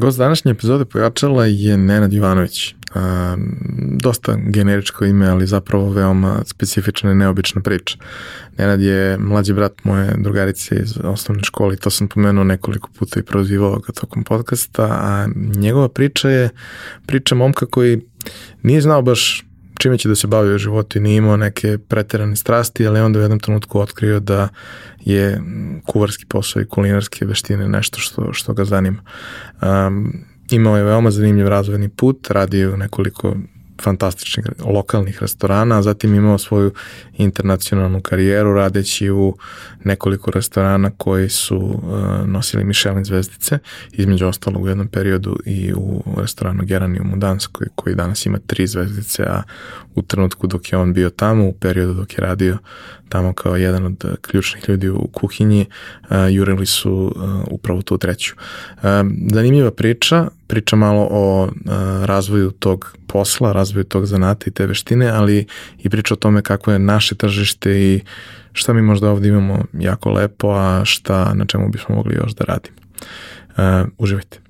Gost današnje epizode pojačala je Nenad Jovanović. Dosta generičko ime, ali zapravo veoma specifična i neobična priča. Nenad je mlađi brat moje drugarice iz osnovne škole i to sam pomenuo nekoliko puta i prozivao ga tokom podcasta, a njegova priča je priča momka koji nije znao baš čime će da se bavi u životu i nije imao neke preterane strasti, ali onda u jednom trenutku otkrio da je kuvarski posao i kulinarske veštine nešto što, što ga zanima. Um, imao je veoma zanimljiv razvojni put, radio u nekoliko fantastičnih lokalnih restorana, a zatim imao svoju internacionalnu karijeru radeći u nekoliko restorana koji su uh, nosili Michelin zvezdice, između ostalog u jednom periodu i u restoranu Geranium u Danskoj koji danas ima tri zvezdice, a u trenutku dok je on bio tamo, u periodu dok je radio tamo kao jedan od ključnih ljudi u kuhinji, uh, jurili su uh, upravo tu treću. Uh, zanimljiva priča, priča malo o uh, razvoju tog posla, razvoju tog zanata i te veštine, ali i priča o tome kako je naše tržište i šta mi možda ovde imamo jako lepo, a šta na čemu bismo mogli još da radimo. Uh, uživajte.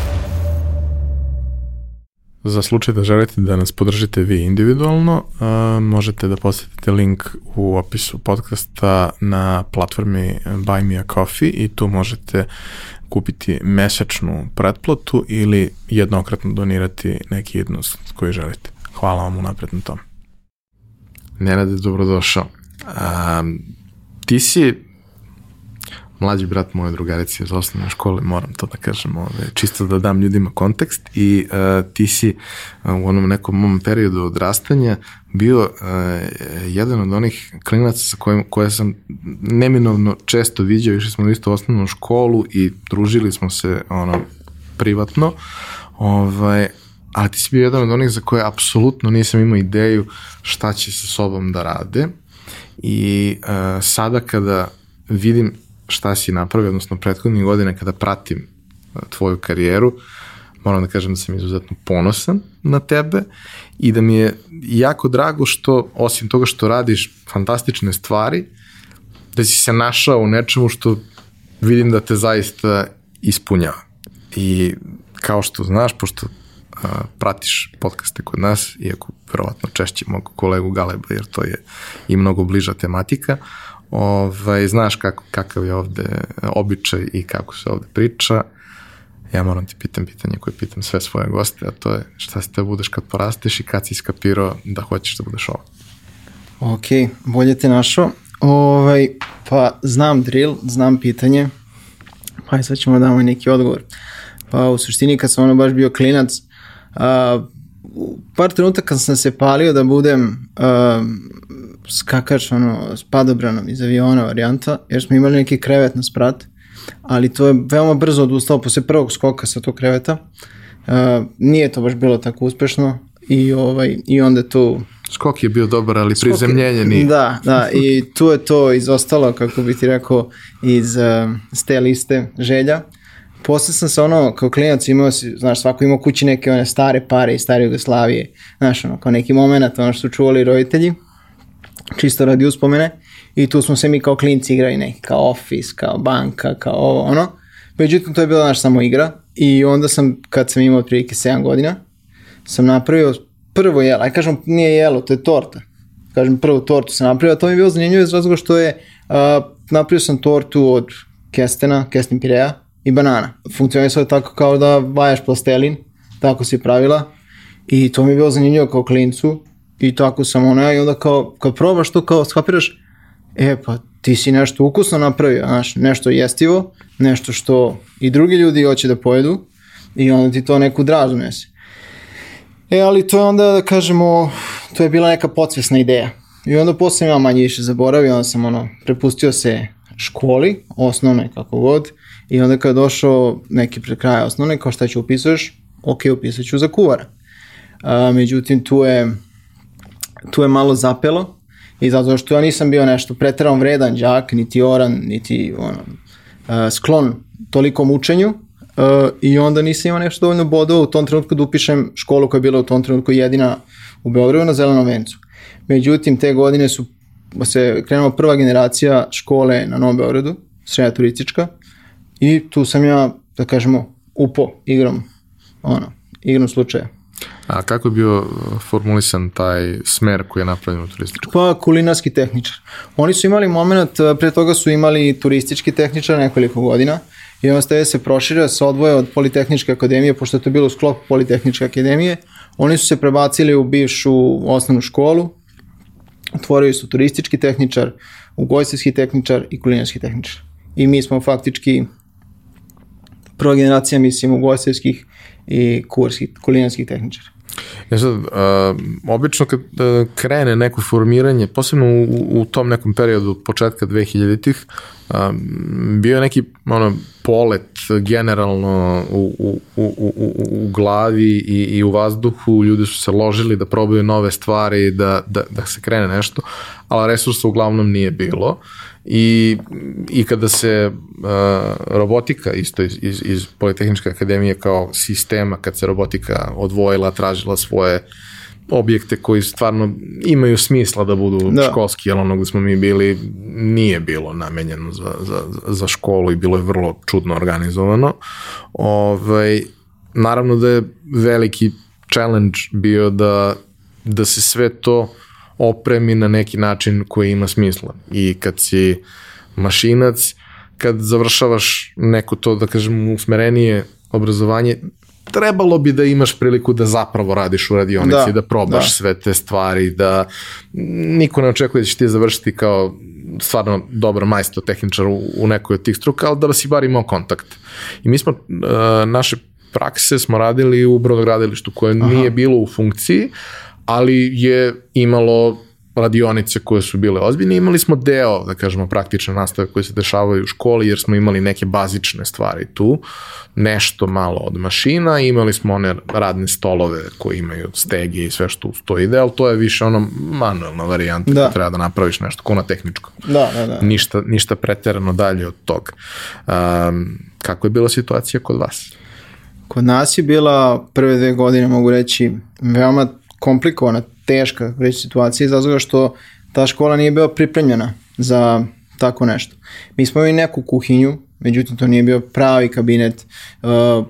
Za slučaj da želite da nas podržite vi individualno, uh, možete da posetite link u opisu podcasta na platformi Buy Me a Coffee i tu možete kupiti mesečnu pretplatu ili jednokratno donirati neki jednost koji želite. Hvala vam unapred na tom. Nenade, dobrodošao. Um, ti si mlađi brat moje drugarice iz osnovne škole, moram to da kažem, ove, čisto da dam ljudima kontekst. I uh, ti si uh, u onom nekom mom periodu odrastanja bio uh, jedan od onih klinaca sa kojim, koje sam neminovno često viđao, išli smo isto u osnovnu školu i družili smo se ono privatno, ovaj, ali ti si bio jedan od onih za koje apsolutno nisam imao ideju šta će sa sobom da rade. I uh, sada kada vidim šta si napravio, odnosno prethodnih godina kada pratim tvoju karijeru, moram da kažem da sam izuzetno ponosan na tebe i da mi je jako drago što, osim toga što radiš fantastične stvari, da si se našao u nečemu što vidim da te zaista ispunjava. I kao što znaš, pošto a, pratiš podcaste kod nas, iako verovatno češće mog kolegu Galeba, jer to je i mnogo bliža tematika, ovaj, znaš kako, kakav je ovde običaj i kako se ovde priča. Ja moram ti pitam pitanje koje pitam sve svoje goste, a to je šta se te budeš kad porasteš i kad si iskapirao da hoćeš da budeš ovo? Ok, bolje te našao. Ovaj, pa znam drill, znam pitanje, pa i sad ćemo da damo neki odgovor. Pa u suštini kad sam ono baš bio klinac, a, par trenutaka sam se palio da budem a, skakač ono, s padobranom iz aviona varijanta, jer smo imali neki krevet na sprat, ali to je veoma brzo odustao posle prvog skoka sa tog kreveta. Uh, nije to baš bilo tako uspešno i, ovaj, i onda tu Skok je bio dobar, ali Skok prizemljenje nije. Da, da, i tu je to izostalo, kako bi ti rekao, iz, uh, s te liste želja. Posle sam se ono, kao klinac imao si, znaš, svako imao kući neke one stare pare iz stare Jugoslavije, znaš, ono, kao neki moment, ono što su čuvali roditelji čisto radi uspomene i tu smo se mi kao klinci igrali neki kao office, kao banka, kao ovo, ono. Međutim, to je bila naša samo igra i onda sam, kad sam imao otprilike 7 godina, sam napravio prvo jelo, aj kažem, nije jelo, to je torta. Kažem, prvu tortu sam napravio, a to mi je bilo zanimljivo iz razloga što je, uh, napravio sam tortu od kestena, kesten pireja i banana. Funkcionisao je tako kao da vajaš plastelin, tako si pravila i to mi je bilo zanimljivo kao klincu I tako sam ona i onda kao, kad probaš to kao skapiraš, e pa ti si nešto ukusno napravio, znaš, nešto jestivo, nešto što i drugi ljudi hoće da pojedu i onda ti to neku draž donese. E, ali to je onda, da kažemo, to je bila neka podsvesna ideja. I onda posle ja manje više zaboravio, onda sam ono, prepustio se školi, osnovnoj kako god, i onda kada je došao neki pred kraja osnovne, kao šta ću upisuješ, ok, upisat ću za kuvara. A, međutim, tu je, tu je malo zapelo, i zato što ja nisam bio nešto pretjeran vredan đak, niti oran, niti ono, uh, sklon tolikom učenju uh, i onda nisam imao nešto dovoljno bodova u tom trenutku da upišem školu koja je bila u tom trenutku jedina u Beogradu na Zelenom vencu. Međutim, te godine su se krenula prva generacija škole na Novom Beogradu, srednja turistička, i tu sam ja, da kažemo, upo igrom, ono, igrom slučaja. A kako je bio formulisan taj smer koji je napravljen u turističkom? Pa kulinarski tehničar. Oni su imali moment, pre toga su imali turistički tehničar nekoliko godina i onda ste se proširio, se odvoje od Politehničke akademije, pošto je to bilo u sklopu Politehničke akademije. Oni su se prebacili u bivšu osnovnu školu, otvorili su turistički tehničar, ugojstvenski tehničar i kulinarski tehničar. I mi smo faktički prva generacija, mislim, ugojstvenskih i kurskih, kulinarskih tehničara. Ja sad, uh, obično kad uh, krene neko formiranje, posebno u, u tom nekom periodu početka 2000-ih, uh, bio je neki ono, polet generalno u, u, u, u, u glavi i, i u vazduhu, ljudi su se ložili da probaju nove stvari, da, da, da se krene nešto, ali resursa uglavnom nije bilo. I, i kada se uh, robotika isto iz, iz, iz Politehničke akademije kao sistema, kad se robotika odvojila, tražila svoje objekte koji stvarno imaju smisla da budu da. školski, jer ono gde smo mi bili nije bilo namenjeno za, za, za školu i bilo je vrlo čudno organizovano. Ovaj, naravno da je veliki challenge bio da, da se sve to opremi na neki način koji ima smisla. I kad si mašinac, kad završavaš neko to, da kažem, usmerenije obrazovanje, trebalo bi da imaš priliku da zapravo radiš u radionici, da, da probaš da. sve te stvari, da niko ne očekuje da će ti završiti kao stvarno dobar majstor tehničar u, u nekoj od tih struka, ali da si bar imao kontakt. I mi smo, uh, naše prakse smo radili u brodogradilištu koje Aha. nije bilo u funkciji, ali je imalo radionice koje su bile ozbiljne, imali smo deo, da kažemo, praktične nastave koje se dešavaju u školi, jer smo imali neke bazične stvari tu, nešto malo od mašina, imali smo one radne stolove koje imaju stege i sve što uz to ide, ali to je više ono manuelna varijanta, da. treba da napraviš nešto ko na tehničko. Da, da, da. Ništa, ništa preterano dalje od toga. Um, kako je bila situacija kod vas? Kod nas je bila prve dve godine, mogu reći, veoma komplikovana, teška reći situacija iz razloga što ta škola nije bila pripremljena za tako nešto. Mi smo imali neku kuhinju, međutim to nije bio pravi kabinet, uh,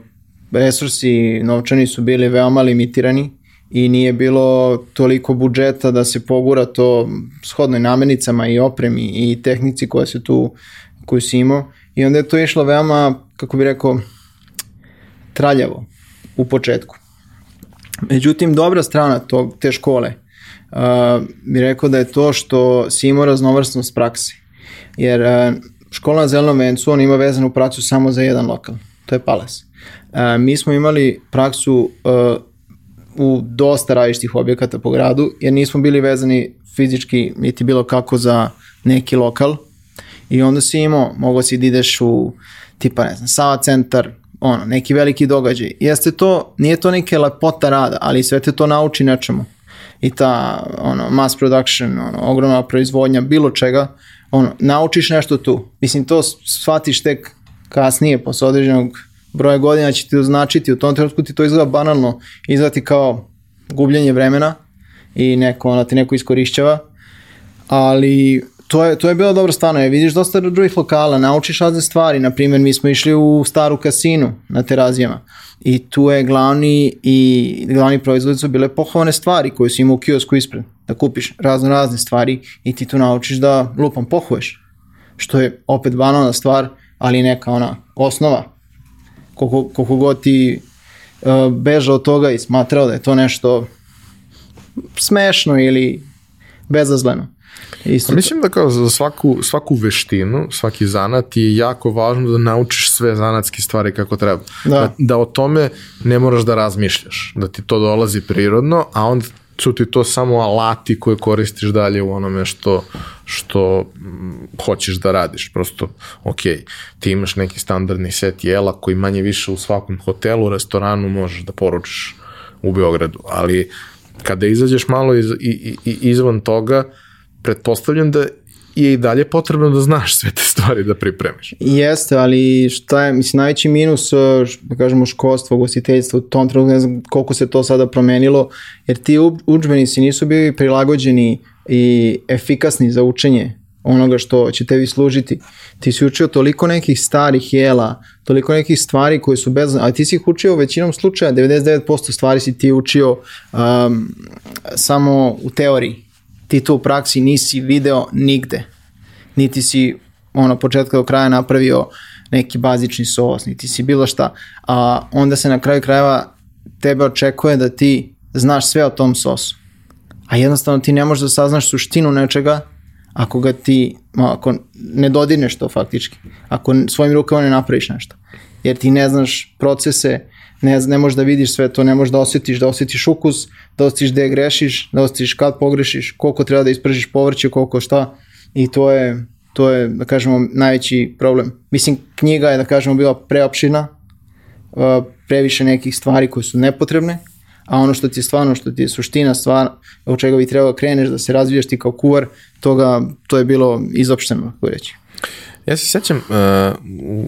resursi novčani su bili veoma limitirani i nije bilo toliko budžeta da se pogura to shodno namirnicama i opremi i tehnici koja se tu koju si imao i onda je to išlo veoma, kako bi rekao, traljavo u početku. Međutim, dobra strana tog, te škole uh, bi rekao da je to što si imao raznovrstnost prakse. Jer uh, škola na Zelenom vencu, on ima vezanu praksu samo za jedan lokal, to je Palas. Uh, mi smo imali praksu uh, u dosta različitih objekata po gradu, jer nismo bili vezani fizički niti bilo kako za neki lokal. I onda si imao, mogo si da ideš u tipa, ne znam, Sava centar, ono, neki veliki događaj. Jeste to, nije to neke lepota rada, ali sve te to nauči nečemu. I ta, ono, mass production, ono, ogromna proizvodnja, bilo čega, ono, naučiš nešto tu. Mislim, to shvatiš tek kasnije, posle određenog broja godina će ti označiti, u tom trenutku ti to izgleda banalno, izgleda kao gubljenje vremena i neko, ono, ti neko iskorišćava, ali to je, to je bilo dobro stvarno, je, vidiš dosta drugih lokala, naučiš razne stvari, na primjer mi smo išli u staru kasinu na terazijama i tu je glavni i glavni proizvod su bile pohovane stvari koje si imao u kiosku ispred, da kupiš razno razne stvari i ti tu naučiš da lupam pohuješ, što je opet banalna stvar, ali neka ona osnova, koliko, koliko god ti uh, beža od toga i smatrao da je to nešto smešno ili bezazleno Isto A mislim da kao za svaku, svaku veštinu, svaki zanat je jako važno da naučiš sve zanatske stvari kako treba. Da. da o tome ne moraš da razmišljaš, da ti to dolazi prirodno, a onda su ti to samo alati koje koristiš dalje u onome što, što mm, hoćeš da radiš. Prosto, ok, ti imaš neki standardni set jela koji manje više u svakom hotelu, restoranu možeš da poručiš u Beogradu, ali kada izađeš malo iz, i, i, izvan toga, pretpostavljam da je i dalje potrebno da znaš sve te stvari da pripremiš. Jeste, ali šta je, mislim, najveći minus, uh, da kažemo, školstva, ugostiteljstva u tom trenutku, ne znam koliko se to sada promenilo, jer ti učbenici nisu bili prilagođeni i efikasni za učenje onoga što će tebi služiti. Ti si učio toliko nekih starih jela, toliko nekih stvari koje su bez... A ti si ih učio većinom slučaja, 99% stvari si ti učio um, samo u teoriji ti to u praksi nisi video nigde. Niti si ono početka do kraja napravio neki bazični sos, niti si bilo šta. A onda se na kraju krajeva tebe očekuje da ti znaš sve o tom sosu. A jednostavno ti ne možeš da saznaš suštinu nečega ako ga ti, ako ne dodirneš to faktički, ako svojim rukama ne napraviš nešto. Jer ti ne znaš procese, ne, ne možeš da vidiš sve to, ne možeš da osjetiš, da osjetiš ukus, da osjetiš gde grešiš, da osjetiš kad pogrešiš, koliko treba da ispržiš povrće, koliko šta i to je, to je, da kažemo, najveći problem. Mislim, knjiga je, da kažemo, bila preopšina, uh, previše nekih stvari koje su nepotrebne, a ono što ti je stvarno, što ti je suština stvar, od čega bi trebao da kreneš, da se razvijaš ti kao kuvar, toga, to je bilo izopšteno, kako reći. Ja se sjećam uh,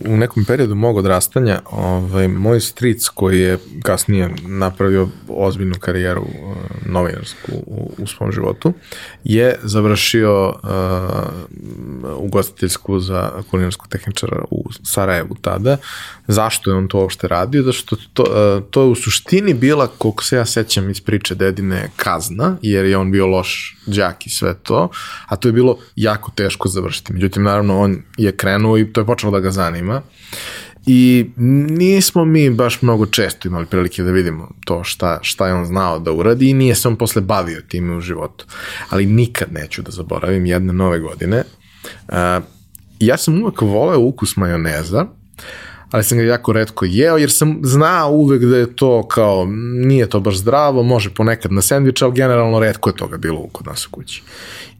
u nekom periodu mog odrastanja, ovaj, moj stric koji je kasnije napravio ozbiljnu karijeru uh, novinarsku u, u svom životu, je završio uh, ugostiteljsku za kulinarsku tehničara u Sarajevu tada. Zašto je on to uopšte radio? Zato što to, uh, to je u suštini bila, koliko se ja sećam iz priče dedine, kazna, jer je on bio loš đak i sve to, a to je bilo jako teško završiti. Međutim, naravno, on je krenuo i to je počelo da ga zanima. I nismo mi baš mnogo često imali prilike da vidimo to šta, šta je on znao da uradi i nije se on posle bavio time u životu. Ali nikad neću da zaboravim jedne nove godine. Uh, ja sam uvek voleo ukus majoneza, ali sam ga jako redko jeo, jer sam znao uvek da je to kao, nije to baš zdravo, može ponekad na sandvič, ali generalno redko je toga bilo kod nas u kući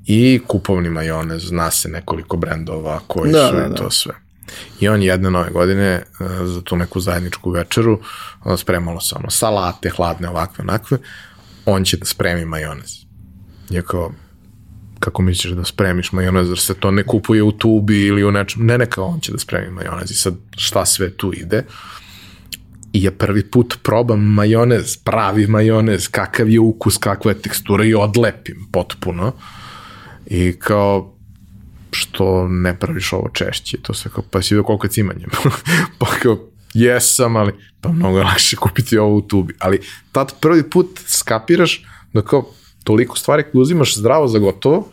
i kupovni majonez, zna se nekoliko brendova koji da, su da, i to da. sve. I on jedne nove godine uh, za tu neku zajedničku večeru uh, spremalo se ono salate, hladne, ovakve, onakve, on će da spremi majonez. Je kao, kako misliš da spremiš majonez, jer se to ne kupuje u tubi ili u nečem, ne neka on će da spremi majonez i sad šta sve tu ide. I ja prvi put probam majonez, pravi majonez, kakav je ukus, kakva je tekstura i odlepim potpuno. I kao, što ne praviš ovo češće? To se kao, pa si vidio koliko je cimanje. pa kao, jesam, ali pa mnogo je lakše kupiti ovo u tubi. Ali tad prvi put skapiraš da kao toliko stvari koje uzimaš zdravo za gotovo,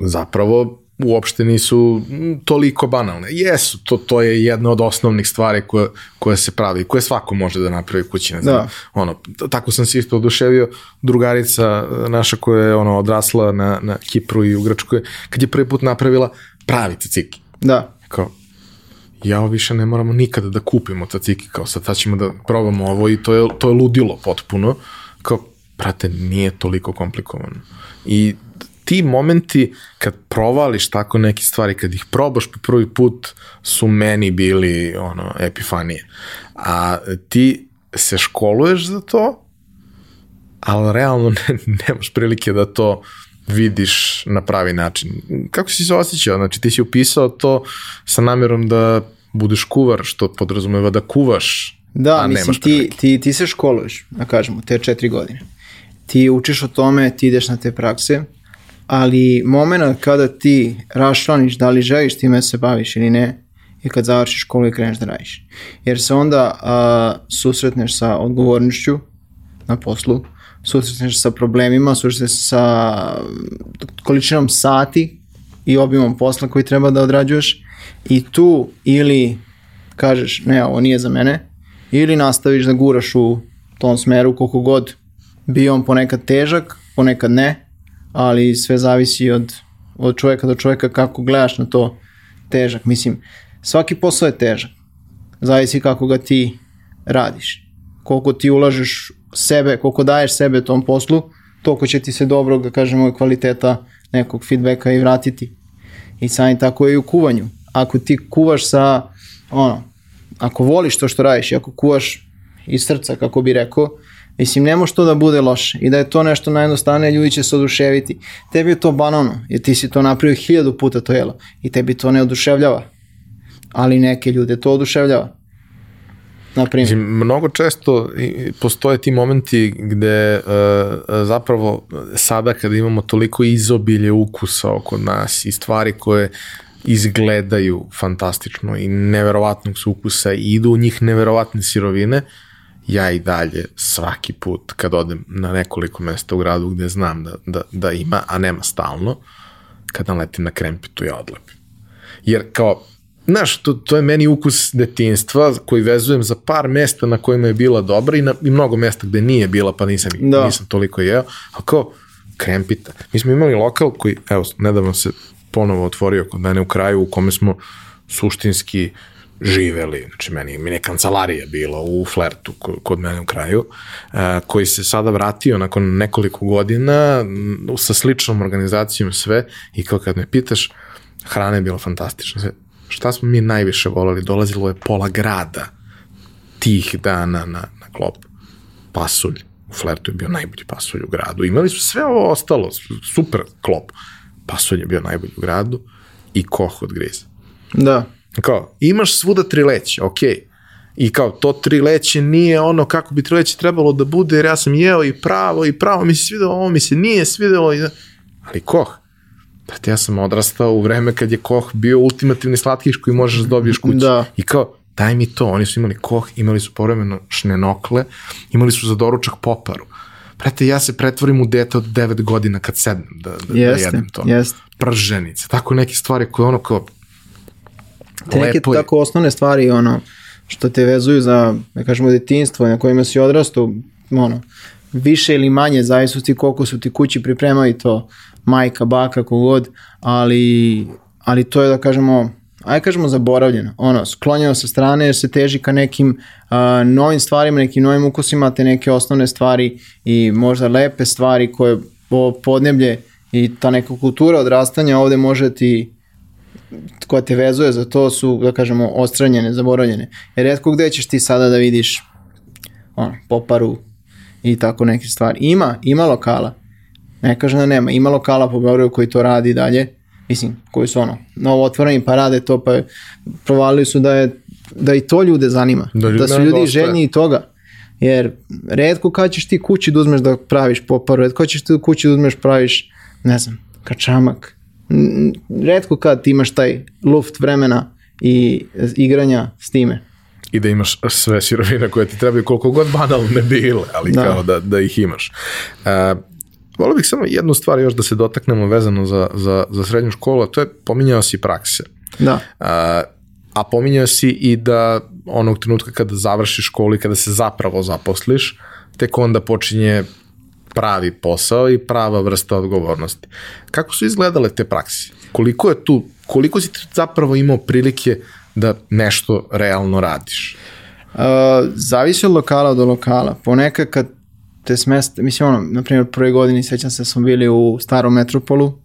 zapravo uopšte nisu toliko banalne. Jesu, to, to je jedna od osnovnih stvari koje, koje se pravi, koje svako može da napravi kući. Ne znam, da. ono, tako sam se isto oduševio, drugarica naša koja je ono, odrasla na, na Kipru i u Grčkoj, kad je prvi put napravila pravi caciki. Da. Kao, ja više ne moramo nikada da kupimo caciki, kao sad, sad ćemo da probamo ovo i to je, to je ludilo potpuno. Kao, brate, nije toliko komplikovano. I ti momenti kad provališ tako neke stvari, kad ih probaš po prvi put, su meni bili ono, epifanije. A ti se školuješ za to, ali realno ne, nemaš prilike da to vidiš na pravi način. Kako si se osjećao? Znači ti si upisao to sa namjerom da budeš kuvar, što podrazumeva da kuvaš, Da, a mislim, ti, ti, ti se školuješ, da kažemo, te četiri godine. Ti učiš o tome, ti ideš na te prakse, ali moment kada ti raščlaniš da li želiš time se baviš ili ne, je kad završiš školu i kreneš da radiš. Jer se onda a, susretneš sa odgovornošću na poslu, susretneš sa problemima, susretneš sa količinom sati i obimom posla koji treba da odrađuješ i tu ili kažeš ne, ovo nije za mene, ili nastaviš da guraš u tom smeru koliko god bio on ponekad težak, ponekad ne, ali sve zavisi od, od čovjeka do čovjeka kako gledaš na to težak. Mislim, svaki posao je težak. Zavisi kako ga ti radiš. Koliko ti ulažeš sebe, koliko daješ sebe tom poslu, toliko će ti se dobro, da kažemo, kvaliteta nekog feedbacka i vratiti. I sami tako je i u kuvanju. Ako ti kuvaš sa, ono, ako voliš to što radiš i ako kuvaš iz srca, kako bi rekao, Mislim, ne može to da bude loše i da je to nešto najjednostavnije, ljudi će se oduševiti. Tebi je to banalno, jer ti si to napravio hiljadu puta to jelo i tebi to ne oduševljava. Ali neke ljude to oduševljava. Naprimjer. Mislim, mnogo često postoje ti momenti gde uh, zapravo sada kada imamo toliko izobilje ukusa oko nas i stvari koje izgledaju fantastično i neverovatnog su ukusa i idu u njih neverovatne sirovine, ja i dalje svaki put kad odem na nekoliko mesta u gradu gde znam da, da, da ima, a nema stalno, kad naletim na krempitu ja odlepim. Jer kao Znaš, to, to je meni ukus detinstva koji vezujem za par mesta na kojima je bila dobra i, na, i mnogo mesta gde nije bila pa nisam, da. nisam toliko jeo, a kao krempita. Mi smo imali lokal koji, evo, nedavno se ponovo otvorio kod mene u kraju u kome smo suštinski živeli, znači meni, meni je kancelarija bila u Flertu kod mene u kraju, koji se sada vratio nakon nekoliko godina sa sličnom organizacijom sve i kao kad me pitaš, hrana je bila fantastična, šta smo mi najviše volali, dolazilo je pola grada tih dana na, na klop. Pasulj. U Flertu je bio najbolji pasulj u gradu. Imali su sve ovo ostalo, super klop. Pasulj je bio najbolji u gradu i koh od griza. Da. Kao, imaš svuda tri leće, okej. Okay. I kao, to tri leće nije ono kako bi tri leće trebalo da bude, jer ja sam jeo i pravo, i pravo mi se svidelo, ovo mi se nije svidelo, i... ali koh, Brate, ja sam odrastao u vreme kad je koh bio ultimativni slatkiš koji možeš da dobiješ kući. Da. I kao, daj mi to. Oni su imali koh, imali su povremeno šnenokle, imali su za doručak poparu. Brate, ja se pretvorim u dete od 9 godina kad sednem da, da, jeste, da jedem to. Jeste. Prženice, tako neke stvari koje ono kao Te neke je. tako osnovne stvari ono što te vezuju za, da kažemo, detinstvo na kojima si odrastao, ono, više ili manje, zavisno koliko su ti kući pripremali to majka, baka, kogod, ali, ali to je da kažemo, ajde kažemo zaboravljeno, ono, sklonjeno sa strane jer se teži ka nekim uh, novim stvarima, nekim novim ukusima, te neke osnovne stvari i možda lepe stvari koje po podneblje i ta neka kultura odrastanja ovde može ti koja te vezuje za to su, da kažemo, ostranjene, zaboravljene. Jer redko gde ćeš ti sada da vidiš ono, poparu i tako neke stvari. Ima, ima lokala, Ne kažem da nema, ima lokala po Beogradu koji to radi dalje, mislim, koji su ono, novo otvoreni pa rade to, pa provalili su da je, da i to ljude zanima, da, da su ljudi željni i toga. Jer redko kad ćeš ti kući da uzmeš da praviš poparu, redko ćeš ti kući da uzmeš praviš, ne znam, kačamak. Redko kad ti imaš taj luft vremena i igranja s time i da imaš sve sirovine koje ti trebaju koliko god banalno ne bile, ali da. kao da, da ih imaš. Uh, Volio bih samo jednu stvar još da se dotaknemo vezano za, za, za srednju školu, a to je pominjao si prakse. Da. A, a pominjao si i da onog trenutka kada završiš školu i kada se zapravo zaposliš, tek onda počinje pravi posao i prava vrsta odgovornosti. Kako su izgledale te prakse? Koliko je tu, koliko si zapravo imao prilike da nešto realno radiš? Uh, zavisi od lokala do lokala. Ponekad kad te smeste, mislim ono, na primjer prve godini sećam se da smo bili u starom metropolu,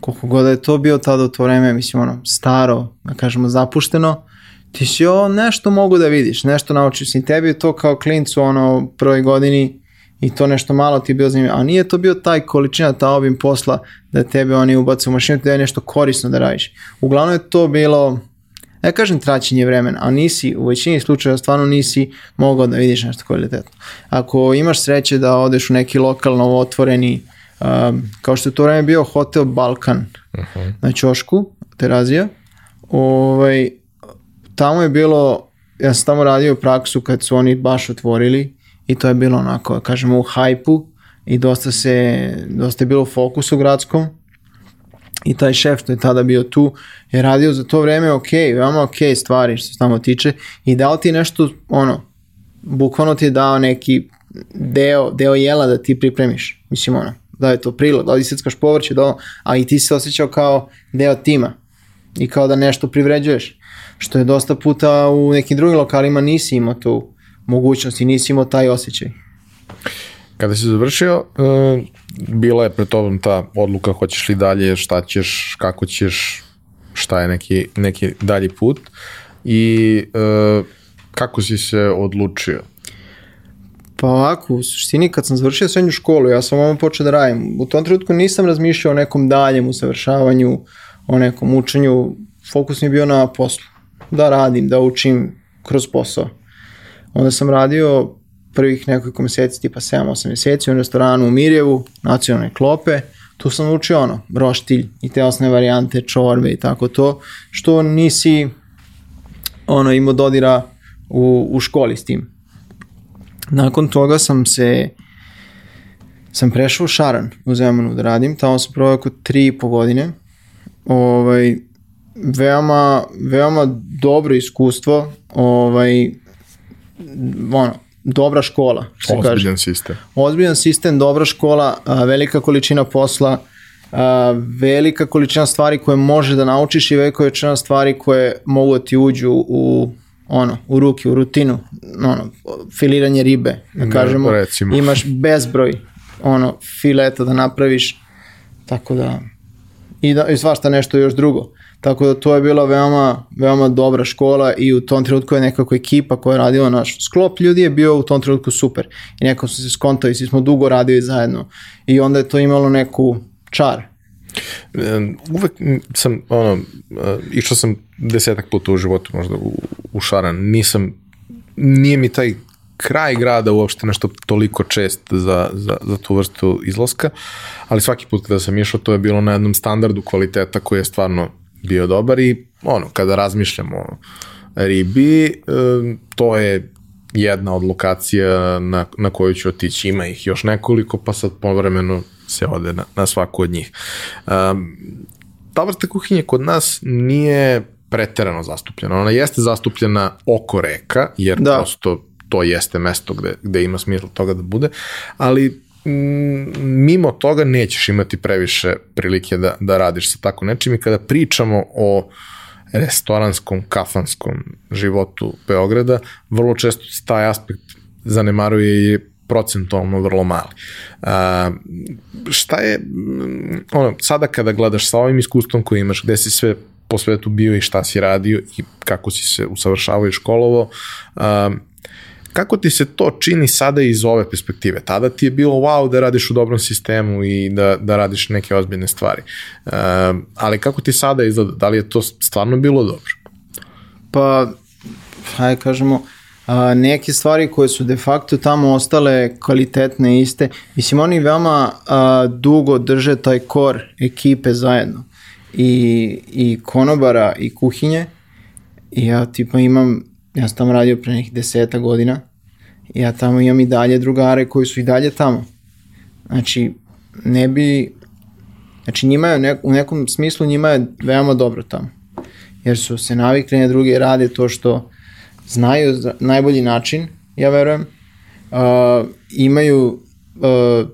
koliko god je to bio tada u to vreme, mislim ono, staro, da kažemo zapušteno, ti si o nešto mogu da vidiš, nešto naučiš i tebi je to kao klincu ono prvoj godini i to nešto malo ti je bio zanimljivo, a nije to bio taj količina, ta obim posla da tebe oni ubacu u mašinu, da je nešto korisno da radiš. Uglavnom je to bilo ne kažem traćenje vremena, a nisi, u većini slučajeva stvarno nisi mogao da vidiš nešto kvalitetno. Ako imaš sreće da odeš u neki lokalno otvoreni, um, kao što je to vreme bio Hotel Balkan uh -huh. na Ćošku, Terazija, ovaj, tamo je bilo, ja sam tamo radio praksu kad su oni baš otvorili i to je bilo onako, kažemo, u hajpu i dosta se, dosta je bilo fokus u gradskom i taj šef što je tada bio tu je radio za to vreme ok, veoma ok stvari što se tamo tiče i dao ti nešto, ono, bukvalno ti je dao neki deo, deo jela da ti pripremiš. Mislim, ono, da je to prilog, da iseckaš povrće, da, a i ti se osjećao kao deo tima i kao da nešto privređuješ, što je dosta puta u nekim drugim lokalima nisi imao tu mogućnost i nisi imao taj osjećaj. Kada si završio, uh, bila je pred tobom ta odluka hoćeš li dalje, šta ćeš, kako ćeš, šta je neki, neki dalji put i uh, kako si se odlučio? Pa ovako, u suštini kad sam završio srednju školu, ja sam ovo počeo da radim. U tom trenutku nisam razmišljao o nekom daljem usavršavanju, o nekom učenju. Fokus mi je bio na poslu. Da radim, da učim kroz posao. Onda sam radio prvih nekoliko meseci, tipa 7-8 meseci u restoranu u Mirjevu, nacionalne klope, tu sam učio ono, roštilj i te osnovne varijante, čorbe i tako to, što nisi ono imao dodira u, u školi s tim. Nakon toga sam se sam prešao u Šaran u Zemanu da radim, tamo sam provao oko tri i po godine. Ovaj, veoma, veoma dobro iskustvo, ovaj, ono, dobra škola. Što Ozbiljan kaže. sistem. Ozbiljan sistem, dobra škola, a, velika količina posla, a, velika količina stvari koje može da naučiš i velika količina stvari koje mogu da ti uđu u ono, u ruke, u rutinu, ono, filiranje ribe, da kažemo, recimo. imaš bezbroj ono, fileta da napraviš, tako da, i, da, i svašta nešto još drugo. Tako da to je bila veoma, veoma dobra škola i u tom trenutku je nekako ekipa koja je radila naš sklop ljudi je bio u tom trenutku super. I nekako smo se skontali, svi smo dugo radili zajedno. I onda je to imalo neku čar. Uvek sam, ono, išao sam desetak puta u životu možda u, u Šaran. Nisam, nije mi taj kraj grada uopšte nešto toliko čest za, za, za tu vrstu izlaska, ali svaki put kada sam išao to je bilo na jednom standardu kvaliteta koji je stvarno bio dobar i ono, kada razmišljamo o ribi, to je jedna od lokacija na, na koju ću otići. Ima ih još nekoliko, pa sad povremeno se ode na, na svaku od njih. Um, ta vrsta kuhinje kod nas nije preterano zastupljena. Ona jeste zastupljena oko reka, jer da. prosto to jeste mesto gde, gde ima smisla toga da bude, ali mimo toga nećeš imati previše prilike da, da radiš sa tako nečim i kada pričamo o restoranskom, kafanskom životu Beograda, vrlo često taj aspekt zanemaruje i procentualno vrlo mali. A, šta je, ono, sada kada gledaš sa ovim iskustvom koji imaš, gde si sve po svetu bio i šta si radio i kako si se usavršavao i školovo, a, Kako ti se to čini sada iz ove perspektive? Tada ti je bilo wow da radiš u dobrom sistemu i da, da radiš neke ozbiljne stvari. E, ali kako ti sada izgleda? Da li je to stvarno bilo dobro? Pa, hajde kažemo, a, neke stvari koje su de facto tamo ostale kvalitetne iste. Mislim, oni veoma a, dugo drže taj kor ekipe zajedno. I, i konobara i kuhinje. I ja tipa imam Ja sam tamo radio pre nekih deseta godina. Ja tamo imam i dalje drugare koji su i dalje tamo. Znači, ne bi... Znači, njima je, nek, u nekom smislu njima je veoma dobro tamo. Jer su se navikli na druge rade to što znaju najbolji način, ja verujem. Uh, imaju, uh,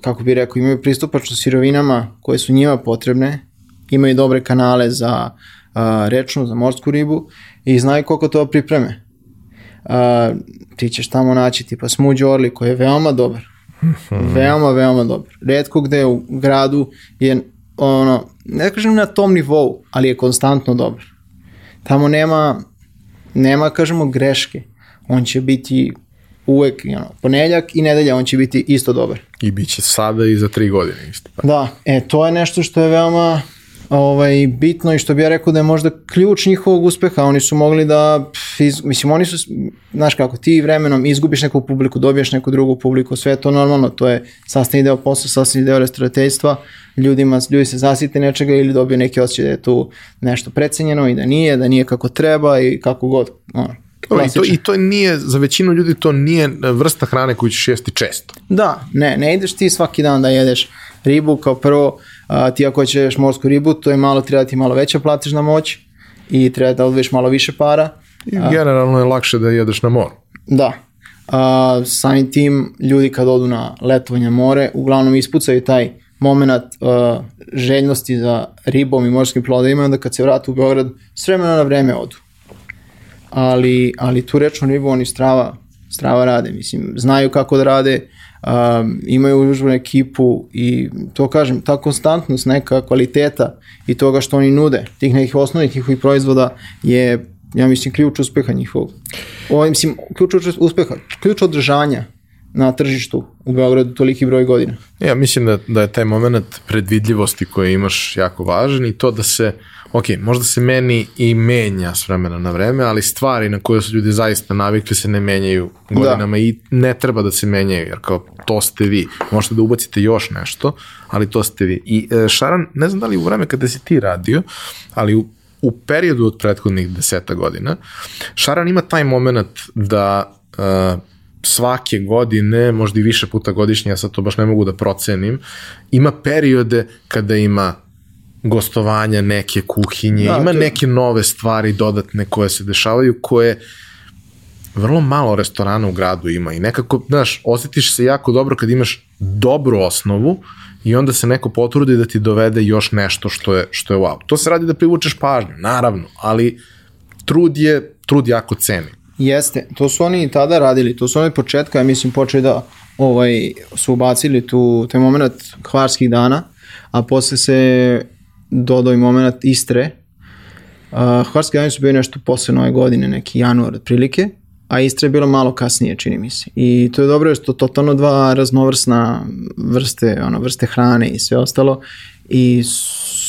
kako bi rekao, imaju pristupačno sirovinama koje su njima potrebne. Imaju dobre kanale za uh, rečnu, za morsku ribu i znaju koliko to pripreme. A, ti ćeš tamo naći tipa smuđ orli koji je veoma dobar. veoma, veoma dobar. Redko gde u gradu je ono, ne kažem na tom nivou, ali je konstantno dobar. Tamo nema, nema kažemo greške. On će biti uvek, ono, ponedljak i nedelja on će biti isto dobar. I bit će sada i za tri godine isto. Pa. Da, e, to je nešto što je veoma ovaj, bitno i što bi ja rekao da je možda ključ njihovog uspeha. Oni su mogli da, iz, mislim, oni su, znaš kako, ti vremenom izgubiš neku publiku, dobiješ neku drugu publiku, sve to normalno, to je sastavni deo posla, sastavni deo restaurateljstva, ljudima, ljudi se zasite nečega ili dobiju neki osjećaj da je tu nešto precenjeno i da nije, da nije kako treba i kako god, ono, I to, I to nije, za većinu ljudi to nije vrsta hrane koju ćeš jesti često. Da, ne, ne ideš ti svaki dan da jedeš ribu, kao prvo, a, ti ako ćeš morsku ribu, to je malo, treba ti malo veća platižna moć i treba da odveš malo više para. I generalno je lakše da jedeš na moru. Da, a, samim tim ljudi kad odu na letovanje more, uglavnom ispucaju taj moment uh, željnosti za ribom i morskim plodovima, onda kad se vratu u Beograd, s vremena na vreme odu. Ali, ali tu rečnu ribu oni strava, strava rade, mislim, znaju kako da rade, um, imaju užbenu ekipu i to kažem, ta konstantnost, neka kvaliteta i toga što oni nude, tih nekih osnovnih njihovih proizvoda je, ja mislim, ključ uspeha njihovog. Ovo, mislim, ključ uspeha, ključ održanja na tržištu u Beogradu toliki broj godina. Ja mislim da, da je taj moment predvidljivosti koje imaš jako važan i to da se, ok, možda se meni i menja s vremena na vreme, ali stvari na koje su ljudi zaista navikli se ne menjaju godinama da. i ne treba da se menjaju, jer kao to ste vi. Možete da ubacite još nešto, ali to ste vi. I e, Šaran, ne znam da li u vreme kada si ti radio, ali u, u periodu od prethodnih deseta godina, Šaran ima taj moment da uh, svake godine, možda i više puta godišnje, ja sad to baš ne mogu da procenim, ima periode kada ima gostovanja neke kuhinje, da, ima to... neke nove stvari dodatne koje se dešavaju, koje vrlo malo restorana u gradu ima i nekako, znaš, osjetiš se jako dobro kad imaš dobru osnovu i onda se neko potrudi da ti dovede još nešto što je, što je wow. To se radi da privučeš pažnju, naravno, ali trud je, trud jako ceni. Jeste, to su oni tada radili, to su oni početka, ja mislim, počeli da ovaj, su ubacili tu, taj moment hvarskih dana, a posle se dodao i moment Istre. Uh, hvarski dani su bili nešto posle nove godine, neki januar otprilike, a Istra je bilo malo kasnije, čini mi se. I to je dobro što totalno dva raznovrsna vrste, ono, vrste hrane i sve ostalo. I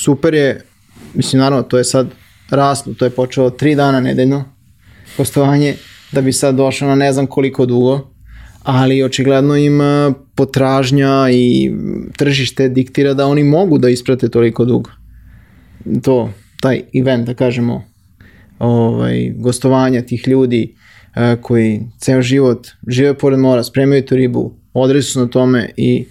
super je, mislim, naravno, to je sad raslo, to je počelo tri dana nedeljno, gostovanje da bi sad došao na ne znam koliko dugo, ali očigledno ima potražnja i tržište diktira da oni mogu da isprate toliko dugo. To, taj event, da kažemo, ovaj, gostovanja tih ljudi a, koji ceo život žive pored mora, spremaju tu ribu, odresu su na tome i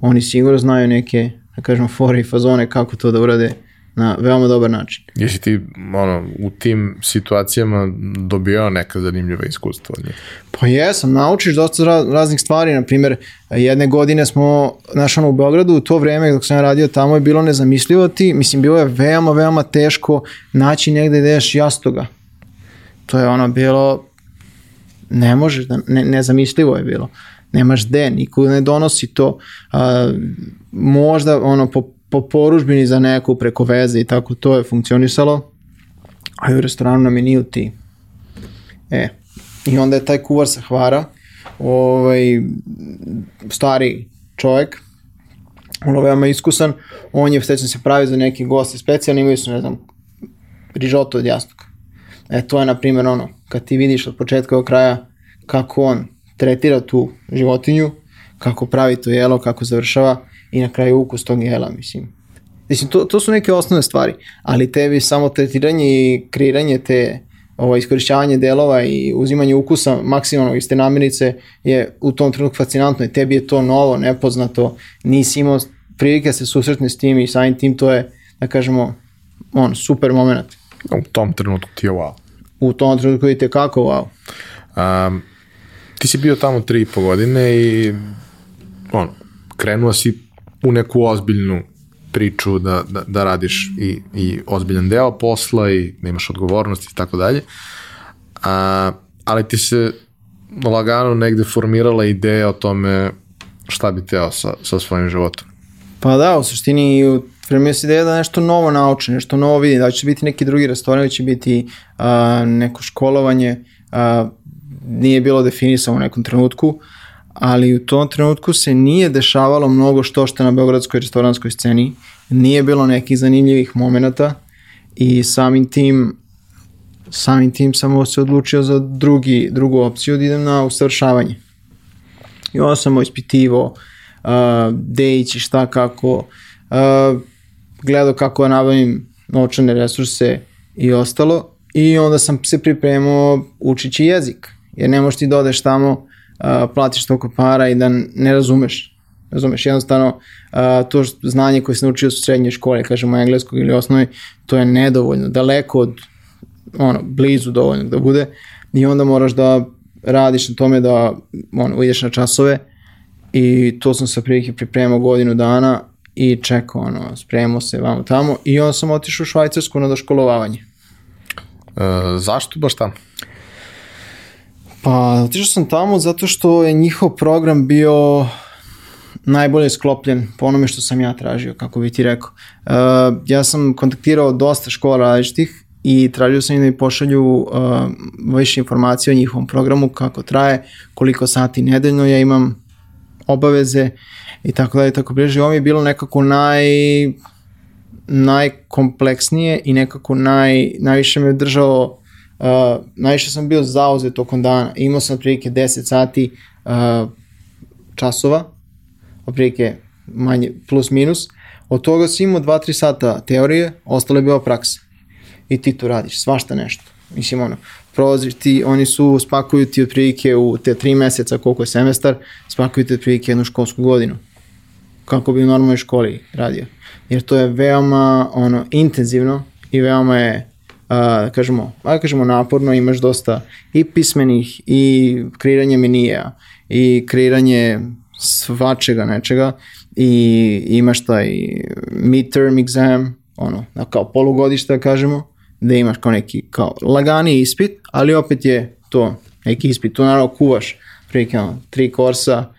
oni sigurno znaju neke, da kažemo, fore i fazone kako to da urade na veoma dobar način. Jesi ti ono, u tim situacijama dobijao neka zanimljiva iskustva njih? Pa jesam, naučiš dosta raznih stvari, na primjer, jedne godine smo, znaš ono, u Beogradu, u to vreme dok sam ja radio tamo je bilo nezamislivo ti, mislim, bilo je veoma, veoma teško naći negde gde ješ jastoga. To je ono bilo, ne možeš, da, ne, nezamislivo je bilo nemaš gde, niko ne donosi to. A, možda ono po po poružbini za neku preko veze i tako to je funkcionisalo, a u restoranu nam je nije ti. E, i onda je taj kuvar sa hvara, ovaj, stari čovjek, ono veoma iskusan, on je vstećan se pravi za neki goste specijalni, imaju su, ne znam, rižoto od jastoga. E, to je, na primjer, ono, kad ti vidiš od početka do kraja kako on tretira tu životinju, kako pravi to jelo, kako završava, i na kraju ukus tog jela, mislim. Mislim, to, to su neke osnovne stvari, ali tebi samo tretiranje i kreiranje te ovo, iskorišćavanje delova i uzimanje ukusa maksimalno iz te namirnice je u tom trenutku fascinantno i tebi je to novo, nepoznato, nisi imao prilike da se susretne s tim i samim tim to je, da kažemo, on, super moment. U tom trenutku ti je wow. U tom trenutku je kako wow. Um, ti si bio tamo tri i po godine i on, krenuo si u neku ozbiljnu priču da, da, da radiš i, i ozbiljan deo posla i da imaš odgovornost i tako dalje. A, ali ti se lagano negde formirala ideja o tome šta bi teo sa, sa svojim životom. Pa da, u suštini Fremio se ideja da nešto novo nauči, nešto novo vidi, da će biti neki drugi restoran, da će biti a, neko školovanje, a, nije bilo definisano u nekom trenutku, ali u tom trenutku se nije dešavalo mnogo što što na beogradskoj restoranskoj sceni, nije bilo nekih zanimljivih momenta i samim tim samim tim sam se odlučio za drugi, drugu opciju da idem na usavršavanje. I onda sam ispitivo uh, gde ići, šta, kako, uh, gledao kako da nabavim novčane resurse i ostalo i onda sam se pripremao učići jezik, jer ne možeš ti da odeš tamo platiš toliko para i da ne razumeš. Razumeš, jednostavno to znanje koje se naučio u srednjoj škole, kažemo engleskog ili osnovi, to je nedovoljno, daleko od ono, blizu dovoljno da bude i onda moraš da radiš na tome da ono, ideš na časove i to sam se prilike pripremao godinu dana i čekao, ono, spremao se vamo tamo i onda sam otišao u Švajcarsku na doškolovavanje. E, zašto baš tamo? Pa, otišao sam tamo zato što je njihov program bio najbolje sklopljen po onome što sam ja tražio, kako bi ti rekao. Uh, ja sam kontaktirao dosta škola različitih i tražio sam im da mi pošalju uh, više informacije o njihovom programu, kako traje, koliko sati nedeljno ja imam obaveze i tako dalje, tako bliže. Ovo mi je bilo nekako naj najkompleksnije i nekako naj, najviše me držao uh, najviše sam bio zauzet tokom dana. Imao sam otprilike 10 sati uh, časova, otprilike manje, plus minus. Od toga si imao 2-3 sata teorije, ostalo je bila praksa. I ti to radiš, svašta nešto. Mislim, ono, prolaziš ti, oni su, spakuju ti otprilike u te 3 meseca, koliko je semestar, spakuju ti otprilike jednu školsku godinu. Kako bi u normalnoj školi radio. Jer to je veoma ono, intenzivno i veoma je uh, kažemo, ajde kažemo naporno, imaš dosta i pismenih i kreiranje menija i kreiranje svačega nečega i imaš taj midterm exam, ono, kao polugodište da kažemo, da imaš kao neki kao lagani ispit, ali opet je to neki ispit, tu naravno kuvaš ono, tri korsa,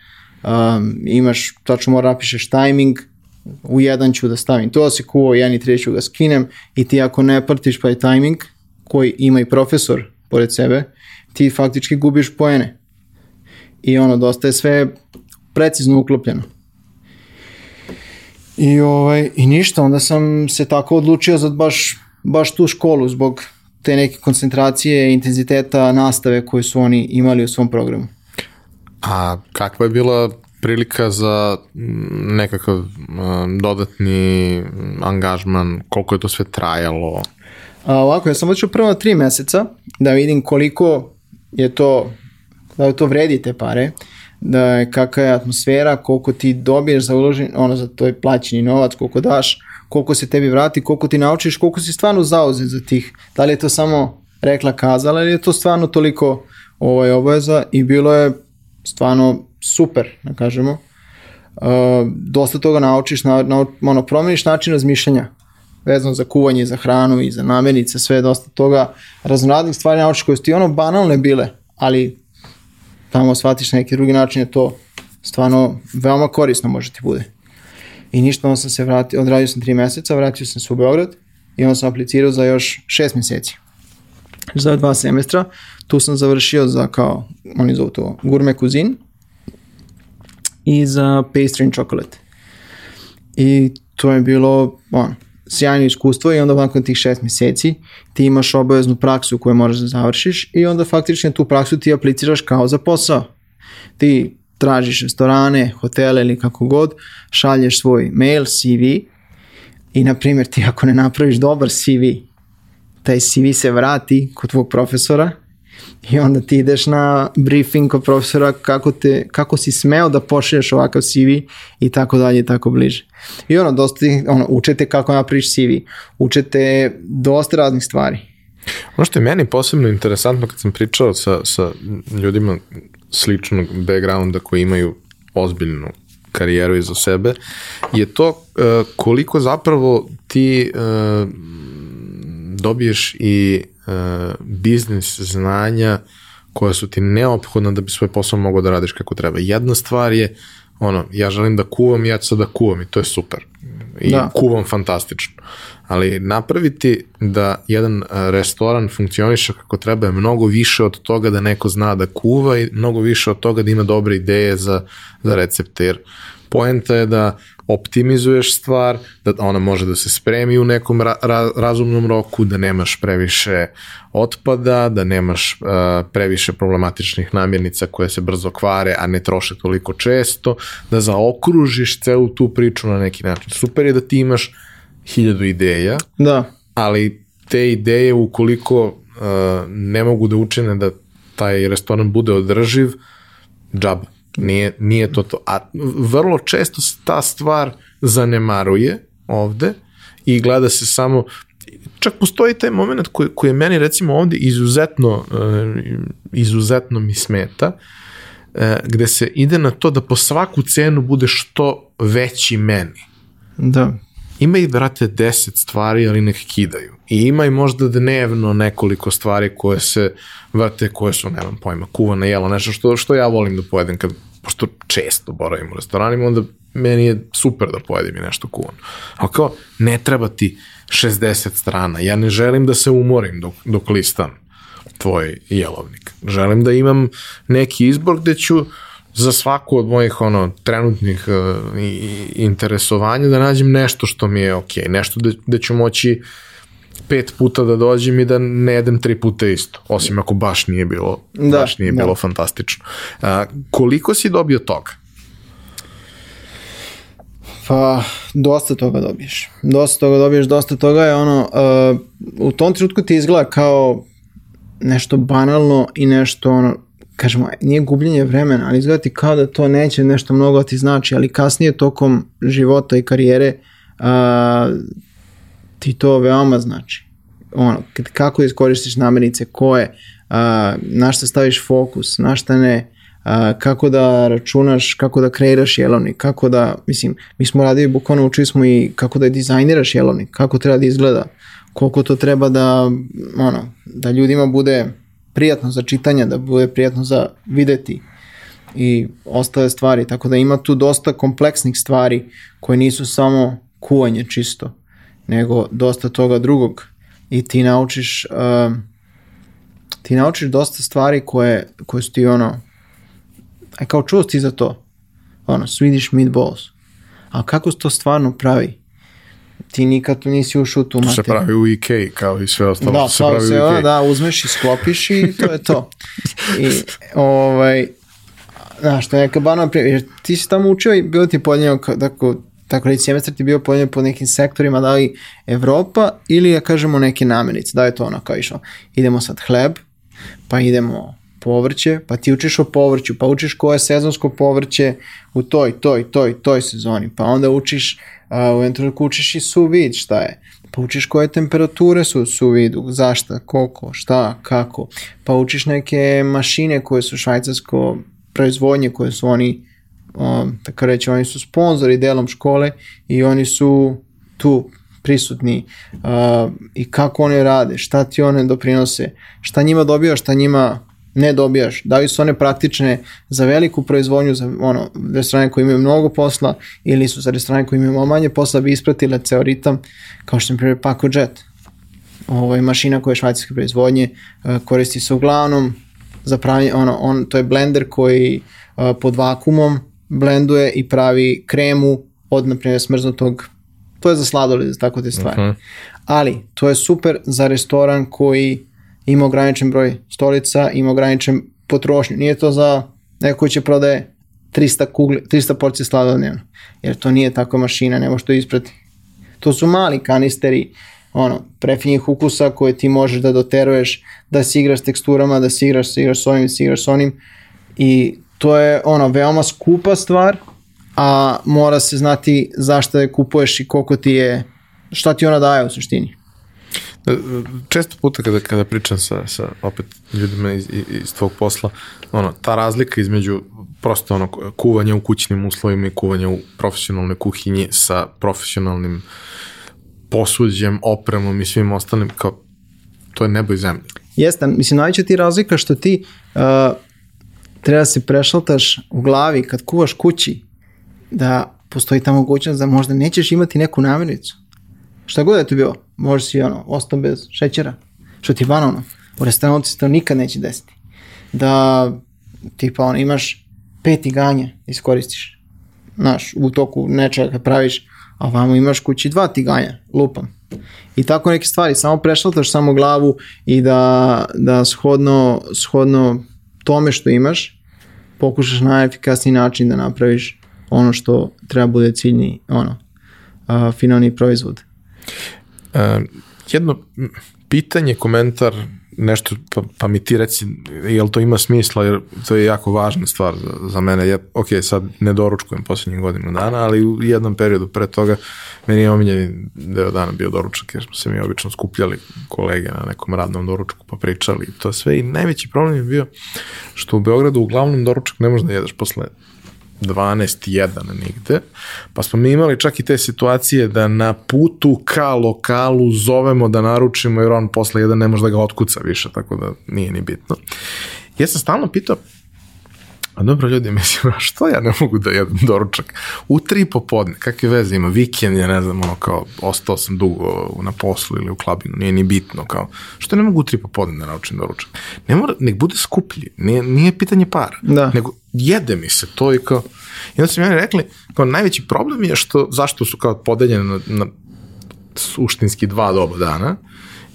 um, imaš, tačno mora napišeš timing, u jedan ću da stavim to, si kuvao jedan i treći ću ga skinem i ti ako ne pratiš pa je timing koji ima i profesor pored sebe, ti faktički gubiš poene. I ono, dosta je sve precizno uklopljeno. I, ovaj, I ništa, onda sam se tako odlučio za baš, baš tu školu zbog te neke koncentracije, intenziteta nastave koje su oni imali u svom programu. A kakva je bila prilika za mm, nekakav um, dodatni angažman, koliko je to sve trajalo? A, ovako, ja sam odšao prvo tri meseca da vidim koliko je to, da to vredi te pare, da je kakva je atmosfera, koliko ti dobiješ za uložen, ono za to je plaćeni novac, koliko daš, koliko se tebi vrati, koliko ti naučiš, koliko si stvarno zauzet za tih. Da li je to samo rekla kazala ili je to stvarno toliko ovaj, obaveza i bilo je stvarno super, da kažemo. Uh, dosta toga naučiš, na, na, ono, promeniš način razmišljanja vezano za kuvanje, za hranu i za namirnice, sve dosta toga raznoradnih stvari naučiš koje su ti ono banalne bile, ali tamo shvatiš na neki drugi način je to stvarno veoma korisno može ti bude. I ništa, onda sam se vratio, odradio sam tri meseca, vratio sam se u Beograd i onda sam aplicirao za još šest meseci. Za dva semestra, tu sam završio za kao, oni zovu to, gurme kuzin, i za pastry and chocolate. I to je bilo on, sjajno iskustvo i onda nakon tih šest meseci ti imaš obaveznu praksu koju moraš da završiš i onda faktično tu praksu ti apliciraš kao za posao. Ti tražiš restorane, hotele ili kako god, šalješ svoj mail, CV i na primjer ti ako ne napraviš dobar CV, taj CV se vrati kod tvog profesora I onda ti ideš na briefing kod profesora kako, te, kako si smeo da pošalješ ovakav CV i tako dalje i tako bliže. I ono, dosta, ono, učete kako napraviš CV, učete dosta raznih stvari. Ono što je meni posebno interesantno kad sam pričao sa, sa ljudima sličnog backgrounda koji imaju ozbiljnu karijeru iza sebe, je to uh, koliko zapravo ti uh, dobiješ i biznis znanja koja su ti neophodna da bi svoj posao mogao da radiš kako treba. Jedna stvar je, ono, ja želim da kuvam, ja ću sad da kuvam i to je super. I da. kuvam fantastično. Ali napraviti da jedan restoran funkcioniše kako treba je mnogo više od toga da neko zna da kuva i mnogo više od toga da ima dobre ideje za, za recepte. Jer poenta je da optimizuješ stvar, da ona može da se spremi u nekom ra ra razumnom roku, da nemaš previše otpada, da nemaš uh, previše problematičnih namirnica koje se brzo kvare, a ne troše toliko često, da zaokružiš celu tu priču na neki način. Super je da ti imaš hiljadu ideja, da. ali te ideje ukoliko uh, ne mogu da učine da taj restoran bude održiv, džaba. Nije, nije to to. A vrlo često ta stvar zanemaruje ovde i gleda se samo čak postoji taj moment koji, koji je meni recimo ovde izuzetno, uh, izuzetno mi smeta, uh, gde se ide na to da po svaku cenu bude što veći meni. Da. Ima i, vrate, deset stvari, ali nek kidaju. I ima i možda dnevno nekoliko stvari koje se, vrate, koje su, nemam pojma, kuvana jela, nešto što, što ja volim da pojedem kad, pošto često boravim u restoranima, onda meni je super da pojedem i nešto kuvano. Ali kao, ne treba ti 60 strana. Ja ne želim da se umorim dok, dok listam tvoj jelovnik. Želim da imam neki izbor gde ću za svaku od mojih ono trenutnih uh, interesovanja da nađem nešto što mi je ok, nešto da, da ću moći pet puta da dođem i da ne jedem tri puta isto, osim ako baš nije bilo, da, baš nije da. bilo fantastično. Uh, koliko si dobio toga? Pa, dosta toga dobiješ. Dosta toga dobiješ, dosta toga je ono, uh, u tom trenutku ti izgleda kao nešto banalno i nešto ono, kažemo, nije gubljenje vremena, ali izgleda ti kao da to neće nešto mnogo ti znači, ali kasnije tokom života i karijere uh, ti to veoma znači. Ono, kako iskoristiš namirnice, koje, uh, na šta staviš fokus, na šta ne, a, kako da računaš, kako da kreiraš jelovnik, kako da, mislim, mi smo radili, bukvalno učili smo i kako da dizajniraš jelovnik, kako treba da izgleda, koliko to treba da, ono, da ljudima bude prijatno za čitanje, da bude prijatno za videti i ostale stvari, tako da ima tu dosta kompleksnih stvari koje nisu samo kuvanje čisto, nego dosta toga drugog i ti naučiš uh, ti naučiš dosta stvari koje, koje su ti ono aj kao čuo ti za to, ono, Swedish meatballs, a kako se to stvarno pravi? Ti nikad tu nisi ušao tu materiju. To se pravi u Ikea kao i sve ostalo. Da, se pravi se, u da, uzmeš i sklopiš i to je to. I, ovaj, znaš, to je neka banalna primjer, jer ti si tamo učio i bilo ti podeljeno tako, tako reći, semestar ti bio podeljeno po nekim sektorima, da li Evropa ili, ja kažemo, neke namirnice, da je to ono kao išlo. Idemo sad hleb, pa idemo povrće, pa ti učiš o povrću, pa učiš koje je sezonsko povrće u toj, toj, toj, toj sezoni, pa onda učiš, uh, u jednom učiš i suvid, šta je, pa učiš koje temperature su u suvidu, zašta, koliko, šta, kako, pa učiš neke mašine koje su švajcarsko proizvodnje, koje su oni, tako reći, oni su sponzori delom škole i oni su tu prisutni uh, i kako one rade, šta ti one doprinose, šta njima dobija, šta njima ne dobijaš. Da li su one praktične za veliku proizvodnju, za ono, restorane koji imaju mnogo posla ili su za restorane koji imaju malo manje posla bi ispratile ceo ritam, kao što je primjer Paco Jet. Ovo je mašina koja je švajcarske proizvodnje, koristi se uglavnom za pravljanje, ono, on, to je blender koji e, pod vakumom blenduje i pravi kremu od, na primjer, smrznutog to je za sladoled, tako te stvari. Uh mhm. -huh. Ali, to je super za restoran koji ima ograničen broj stolica, ima ograničen potrošnju. Nije to za neko koji će prodaje 300, kugle, 300 porcije slada dnevno, jer to nije takva mašina, ne može to isprati. To su mali kanisteri, ono, prefinjih ukusa koje ti možeš da doteruješ, da si igraš s teksturama, da si igraš, si igraš s ovim, da si igraš s onim i to je ono, veoma skupa stvar, a mora se znati zašto je kupuješ i koliko ti je, šta ti ona daje u suštini. Često puta kada, kada pričam sa, sa opet ljudima iz, iz tvog posla, ono, ta razlika između prosto ono, kuvanja u kućnim uslovima i kuvanja u profesionalnoj kuhinji sa profesionalnim posuđem, opremom i svim ostalim, kao, to je nebo i zemlja. Jeste, mislim, najveća ti razlika što ti uh, treba da se prešaltaš u glavi kad kuvaš kući, da postoji ta mogućnost da možda nećeš imati neku namirnicu Šta god je to bilo, može si ono, ostao bez šećera, što ti je banalno. U restoranu se to nikad neće desiti. Da, tipa, ono, imaš pet iganja da iskoristiš. Znaš, u toku nečega kad praviš, a vamo imaš kući dva tiganja, lupam. I tako neke stvari, samo prešaltaš samo glavu i da, da shodno, shodno tome što imaš, pokušaš na efikasniji način da napraviš ono što treba bude ciljni, ono, uh, finalni proizvod. Uh, jedno pitanje, komentar nešto, pa, pa mi ti reci, jel to ima smisla, jer to je jako važna stvar za, za mene. Ja, ok, sad ne doručkujem posljednjih godinu dana, ali u jednom periodu pre toga meni je omiljeni deo dana bio doručak, jer smo se mi obično skupljali kolege na nekom radnom doručku pa pričali to sve i najveći problem je bio što u Beogradu uglavnom doručak ne možeš da jedeš posle 12.1 nigde, pa smo mi imali čak i te situacije da na putu ka lokalu zovemo da naručimo jer on posle jedan ne može da ga otkuca više, tako da nije ni bitno. Ja sam stalno pitao, a dobro ljudi, mislim, a što ja ne mogu da jedem doručak? U tri popodne, kakve veze ima, vikend, ja ne znam, ono kao, ostao sam dugo na poslu ili u klabinu, nije ni bitno, kao, što ne mogu u tri popodne da naučim doručak? Ne mora, nek bude skuplji, nije, nije pitanje para, Da. nego jede mi se to i kao, i onda su mi oni rekli, kao, najveći problem je što, zašto su kao podeljene na, na suštinski dva doba dana,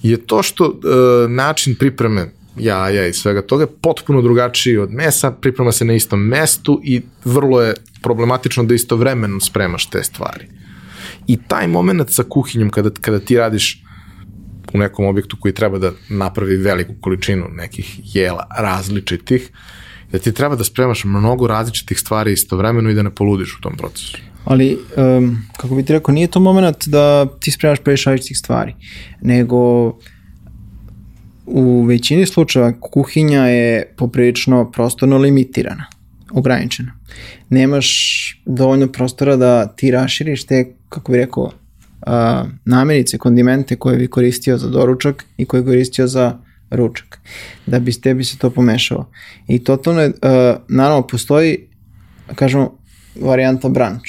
je to što e, način pripreme jaja i svega toga potpuno drugačiji od mesa, priprema se na istom mestu i vrlo je problematično da istovremeno spremaš te stvari. I taj moment sa kuhinjom kada, kada ti radiš u nekom objektu koji treba da napravi veliku količinu nekih jela različitih, da ti treba da spremaš mnogo različitih stvari istovremeno i da ne poludiš u tom procesu. Ali, um, kako bi ti rekao, nije to moment da ti spremaš previše različitih stvari, nego u većini slučajeva kuhinja je poprilično prostorno limitirana, ograničena. Nemaš dovoljno prostora da ti raširiš te, kako bi rekao, a, namirnice, kondimente koje bi koristio za doručak i koje bi koristio za ručak, da bi s tebi se to pomešalo. I totalno je, a, naravno, postoji, kažemo, varijanta brunch,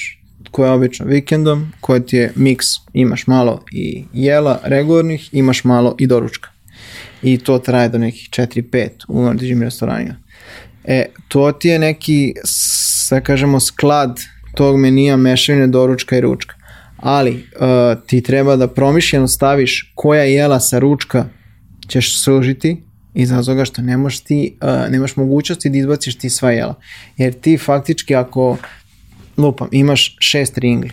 koja je obično vikendom, koja ti je miks, imaš malo i jela regularnih, imaš malo i doručka. I to traje do nekih 4-5 u određenim restoranima. E, to ti je neki, s- da kažemo, sklad tog menija mešavine doručka i ručka. Ali uh, ti treba da promišljeno staviš koja jela sa ručka ćeš služiti iz razloga što ne možeš ti, uh, nemaš mogućnosti da izbaciš ti sva jela. Jer ti faktički ako lupam, imaš šest ringli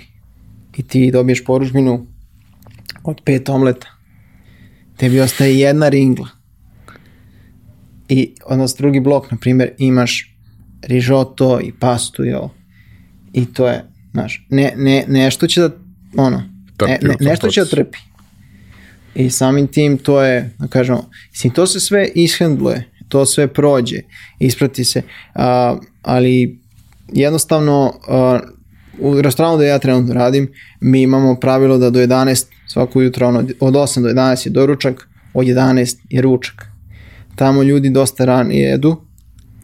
i ti dobiješ poručbinu od pet omleta, tebi ostaje jedna ringla. I odnosno drugi blok, na primjer, imaš rižoto i pastu i ovo. I to je, znaš, ne, ne, nešto će da, ono, ne, ne, nešto će da trpi. I samim tim to je, da kažemo, mislim, to se sve ishendluje, to sve prođe, isprati se, a, ali jednostavno a, u restoranu da ja trenutno radim, mi imamo pravilo da do 11 svako jutro, ono, od 8 do 11 je doručak, od 11 je ručak. Tamo ljudi dosta ranije jedu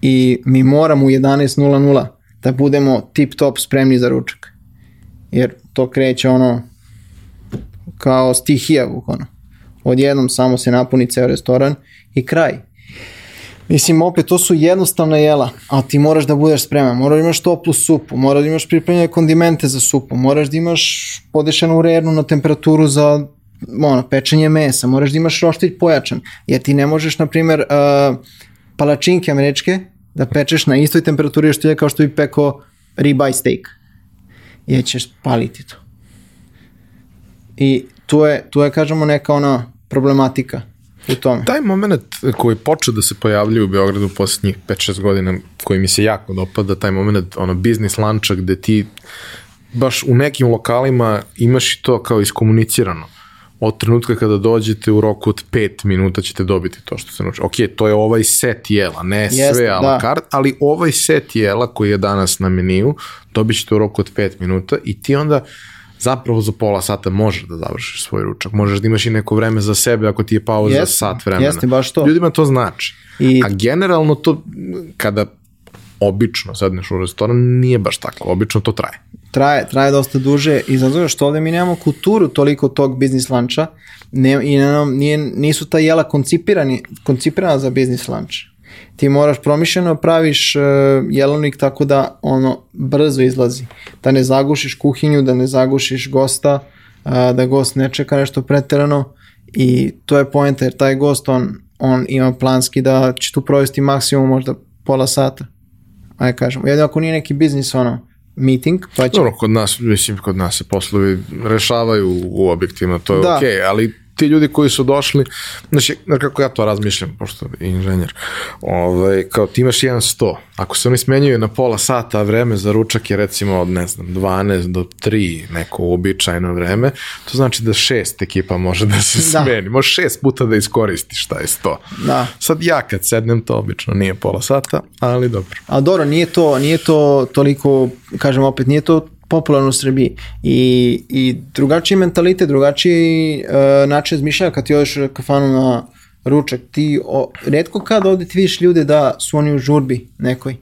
i mi moramo u 11.00 da budemo tip top spremni za ručak. Jer to kreće ono kao stihija bukvalno. Odjednom samo se napuni ceo restoran i kraj. Mislim, opet, to su jednostavna jela, ali ti moraš da budeš spreman. Moraš da imaš toplu supu, moraš da imaš pripremljene kondimente za supu, moraš da imaš podešenu rernu na temperaturu za ono, pečenje mesa, moraš da imaš roštilj pojačan, jer ti ne možeš, na primjer, uh, palačinke američke da pečeš na istoj temperaturi roštilja kao što bi pekao ribeye steak. Jer ćeš paliti to. I tu je, tu je, kažemo, neka ona problematika u tome. Taj moment koji počeo da se pojavljuje u Beogradu posljednjih 5-6 godina, koji mi se jako dopada, taj moment ono, biznis lanča gde ti baš u nekim lokalima imaš i to kao iskomunicirano. Od trenutka kada dođete u roku od 5 minuta ćete dobiti to što se nauči. Ok, to je ovaj set jela, ne Jeste, sve a la da. carte, ali ovaj set jela koji je danas na meniju dobit ćete u roku od 5 minuta i ti onda zapravo za pola sata možeš da završiš svoj ručak. Možeš da imaš i neko vreme za sebe ako ti je pauza Jeste, sat vremena. jeste, baš to. Ljudima to znači. I- A generalno to, kada obično sedneš u restoran, nije baš tako. Obično to traje. traje, traje dosta duže i zato što ovde mi nemamo kulturu toliko tog biznis lanča ne, i ne, nije, nisu ta jela koncipirani, koncipirana za biznis lanč. Ti moraš promišljeno praviš uh, jelovnik tako da ono brzo izlazi. Da ne zagušiš kuhinju, da ne zagušiš gosta, uh, da gost ne čeka nešto preterano i to je poenta jer taj gost on, on ima planski da će tu provesti maksimum možda pola sata. Ajde kažemo. Jedno ako nije neki biznis ono meeting, pa će Dobro, kod nas, mislim, kod nas se poslovi rešavaju u objektima, to je Da. okej, ali ti ljudi koji su došli, znači, kako ja to razmišljam, pošto je inženjer, ovaj, kao ti imaš jedan sto, ako se oni smenjuju na pola sata, a vreme za ručak je recimo od, ne znam, 12 do 3, neko uobičajeno vreme, to znači da šest ekipa može da se da. smeni, može šest puta da iskoristiš je sto. Da. Sad ja kad sednem, to obično nije pola sata, ali dobro. A dobro, nije to, nije to toliko, kažem opet, nije to popularno u Srbiji i, i drugačiji mentalitet, drugačiji uh, način razmišljanja kad ti odeš kafanu na ručak, ti o, redko kad ovde ti vidiš ljude da su oni u žurbi nekoj.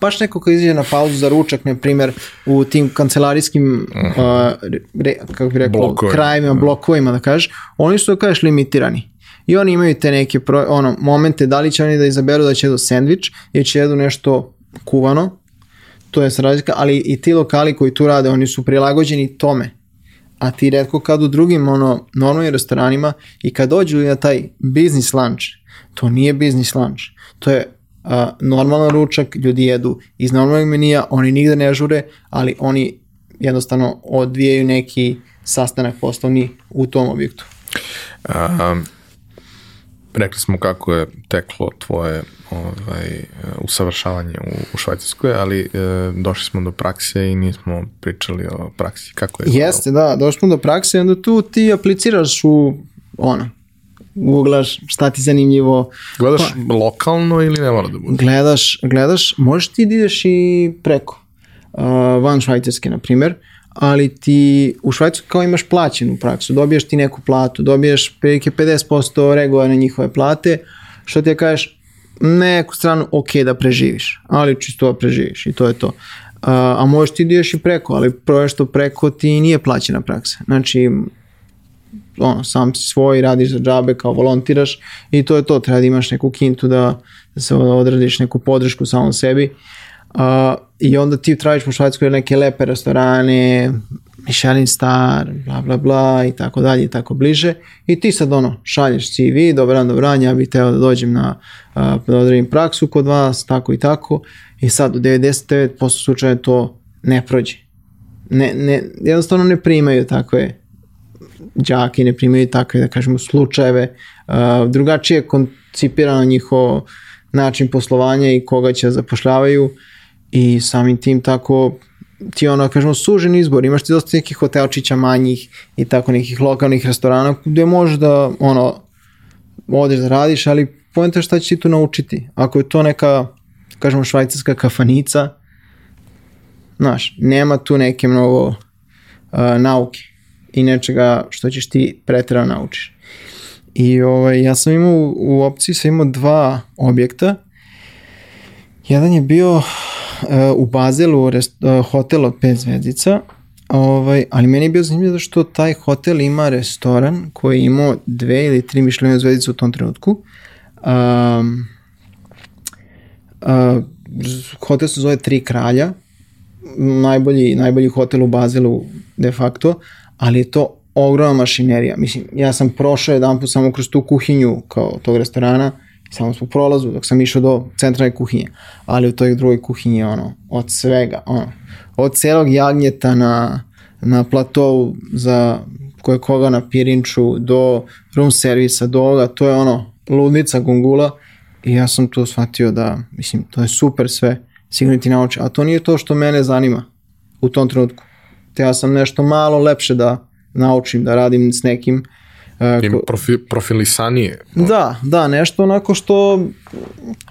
Baš neko ko izađe na pauzu za ručak, na primjer, u tim kancelarijskim, uh, re, kako bi rekao, Blokovi. krajevima, blokovima, da kažeš, oni su, da kažeš, limitirani. I oni imaju te neke pro, ono, momente, da li će oni da izaberu da će jedu sandvič ili će jedu nešto kuvano, to je razlika, ali i ti lokali koji tu rade, oni su prilagođeni tome. A ti redko kad u drugim ono, normalnim restoranima i kad dođu na taj business lunch, to nije business lunch. To je a, normalan ručak, ljudi jedu iz normalnog menija, oni nigde ne žure, ali oni jednostavno odvijaju neki sastanak poslovni u tom objektu. Um, rekli smo kako je teklo tvoje ovaj, usavršavanje u, u Švajcarskoj, ali e, došli smo do prakse i nismo pričali o praksi. Kako je? Jeste, da, došli smo do prakse i onda tu ti apliciraš u ono, googlaš šta ti zanimljivo. Gledaš pa, lokalno ili ne mora da bude? Gledaš, gledaš, možeš ti da ideš i preko, uh, van Švajcarske, na primjer, ali ti u Švajcarskoj kao imaš plaćenu praksu, dobiješ ti neku platu, dobiješ prilike 50% regova na njihove plate, što ti je kažeš, neku stranu ok da preživiš, ali čisto da preživiš i to je to. A, a možeš ti da ideš i preko, ali prvo što preko ti nije plaćena praksa. Znači, ono, sam si svoj, radiš za džabe kao volontiraš i to je to, treba da imaš neku kintu da, da se odradiš neku podršku samom sebi. Uh, I onda ti tražiš po Švajskoj neke lepe restorane, Michelin star, bla bla bla i tako dalje i tako bliže i ti sad ono šalješ CV, dobran dobran, ja bih teo da dođem na da odradim praksu kod vas, tako i tako i sad u 99% slučaja to ne prođe. Ne, ne, jednostavno ne primaju takve džake, ne primaju takve, da kažemo, slučajeve. Drugačije je koncipirano njihovo način poslovanja i koga će da zapošljavaju i samim tim tako ti ono, kažemo, sužen izbor, imaš ti dosta nekih hotelčića manjih i tako nekih lokalnih restorana gde možeš da, ono, odeš da radiš, ali pojenta šta će ti tu naučiti. Ako je to neka, kažemo, švajcarska kafanica, znaš, nema tu neke mnogo uh, nauke i nečega što ćeš ti pretrano naučiš. I ovaj, ja sam imao u opciji, sam imao dva objekta. Jedan je bio u Bazelu rest, hotel od 5 zvezdica, ovaj, ali meni je bio zanimljivo što taj hotel ima restoran koji je imao dve ili tri mišljenja zvezdice u tom trenutku. Um, uh, hotel se zove Tri kralja, najbolji, najbolji hotel u Bazelu de facto, ali je to ogromna mašinerija. Mislim, ja sam prošao jedan put samo kroz tu kuhinju kao tog restorana samo smo prolazu dok sam išao do centralne kuhinje, ali u toj drugoj kuhinji ono, od svega, ono, od celog jagnjeta na, na platovu za koje koga na pirinču do room servisa, do ovoga, to je ono, ludnica gungula. I ja sam tu shvatio da, mislim, to je super sve, sigurno ti nauči, a to nije to što mene zanima u tom trenutku. Te ja sam nešto malo lepše da naučim, da radim s nekim ko, profi, profilisanije. Da, da, nešto onako što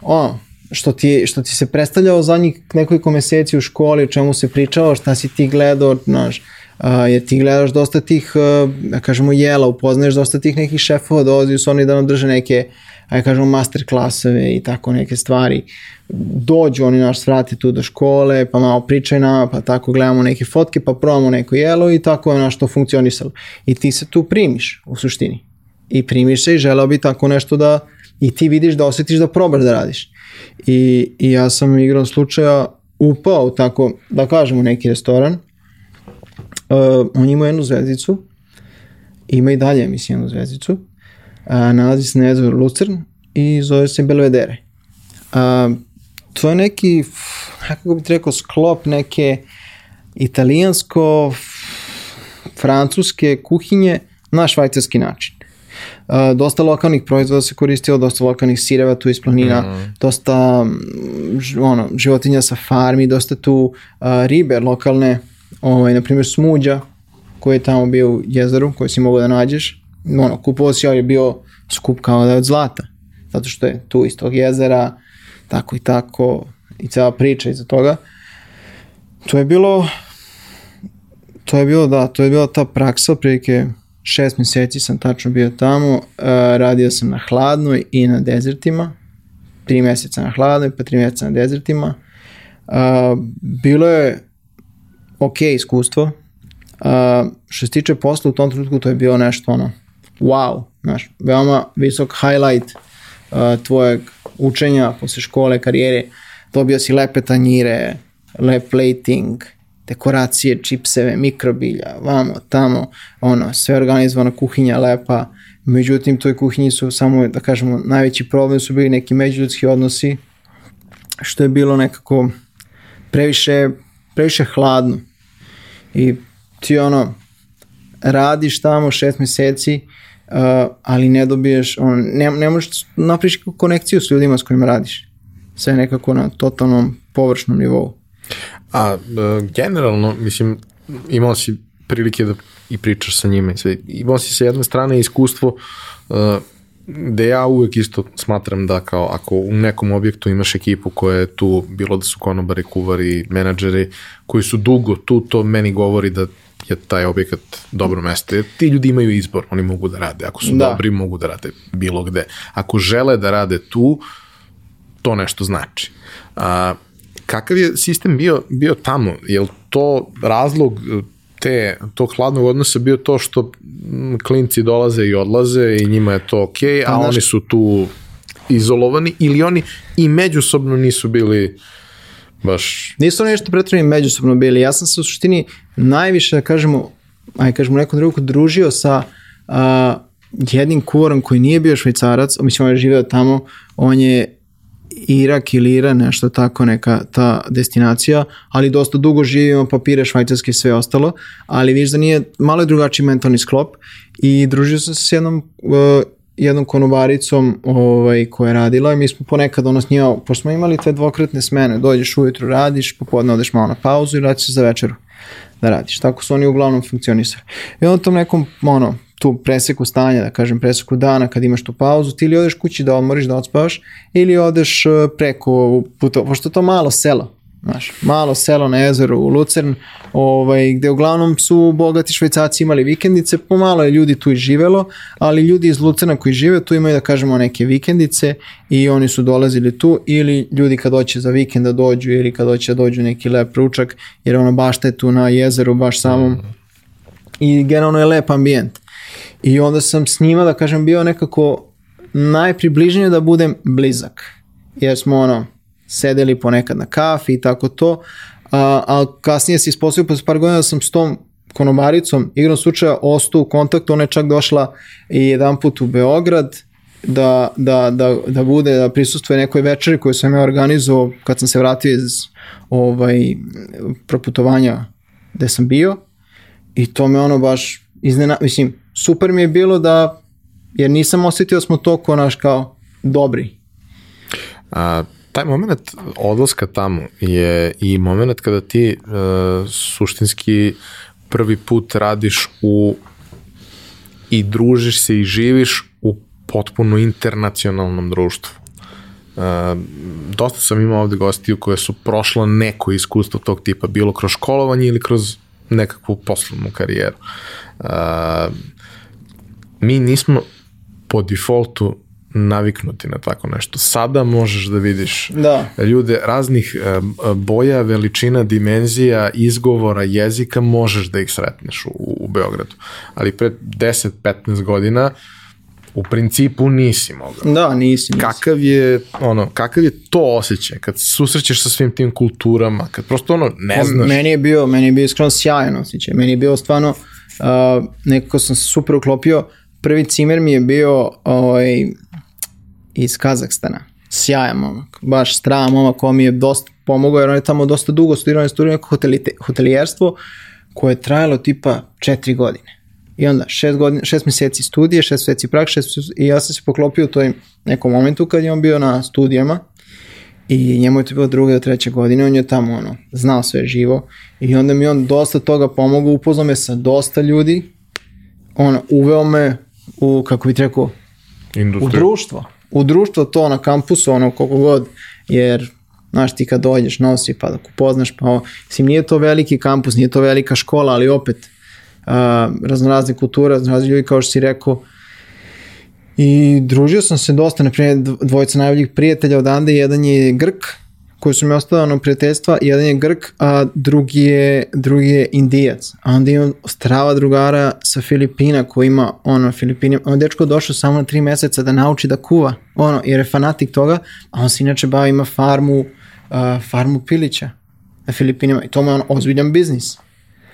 ono, što ti, što ti se predstavljao zadnjih nekoliko meseci u školi, o čemu se pričalo, šta si ti gledao, znaš, uh, jer ti gledaš dosta tih, uh, da kažemo, jela, upoznaješ dosta tih nekih šefova, dolazi su oni da nam drže neke, ajde kažemo, master klasove i tako neke stvari. Dođu oni naš svrati tu do škole, pa malo pričaju nama, pa tako gledamo neke fotke, pa probamo neko jelo i tako je naš to funkcionisalo. I ti se tu primiš u suštini. I primiš se i želeo bi tako nešto da i ti vidiš da osjetiš da probaš da radiš. I, i ja sam igrom slučaja upao tako, da kažemo, neki restoran. Uh, on ima jednu zvezdicu, ima i dalje, mislim, jednu zvezdicu. Uh, nalazi se na jezeru Lucern i zove se Belvedere. Uh, to je neki, kako bih rekao, sklop neke italijansko francuske kuhinje na švajcarski način. Uh, dosta lokalnih proizvoda se koristilo, dosta lokalnih sireva tu iz planina, mm. dosta ono, životinja sa farmi, dosta tu uh, ribe lokalne, ovaj, na primjer smuđa koji je tamo bio u jezeru, koji si mogao da nađeš. Ono, kupovao si, je bio skup kao da je od zlata, zato što je tu iz tog jezera, tako i tako, i cela priča iza toga. To je bilo to je bilo, da, to je bila ta praksa, prilike šest meseci sam tačno bio tamo, uh, radio sam na hladnoj i na dezertima, tri meseca na hladnoj, pa tri meseca na dezertima. Uh, bilo je ok iskustvo, uh, što se tiče posla u tom trenutku to je bilo nešto ono, wow, znaš, veoma visok highlight uh, tvojeg učenja posle škole, karijere, dobio si lepe tanjire, lep plating, dekoracije, čipseve, mikrobilja, vamo, tamo, ono, sve organizovana kuhinja lepa, međutim, toj kuhinji su samo, da kažemo, najveći problem su bili neki međuljudski odnosi, što je bilo nekako previše, previše hladno. I ti ono, radiš tamo šest meseci, uh, ali ne dobiješ, on, ne, ne možeš napriš konekciju s ljudima s kojima radiš. Sve nekako na totalnom površnom nivou. A e, generalno, mislim, imao si prilike da i pričaš sa njima i sve. Imao si sa jedne strane iskustvo uh, gde ja uvek isto smatram da kao ako u nekom objektu imaš ekipu koja je tu, bilo da su konobari, kuvari, menadžeri, koji su dugo tu, to meni govori da je taj objekat dobro mesto. Jer ti ljudi imaju izbor, oni mogu da rade. Ako su da. dobri, mogu da rade bilo gde. Ako žele da rade tu, to nešto znači. A, kakav je sistem bio, bio tamo? Je li to razlog e, te, tog hladnog odnosa bio to što klinci dolaze i odlaze i njima je to ok, a pa, oni su tu izolovani ili oni i međusobno nisu bili baš... Nisu nešto pretredno međusobno bili. Ja sam se u suštini najviše, da kažemo, aj kažemo nekom drugu, družio sa uh, jednim kuvarom koji nije bio švajcarac, mislim on je živeo tamo, on je Irak ili Iran, nešto tako neka ta destinacija, ali dosta dugo živimo, papire švajcarske i sve ostalo, ali viš da nije, malo je drugačiji mentalni sklop i družio sam se s jednom uh, jednom konobaricom ovaj, koja je radila i mi smo ponekad ono s njima, pošto smo imali te dvokratne smene, dođeš ujutru, radiš, popodne odeš malo na pauzu i vratiš se za večeru da radiš. Tako su oni uglavnom funkcionisali. I onda tom nekom, ono, tu preseku stanja, da kažem preseku dana kad imaš tu pauzu, ti ili odeš kući da odmoriš, da odspavaš, ili odeš e, preko puta, pošto to malo selo, znaš, malo selo na jezeru u Lucern, ovaj, gde uglavnom su bogati švajcaci imali vikendice, pomalo je ljudi tu i živelo, ali ljudi iz Lucerna koji žive tu imaju da kažemo neke vikendice i oni su dolazili tu ili ljudi kad hoće za vikend da dođu ili kad hoće da dođu neki lep ručak, jer ono baš te tu na jezeru, baš samom i generalno je lep ambijent. I onda sam s njima, da kažem, bio nekako najpribližnije da budem blizak. Jer smo ono, sedeli ponekad na kafi i tako to, a, a kasnije se ispostavio posle par godina da sam s tom konobaricom igrom slučaja ostao u kontaktu, ona je čak došla i jedan put u Beograd da, da, da, da bude, da prisustuje nekoj večeri koju sam ja organizovao kad sam se vratio iz ovaj, proputovanja gde sam bio i to me ono baš iznena, mislim, super mi je bilo da, jer nisam osetio da smo toliko naš kao dobri. A, taj moment odlaska tamo je i moment kada ti uh, suštinski prvi put radiš u i družiš se i živiš u potpuno internacionalnom društvu. Uh, dosta sam imao ovde gostiju koje su prošla neko iskustvo tog tipa, bilo kroz školovanje ili kroz nekakvu poslovnu karijeru. Uh, mi nismo po defaultu naviknuti na tako nešto. Sada možeš da vidiš da. ljude raznih e, boja, veličina, dimenzija, izgovora, jezika, možeš da ih sretneš u, u Beogradu. Ali pre 10-15 godina u principu nisi mogao. Da, nisi, nisi. Kakav je, ono, kakav je to osjećaj kad susrećeš sa svim tim kulturama, kad prosto ono ne znaš. Meni je bio, meni je bio iskreno sjajan osjećaj. Meni je bio stvarno, uh, nekako sam se super uklopio, prvi cimer mi je bio ovaj, iz Kazahstana. Sjajan momak, baš strava momak ko mi je dosta pomogao jer on je tamo dosta dugo studirao, on je studirao neko hoteli, hotelijerstvo koje je trajalo tipa četiri godine. I onda šest, godina, šest meseci studije, šest meseci prak, šest i ja sam se poklopio u toj nekom momentu kad je on bio na studijama i njemu je to bilo druga do treća godina, on je tamo ono, znao sve živo i onda mi on dosta toga pomogao, upoznao me sa dosta ljudi, ono, uveo me u, kako bih rekao, Industrija. u društvo. U društvo to na kampusu, ono, koliko god, jer Znaš, ti kad dođeš, nosi, pa da upoznaš, pa ovo, mislim, nije to veliki kampus, nije to velika škola, ali opet, uh, raznorazne kulture, raznorazni ljudi, kao što si rekao, I družio sam se dosta, na primjer, dvojica najboljih prijatelja odande, jedan je Grk, koji su mi ostavano prijateljstva, jedan je Grk, a drugi je, drugi je Indijac. A onda imam strava drugara sa Filipina koji ima, ono, Filipinima, on dečko došao samo na tri meseca da nauči da kuva, ono, jer je fanatik toga, a on se inače bavi, ima farmu, uh, farmu pilića na Filipinima i to mu je on ozbiljan biznis.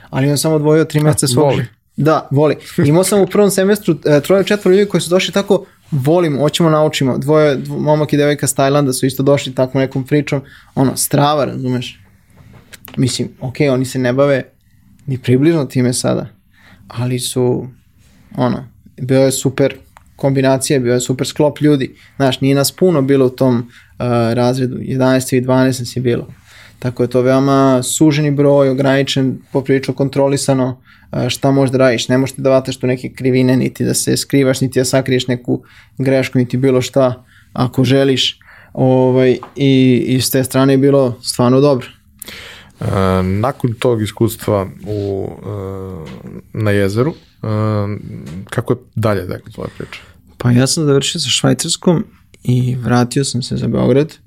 Ali on samo odvojio tri meseca svog voli. Da, voli. Imao sam u prvom semestru e, troje četvoro ljudi koji su došli tako, volimo, hoćemo naučimo. Dvoje, dvo, momak i devojka s Tajlanda su isto došli tako nekom pričom. Ono, strava, razumeš? Mislim, ok, oni se ne bave ni približno time sada, ali su, ono, bio je super kombinacija, bio je super sklop ljudi. Znaš, nije nas puno bilo u tom uh, razredu, 11 i 12 nas je bilo. Tako je to veoma suženi broj, ograničen, poprilično kontrolisano, šta možeš da radiš. Ne možeš da vataš tu neke krivine, niti da se skrivaš, niti da sakriješ neku grešku, niti bilo šta, ako želiš. Ovaj, i, I s te strane je bilo stvarno dobro. E, nakon tog iskustva u, e, na jezeru, e, kako je dalje dakle, tvoja priča? Pa ja sam završio sa Švajcarskom i vratio sam se za Beograd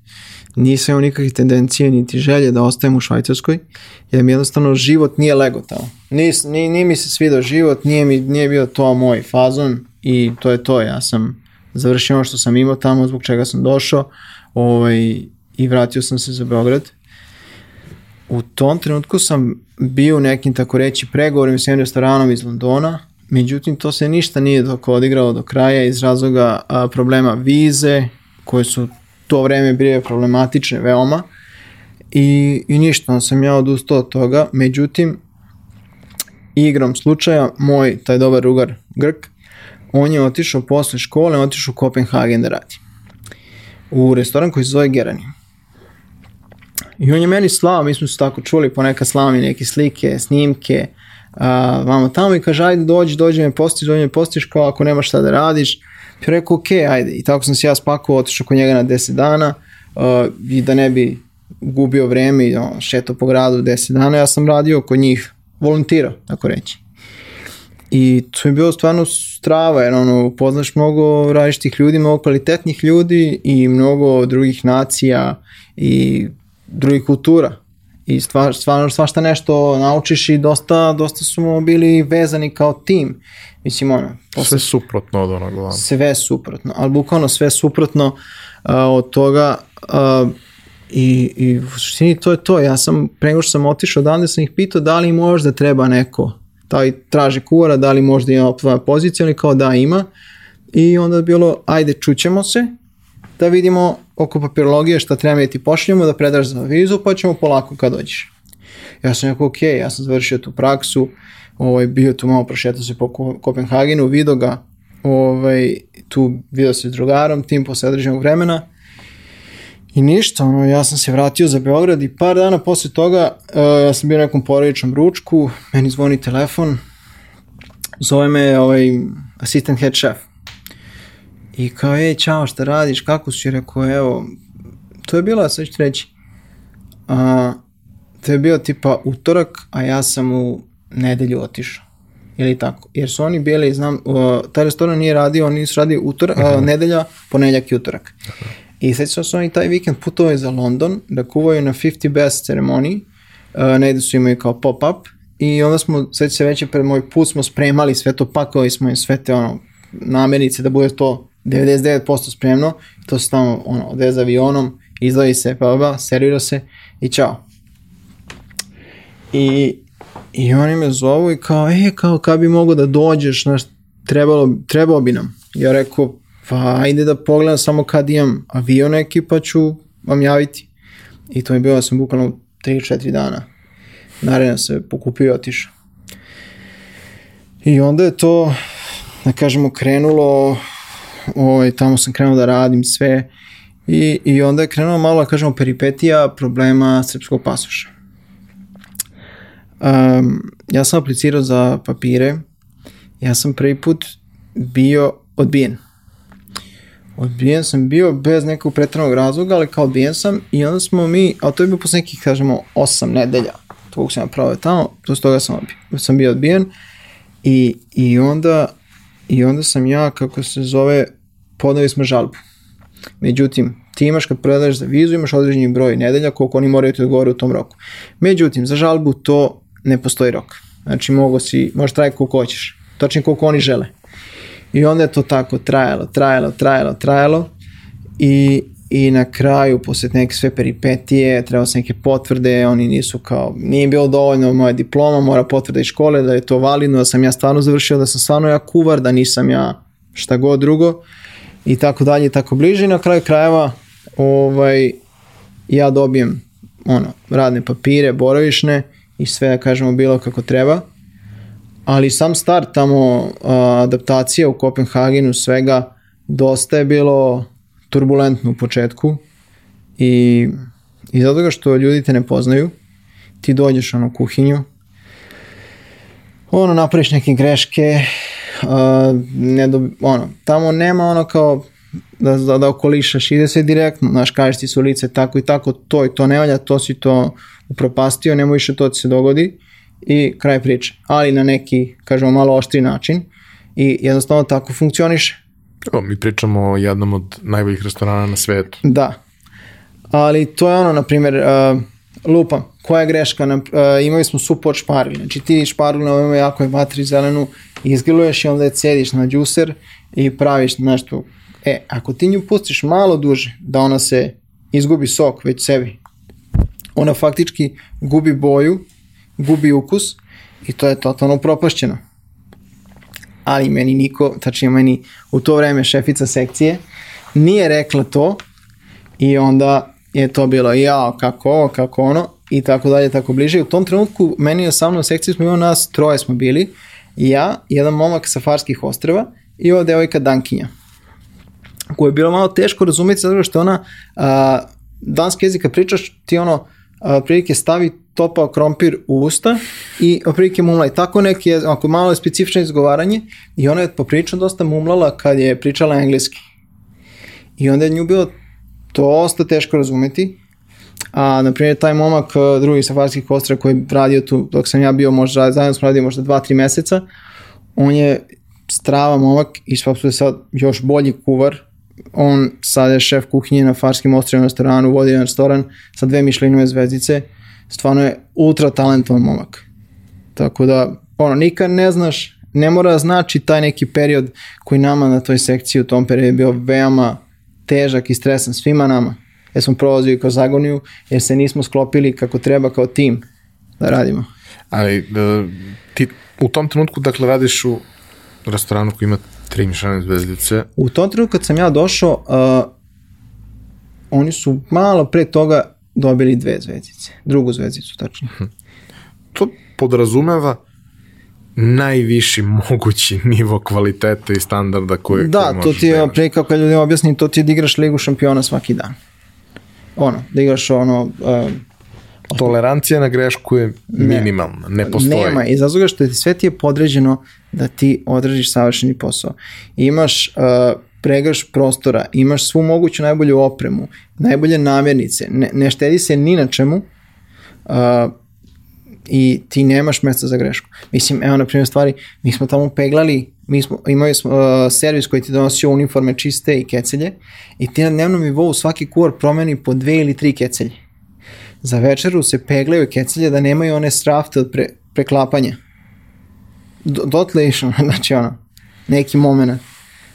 nisam imao nikakve tendencije niti želje da ostajem u Švajcarskoj, jer mi jednostavno život nije lego tamo. Nis, nije, nije mi se svidao život, nije, mi, nije bio to moj fazon i to je to. Ja sam završio ono što sam imao tamo, zbog čega sam došao ovaj, i vratio sam se za Beograd. U tom trenutku sam bio u nekim, tako reći, pregovorima s jednim restoranom iz Londona, međutim to se ništa nije dok odigrao do kraja iz razloga a, problema vize, koje su to vreme bile problematične veoma i, i ništa, on sam ja odustao od toga, međutim igrom slučaja moj taj dobar drugar Grk on je otišao posle škole, otišao u Kopenhagen da radi. U restoran koji se zove Gerani. I on je meni slao, mi smo se tako čuli ponekad slao mi neke slike, snimke a, vamo tamo i kaže ajde dođi, dođi me postiš, dođi me postiš kao ako nemaš šta da radiš Ja rekao, ok, ajde. I tako sam se ja spakovao, otišao kod njega na 10 dana uh, i da ne bi gubio vreme i no, šeto po gradu 10 dana, ja sam radio kod njih, volontirao, tako reći. I to je bilo stvarno strava, jer ono, upoznaš mnogo različitih ljudi, mnogo kvalitetnih ljudi i mnogo drugih nacija i drugih kultura. I stvar, stvarno svašta nešto naučiš i dosta, dosta smo bili vezani kao tim. Mislim, ono... Posle, sve suprotno od onog glavnog. Sve suprotno, ali bukvalno sve suprotno uh, od toga uh, i, i u suštini to je to. Ja sam, pre nego što sam otišao odande, sam ih pitao da li možda treba neko, da li traže kuvara, da li možda ima tvoja pozicija, ali kao da ima. I onda je bilo, ajde, čućemo se, da vidimo oko papirologije šta treba mi ti pošljemo, da predaš za vizu, pa ćemo polako kad dođeš. Ja sam rekao, ok, ja sam završio tu praksu, ovaj, bio tu malo prošetao se po Kopenhagenu, vidio ga, ovaj, tu vidio se s drugarom, tim posle određenog vremena, I ništa, ono, ja sam se vratio za Beograd i par dana posle toga uh, ja sam bio na nekom porodičnom ručku, meni zvoni telefon, zove me ovaj, asistent head chef. I kao, ej, čao, šta radiš, kako si? Rekao, evo, to je bilo, sad ću reći, a, to je bio tipa utorak, a ja sam u nedelju otišao. Ili tako. Jer su oni bili, znam, uh, taj restoran nije radio, oni su radio utorak, uh, nedelja, ponedljak i utorak. I sad su oni taj vikend putovali za London da kuvaju na 50 best ceremoniji, uh, negde su imaju kao pop-up i onda smo, sad se već pred moj put smo spremali sve to, pakovali smo im sve te ono, namirnice da bude to 99% spremno, to se tamo ono, odveze avionom, izlavi se, pa ba, servira se i čao. I, I oni me zovu i kao, e, kao, kad bi mogo da dođeš, znaš, trebalo, trebalo bi nam. Ja rekao, pa ajde da pogledam samo kad imam avion neki, pa ću vam javiti. I to je bilo, sam bukvalno 3-4 dana. Naravno se pokupio i otišao. I onda je to, da kažemo, krenulo, ovaj, tamo sam krenuo da radim sve i, i onda je krenulo malo, da kažemo, peripetija problema srpskog pasoša. Um, ja sam aplicirao za papire, ja sam prvi put bio odbijen. Odbijen sam bio bez nekog pretranog razloga, ali kao odbijen sam i onda smo mi, a to je bio posle nekih, kažemo, osam nedelja, tog sam ja pravio tamo, to toga sam, odbijen, sam bio odbijen i, i, onda, i onda sam ja, kako se zove, podali smo žalbu. Međutim, ti imaš kad predaješ za vizu, imaš određeni broj nedelja koliko oni moraju ti odgovore u tom roku. Međutim, za žalbu to ne postoji rok. Znači, mogo si, možeš trajati koliko hoćeš. Točno koliko oni žele. I onda je to tako trajalo, trajalo, trajalo, trajalo i, i na kraju, posle neke sve peripetije, trebao sam neke potvrde, oni nisu kao, nije bilo dovoljno moja diploma, mora potvrda iz škole, da je to validno, da sam ja stvarno završio, da sam stvarno ja kuvar, da nisam ja šta god drugo i tako dalje tako bliže i na kraju krajeva ovaj, ja dobijem ono, radne papire, boravišne i sve kažemo bilo kako treba. Ali sam start tamo adaptacija u Kopenhagenu svega dosta je bilo turbulentno u početku. I i zato toga što ljudi te ne poznaju ti dođeš ono u kuhinju ono napraviš neke greške uh, ne do, ono, tamo nema ono kao da, da, da okolišaš, ide se direktno, znaš, kažeš ti su lice tako i tako, to i to ne valja, to si to upropastio, nemoj više to ti se dogodi i kraj priče. Ali na neki, kažemo, malo oštri način i jednostavno tako funkcioniše. O, mi pričamo o jednom od najboljih restorana na svetu. Da. Ali to je ono, na primjer, uh, lupam, koja je greška, na, uh, imali smo support šparili, znači ti šparili na ovome jako je vatri zelenu, izgriluješ i onda je cediš na džuser i praviš nešto. E, ako ti nju pustiš malo duže, da ona se izgubi sok već sebi, ona faktički gubi boju gubi ukus i to je totalno propašćeno. Ali meni niko, tačnije meni u to vreme šefica sekcije, nije rekla to i onda je to bilo jao kako ovo, kako ono i tako dalje, tako bliže. U tom trenutku meni je sa mnom u sekciji smo imali nas, troje smo bili, ja, jedan momak sa Farskih ostreva i ova devojka Dankinja koju je bilo malo teško razumeti zato što ona a, danski jezik kad pričaš ti ono a, prilike stavi topao krompir u usta i oprilike mumla. I tako neki, ako malo je specifično izgovaranje, i ona je poprilično dosta mumlala kad je pričala engleski. I onda je nju bilo dosta teško razumeti. A, na primjer, taj momak, drugi safarskih ostra koji je radio tu, dok sam ja bio možda, zajedno smo radio možda 2-3 meseca, on je strava momak i svapsu je sad još bolji kuvar. On sad je šef kuhinje na Farskim ostrovima restoranu, vodi jedan restoran sa dve mišljenove zvezdice stvarno je ultra talentovan momak. Tako da, ono, nikad ne znaš, ne mora znači taj neki period koji nama na toj sekciji u tom periodu je bio veoma težak i stresan svima nama. Jer smo prolazili kroz agoniju, jer se nismo sklopili kako treba kao tim da radimo. Ali uh, ti u tom trenutku, dakle, radiš u restoranu koji ima tri mišljene zvezdice. U tom trenutku kad sam ja došao, uh, oni su malo pre toga dobili dve zvezdice, drugu zvezdicu tačno. Mhm. To podrazumeva najviši mogući nivo kvaliteta i standarda koje, da, koje to ti je, da pre kako kad ljudima objasnim, to ti je da igraš ligu šampiona svaki dan. Ono, da igraš ono... Uh, Tolerancija na grešku je minimalna, ne, ne postoji. Nema, iz razloga što ti sve ti je podređeno da ti odražiš savršeni posao. Imaš uh, pregraš prostora, imaš svu moguću najbolju opremu, najbolje namirnice, ne, ne štedi se ni na čemu uh, i ti nemaš mesta za grešku. Mislim, evo na primjer stvari, mi smo tamo peglali, mi smo, imali smo uh, servis koji ti donosio uniforme čiste i kecelje i ti na dnevnom nivou svaki kuvar promeni po dve ili tri kecelje. Za večeru se peglaju kecelje da nemaju one strafte od pre, preklapanja. dotle išao, znači ono, neki moment.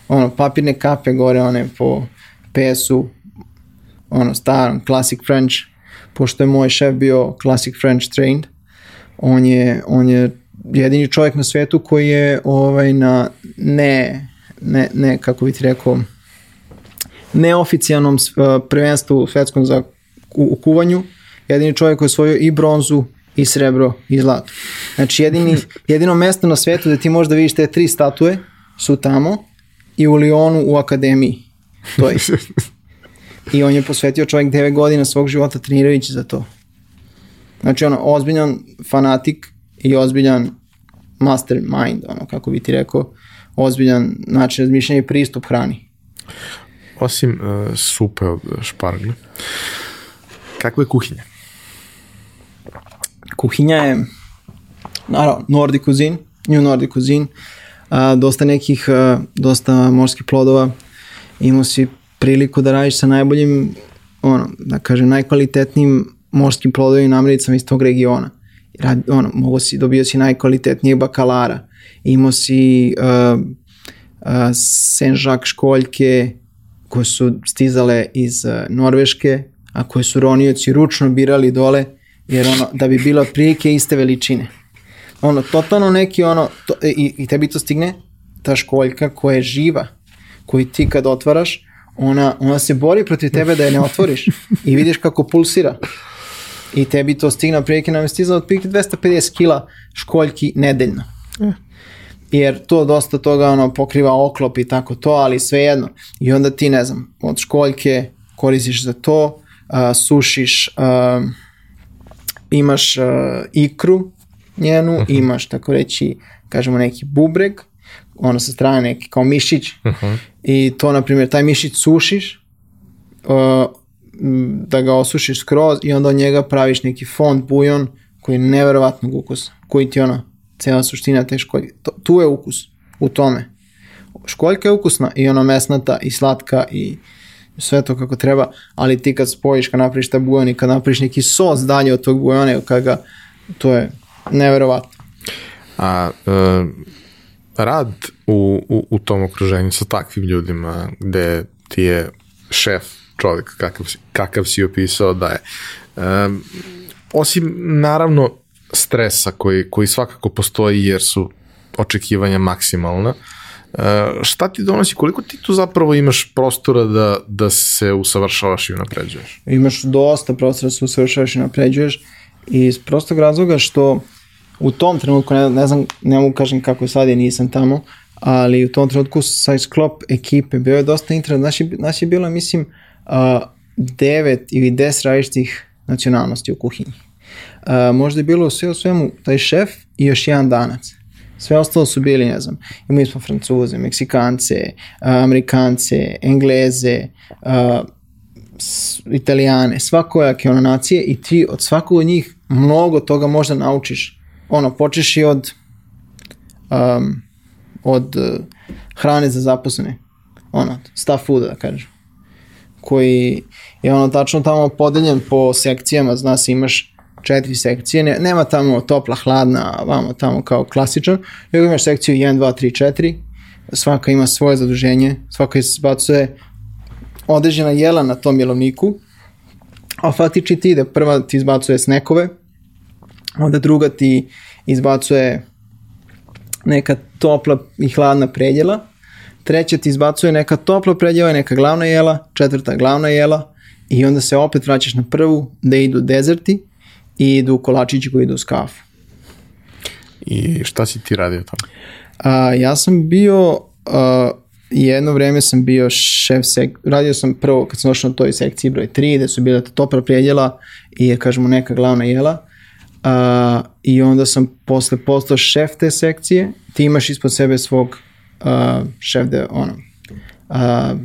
Ono, papirne kape gore, one po PS-u, ono, starom, Classic French, pošto je moj šef bio Classic French trained, on je, on je jedini čovjek na svetu koji je ovaj, na ne, ne, ne, kako bih ti rekao, neoficijalnom uh, prvenstvu svetskom za u, u kuvanju, jedini čovjek koji je osvojio i bronzu i srebro i zlato. Znači jedini, jedino mesto na svetu gde ti možda vidiš te tri statue su tamo i u Lionu u akademiji. To je. I on je posvetio čovjek 9 godina svog života trenirajući za to. Znači ono, ozbiljan fanatik i ozbiljan mastermind, ono, kako bi ti rekao, ozbiljan način razmišljanja i pristup hrani. Osim uh, supe od šparglja, kakva je kuhinja? Kuhinja je, naravno, Nordic cuisine, New Nordic cuisine, a, dosta nekih, a, dosta morskih plodova, imao si priliku da radiš sa najboljim, ono, da kažem, najkvalitetnijim morskim plodovim namirnicama iz tog regiona. Rad, ono, mogo si, dobio si najkvalitetnijeg bakalara, imao si uh, uh, senžak školjke koje su stizale iz uh, Norveške, a koje su ronioci ručno birali dole, jer ono, da bi bila prilike iste veličine. Ono, totalno neki ono, to, i, i tebi to stigne, ta školjka koja je živa, koju ti kad otvaraš, ona, ona se bori protiv tebe da je ne otvoriš i vidiš kako pulsira i tebi to stigne prilike nam je stizalo otprilike 250 kila školjki nedeljno. Jer to dosta toga ono pokriva oklop i tako to, ali svejedno. I onda ti, ne znam, od školjke koristiš za to, uh, sušiš, uh, imaš uh, ikru njenu, uh -huh. imaš tako reći, kažemo neki bubreg, ono sa strane neki kao mišić uh -huh. i to na primjer taj mišić sušiš uh, da ga osušiš skroz i onda od njega praviš neki fond bujon koji je neverovatnog ukusa, koji ti ono, cela suština te školjke. To, tu je ukus, u tome. Školjka je ukusna i ono mesnata i slatka i sve to kako treba, ali ti kad spojiš, kad napraviš taj bujon i kad napraviš neki sos dalje od tog bujona, kad ga, to je neverovatno. A e, rad u, u, u tom okruženju sa takvim ljudima gde ti je šef čovjek kakav, kakav si opisao da je. Um, osim naravno stresa koji, koji svakako postoji jer su očekivanja maksimalna, uh, šta ti donosi, koliko ti tu zapravo imaš prostora da, da se usavršavaš i unapređuješ? Imaš dosta prostora da se usavršavaš i unapređuješ iz prostog razloga što u tom trenutku, ne, ne znam, ne mogu kažem kako je sad, je nisam tamo, ali u tom trenutku sa sklop ekipe bio je dosta interesant. Naš je, naš je bilo, mislim, uh, devet ili deset različitih nacionalnosti u kuhinji. Uh, možda je bilo sve u svemu taj šef i još jedan danac. Sve ostalo su bili, ne znam, imali smo Francuze, Meksikance, Amerikance, Engleze, uh, Italijane, svakojake ono nacije i ti od svakog od njih mnogo toga možda naučiš. Ono, počeš i od um, od uh, hrane za zaposlene. Ono, staff fooda, da kažem koji je ono tačno tamo podeljen po sekcijama, zna se imaš četiri sekcije, ne, nema tamo topla, hladna, vamo tamo kao klasičan, nego imaš sekciju 1, 2, 3, 4, svaka ima svoje zaduženje, svaka izbacuje određena jela na tom jelovniku, a faktički ti ide, prva ti izbacuje snekove, onda druga ti izbacuje neka topla i hladna predjela, treća ti izbacuje neka topla predjava, neka glavna jela, četvrta glavna jela i onda se opet vraćaš na prvu da idu dezerti i idu kolačići koji idu uz kafu. I šta si ti radio tamo? A, ja sam bio, a, jedno vreme sam bio šef sek, radio sam prvo kad sam došao na toj sekciji broj 3 gde su bile topla predjela i kažemo neka glavna jela a, i onda sam posle postao šef te sekcije, ti imaš ispod sebe svog uh, šef de, ono, uh,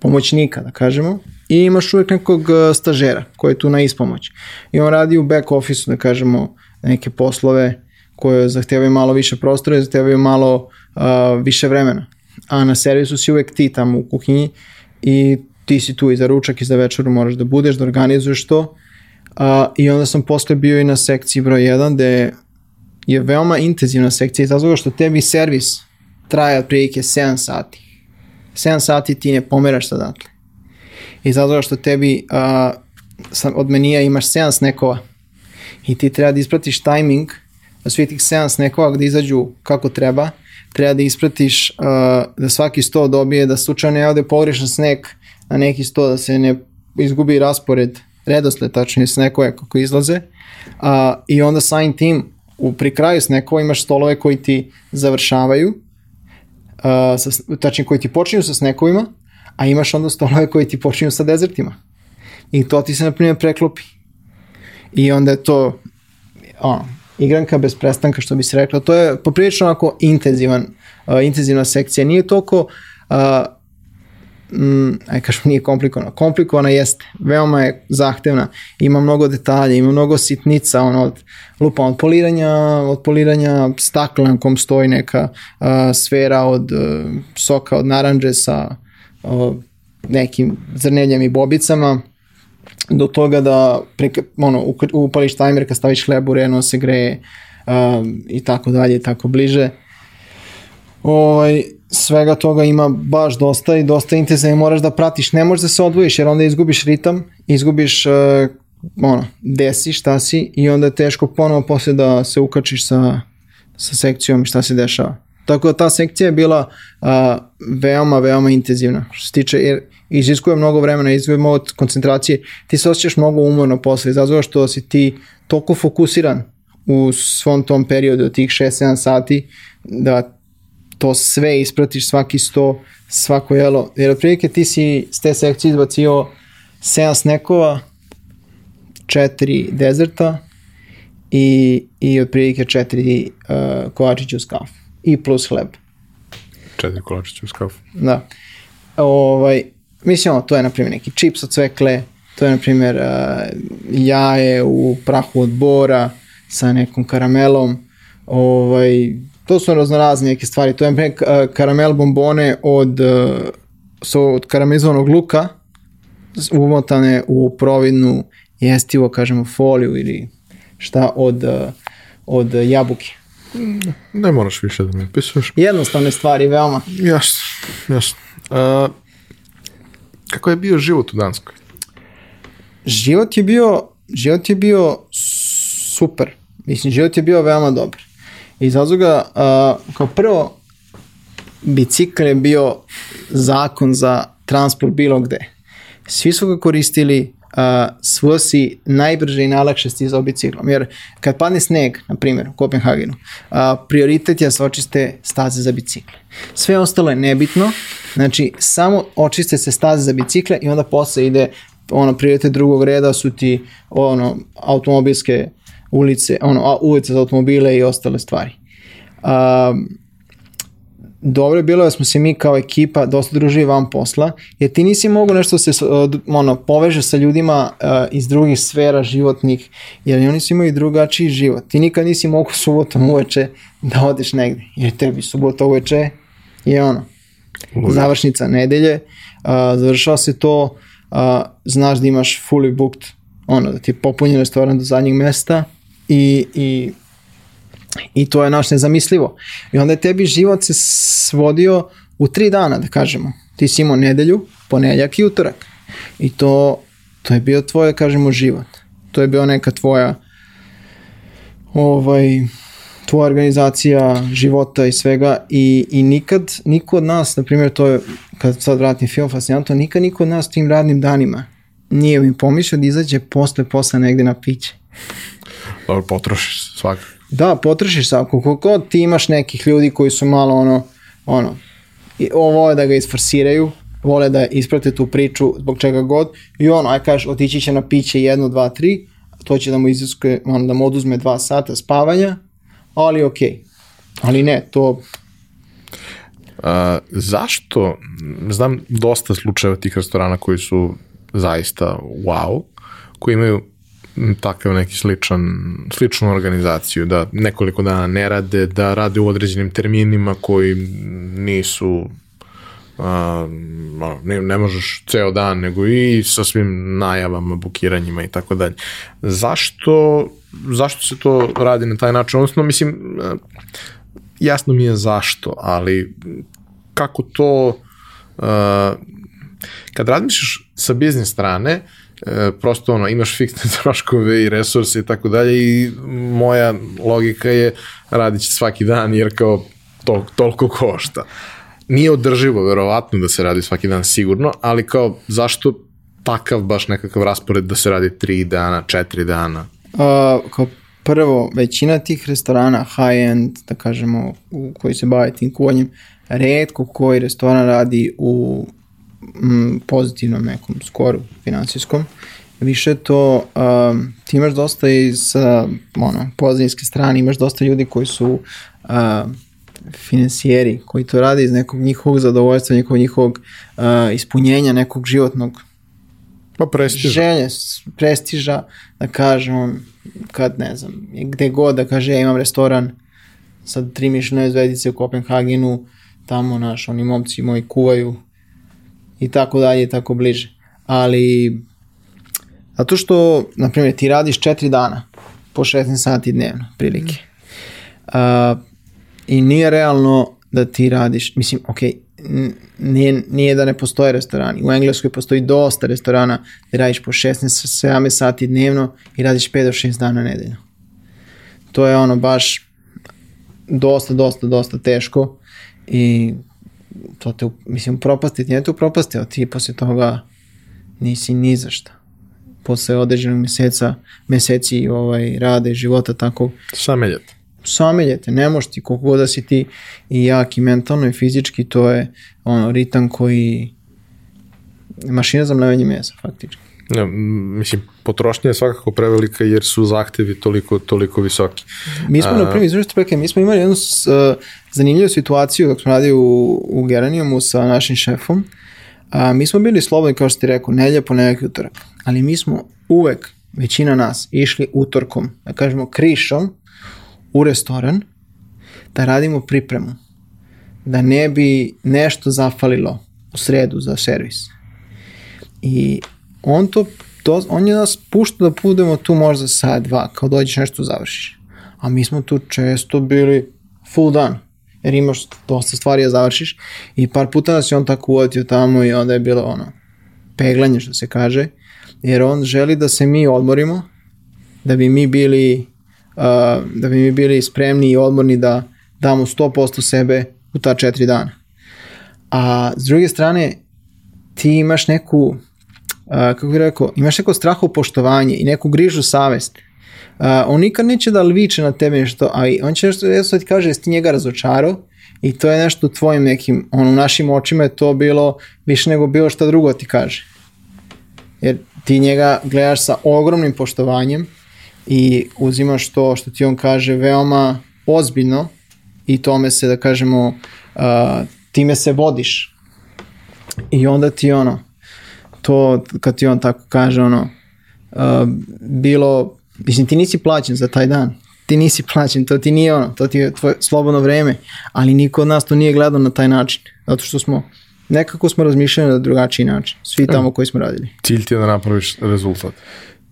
pomoćnika, da kažemo, i imaš uvek nekog uh, stažera koji je tu na ispomoć. I on radi u back office da kažemo, neke poslove koje zahtevaju malo više prostora i zahtevaju malo uh, više vremena. A na servisu si uvek ti tamo u kuhinji i ti si tu i za ručak i za večeru moraš da budeš, da organizuješ to. Uh, I onda sam posle bio i na sekciji broj 1 gde je veoma intenzivna sekcija iz razloga što tebi servis traje otprilike 7 sati. 7 sati ti ne pomeraš sad odatle. I zato što tebi uh, od menija imaš 7 snekova i ti treba da ispratiš tajming da svi tih 7 snekova gde izađu kako treba, treba da ispratiš uh, da svaki sto dobije, da slučajno ne ode pogrešan snek na neki sto, da se ne izgubi raspored redosled tačnije snekove kako izlaze a, i onda samim tim u pri kraju snekova imaš stolove koji ti završavaju a, sa, tačnije koji ti počinju sa snekovima a imaš onda stolove koji ti počinju sa dezertima. I to ti se na primjer preklopi. I onda je to ono, igranka bez prestanka što bi se rekla to je poprilično onako intenzivan uh, intenzivna sekcija. Nije toliko uh, mm, aj kažem, nije komplikovana. Komplikovana jeste, veoma je zahtevna, ima mnogo detalja, ima mnogo sitnica, ono, od, lupa, od poliranja, od poliranja stakla na kom stoji neka uh, sfera od uh, soka od naranđe sa nekim zrnevljem i bobicama, do toga da preke, ono, upališ tajmer kad staviš hleb u reno se greje uh, i tako dalje tako bliže. Ovaj, svega toga ima baš dosta i dosta intenzivno moraš da pratiš, ne možeš da se odvojiš jer onda izgubiš ritam, izgubiš uh, ono, desi šta si i onda je teško ponovo posle da se ukačiš sa, sa sekcijom i šta se dešava. Tako da ta sekcija je bila uh, veoma, veoma intenzivna. Što se tiče, jer iziskuje mnogo vremena, iziskuje mnogo koncentracije, ti se osjećaš mnogo umorno posle, izazova što si ti toliko fokusiran u svom tom periodu od tih 6-7 sati da to sve ispratiš svaki sto, svako jelo. Jer otprilike ti si s te sekcije izbacio 7 snekova, 4 dezerta i, i otprilike 4 uh, kovačića uz kafu. I plus hleb. 4 kolačića uz kafu. Da. Ovaj, mislim, to je, na primjer, neki čips od cvekle, to je, na primjer, jaje u prahu od bora sa nekom karamelom, ovaj, to su raznorazne neke stvari. To je karamel bombone od, so, od karamelizovanog luka umotane u providnu jestivo, kažemo, foliju ili šta od, od jabuke. Ne moraš više da mi opisuješ. Jednostavne stvari, veoma. Jasno, jasno. Uh, kako je bio život u Danskoj? Život je bio, život je bio super. Mislim, život je bio veoma dobar. Iz razloga, uh, kao prvo, bicikl je bio zakon za transport bilo gde. Svi su ga koristili, uh, svo si najbrže i najlakše stizao biciklom. Jer kad padne sneg, na primjer, u Kopenhagenu, uh, prioritet je da se očiste staze za bicikle. Sve ostalo je nebitno, znači samo očiste se staze za bicikle i onda posle ide ono prioritet drugog reda su ti ono automobilske ulice, ono, ulice za automobile i ostale stvari. Um, dobro je bilo da smo se mi kao ekipa dosta družili van posla, jer ti nisi mogu nešto se ono, poveže sa ljudima uh, iz drugih sfera životnih, jer oni su imaju drugačiji život. Ti nikad nisi mogu subotom uveče da odeš negde, jer tebi subota uveče je ono, Uvijek. završnica nedelje, uh, završava se to, uh, znaš da imaš fully booked, ono, da ti je popunjen restoran do zadnjeg mesta, i, i, i to je naš nezamislivo. I onda je tebi život se svodio u tri dana, da kažemo. Ti si imao nedelju, ponedljak i utorak. I to, to je bio tvoj, da kažemo, život. To je bio neka tvoja ovaj, tvoja organizacija života i svega i, i nikad, niko od nas, na primjer, to je, kad sad vratim film fascinantno, nikad niko od nas tim radnim danima nije mi pomišljao da izađe posle posla negde na piće. Dobro, potrošiš svak. Da, potrošiš svakako. Koliko god ti imaš nekih ljudi koji su malo ono, ono, vole da ga isforsiraju, vole da isprate tu priču zbog čega god i ono, aj kažeš, otići će na piće jedno, dva, tri, to će da mu iziskuje, ono, da mu oduzme dva sata spavanja, ali okej. Okay. Ali ne, to... Uh, zašto, znam dosta slučajeva tih restorana koji su zaista wow, koji imaju takav neki sličan, sličnu organizaciju, da nekoliko dana ne rade, da rade u određenim terminima koji nisu a, ne, ne možeš ceo dan, nego i sa svim najavama, bukiranjima i tako dalje. Zašto, zašto se to radi na taj način? Odnosno, mislim, jasno mi je zašto, ali kako to, a, kad razmišljaš sa biznis strane, e, prosto ono, imaš fiksne troškove i resurse i tako dalje i moja logika je radit će svaki dan jer kao to, toliko košta. Nije održivo, verovatno, da se radi svaki dan sigurno, ali kao zašto takav baš nekakav raspored da se radi 3 dana, 4 dana? Uh, kao prvo, većina tih restorana high-end, da kažemo, u koji se bave tim kuvanjem, redko koji restoran radi u m, pozitivnom nekom skoru finansijskom. Više to, um, ti imaš dosta iz uh, ono, pozadinske strane, imaš dosta ljudi koji su uh, finansijeri, koji to rade iz nekog njihovog zadovoljstva, njihovog, njihovog uh, ispunjenja, nekog životnog Pa prestiža. želje, prestiža, da kažem, kad ne znam, gde god da kaže ja imam restoran sa tri mišljene zvezdice u Kopenhagenu, tamo naš, oni momci moji kuvaju i tako dalje i tako bliže. Ali, zato što, na primjer, ti radiš četiri dana po 16 sati dnevno, prilike. Uh, I nije realno da ti radiš, mislim, ok, nije, nije da ne postoje restorani. U Engleskoj postoji dosta restorana gde radiš po 16-17 sati dnevno i radiš 5 do 6 dana nedeljno. To je ono baš dosta, dosta, dosta teško i to te, mislim, propasti, nije te upropastio, ti posle toga nisi ni za šta. Posle određenog meseca, meseci ovaj, rade i života takvog, Sameljat. sameljete, ne možeš ti koliko god da si ti i jak i mentalno i fizički, to je ono, ritam koji mašina za mlevenje mesa, faktički. Ja, mislim, potrošnja je svakako prevelika jer su zahtevi toliko, toliko visoki. Mi smo, na primjer, izvršite prekaj, mi smo imali jednu s, uh, zanimljivu situaciju dok smo radili u, u Geraniumu sa našim šefom. A, mi smo bili slobodni, kao što ti rekao, nelje, ponedjeljak i utorak. Ali mi smo uvek, većina nas, išli utorkom, da kažemo krišom, u restoran, da radimo pripremu. Da ne bi nešto zafalilo u sredu za servis. I on to, to on je nas puštao da budemo tu možda sat, dva, kao dođeš nešto završiš. A mi smo tu često bili full dan, jer imaš dosta stvari da završiš i par puta nas je on tako uvatio tamo i onda je bilo ono, peglanje što se kaže, jer on želi da se mi odmorimo, da bi mi bili uh, da bi mi bili spremni i odmorni da damo 100% sebe u ta četiri dana. A s druge strane, ti imaš neku, kako bih rekao, imaš neko strahopoštovanje i neku grižu savest. Uh, on nikad neće da viče na tebe nešto, a i on će nešto, da ti kaže, jesi ti njega razočarao i to je nešto u tvojim nekim, on u našim očima je to bilo više nego bilo šta drugo ti kaže. Jer ti njega gledaš sa ogromnim poštovanjem i uzimaš to što ti on kaže veoma ozbiljno i tome se, da kažemo, uh, time se vodiš. I onda ti ono, to kad ti on tako kaže, ono, uh, bilo, mislim, ti nisi plaćen za taj dan, ti nisi plaćen, to ti nije ono, to ti je tvoje slobodno vreme, ali niko od nas to nije gledao na taj način, zato što smo, nekako smo razmišljali na drugačiji način, svi tamo koji smo radili. Cilj ti je da napraviš rezultat.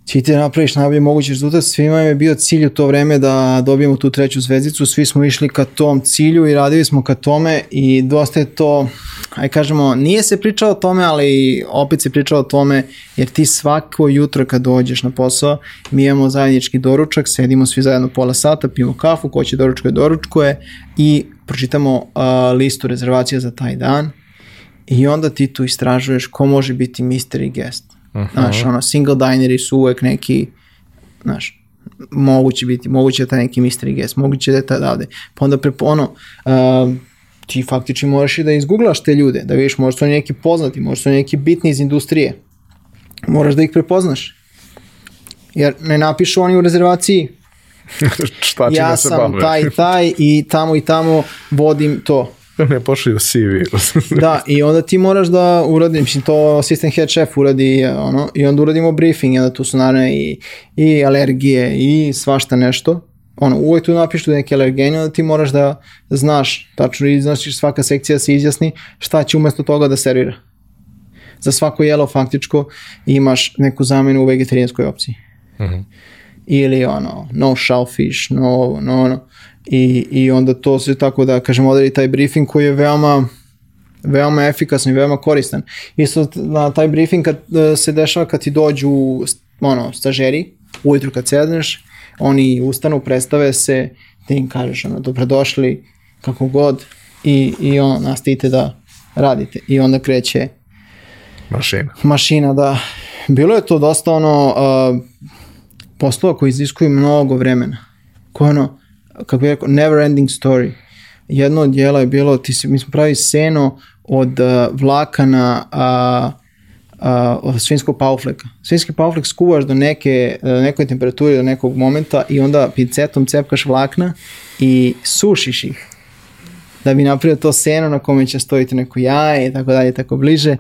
Ti ti napraviš najbolji mogući rezultat, svima je bio cilj u to vreme da dobijemo tu treću zvezdicu, svi smo išli ka tom cilju i radili smo ka tome i dosta je to, aj kažemo, nije se pričalo o tome, ali opet se pričalo o tome, jer ti svako jutro kad dođeš na posao, mi imamo zajednički doručak, sedimo svi zajedno pola sata, pijemo kafu, ko će doručkuje, doručkuje i pročitamo uh, listu rezervacija za taj dan i onda ti tu istražuješ ko može biti mystery guest. Znaš, ono, single dineri su uvek neki, znaš, moguće biti, moguće da taj neki mystery guest, moguće da je taj odavde. Pa onda prepo, ono, uh, ti faktički moraš i da izgooglaš te ljude, da vidiš, možda su oni neki poznati, možda su oni neki bitni iz industrije. Moraš da ih prepoznaš. Jer ne napišu oni u rezervaciji, Šta će ja da se sam bave? taj taj i tamo i tamo vodim to. Ne pošli u CV. Da, i onda ti moraš da uradi, mislim, to assistant head chef uradi, ono, i onda uradimo briefing, i onda tu su naravno i, i alergije i svašta nešto. Ono, uvek tu napišu neke alergene, onda ti moraš da znaš, tačno i znaš svaka sekcija se izjasni šta će umesto toga da servira. Za svako jelo faktičko imaš neku zamenu u vegetarijanskoj opciji. Ili ono, no shellfish, no, no, no. I, I onda to se tako da, kažem, odredi taj briefing koji je veoma veoma efikasan i veoma koristan. Isto na taj briefing kad e, se dešava kad ti dođu ono, stažeri, ujutru kad sedneš, oni ustanu, predstave se, ti im kažeš ono, dobrodošli, kako god, i, i on, nastavite da radite. I onda kreće Mašina. mašina da bilo je to dosta ono uh, poslova koji iziskuju mnogo vremena. Ko je ono, kako bih rekao, never ending story. Jedno od dijela je bilo, ti si, mi smo pravili seno od uh, vlakana uh, uh, svinskog paufleka. Svinski pauflek skuvaš do neke, do nekoj temperaturi, do nekog momenta i onda pincetom cepkaš vlakna i sušiš ih da bi napravio to seno na kome će stojiti neko jaje i tako dalje tako bliže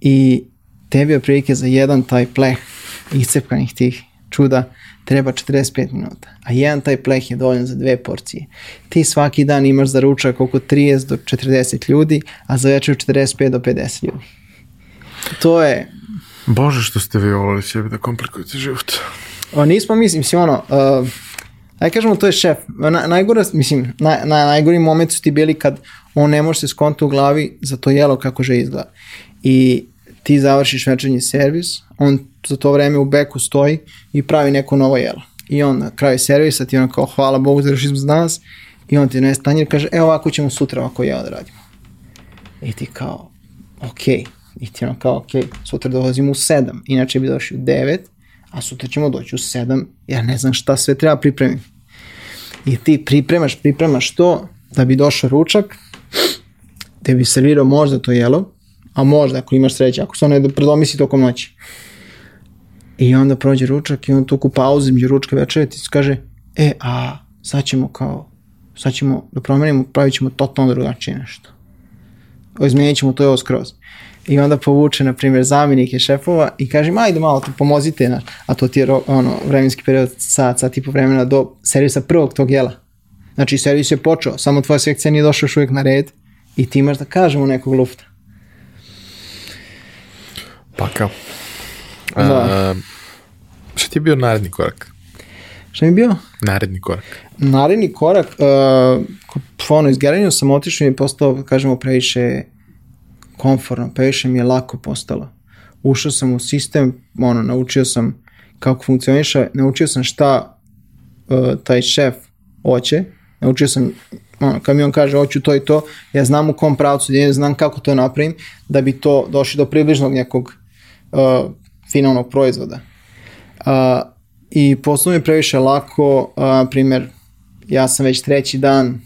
i tebi je prilike za jedan taj pleh iscepkanih tih čuda treba 45 minuta, a jedan taj pleh je dovoljan za dve porcije. Ti svaki dan imaš za ručak oko 30 do 40 ljudi, a za večer 45 do 50 ljudi. To je... Bože što ste vi volili sebi da komplikujete život. O, nismo, mislim, mislim ono, uh, aj kažemo to je šef. Na, najgore, mislim, na, na, najgori moment su ti bili kad on ne može se skonta u glavi za to jelo kako že izgleda. I ti završiš večernji servis, on za to vreme u beku stoji i pravi neko novo jelo. I on na kraju servisa ti on kao hvala Bogu za što za danas i on ti ne i kaže evo ovako ćemo sutra ovako jelo da radimo. I ti kao ok. I ti ono kao ok, sutra dolazimo u 7, inače bi došli u 9, a sutra ćemo doći u 7, ja ne znam šta sve treba pripremiti. I ti pripremaš, pripremaš to da bi došao ručak, da bi servirao možda to jelo, a možda ako imaš sreće, ako se ono da predomisli tokom noći. I onda prođe ručak i on tuku pauzu među ručka večere ti kaže, e, a sad ćemo kao, sad ćemo da promenimo, pravit ćemo totalno drugačije nešto. Izmenit ćemo to je ovo skroz. I onda povuče, na primjer, zamjenike šefova i kaže, ajde malo, te pomozite, naš. a to ti je ono, vremenski period sat, sat i po vremena do servisa prvog tog jela. Znači, servis je počeo, samo tvoja sekcija nije došla još uvijek na red i ti imaš da kažemo nekog lufta. Pa kao. Da. šta ti je bio naredni korak? Šta mi je bio? Naredni korak. Naredni korak, uh, ono izgeranju sam otišao i postao, kažemo, previše komforno, previše mi je lako postalo. Ušao sam u sistem, ono, naučio sam kako funkcioniše, naučio sam šta uh, taj šef hoće, naučio sam, ono, kad mi on kaže hoću to i to, ja znam u kom pravcu, ja znam kako to napravim, da bi to došli do približnog nekog uh, finalnog proizvoda. Uh, I poslovno je previše lako, uh, primjer, ja sam već treći dan,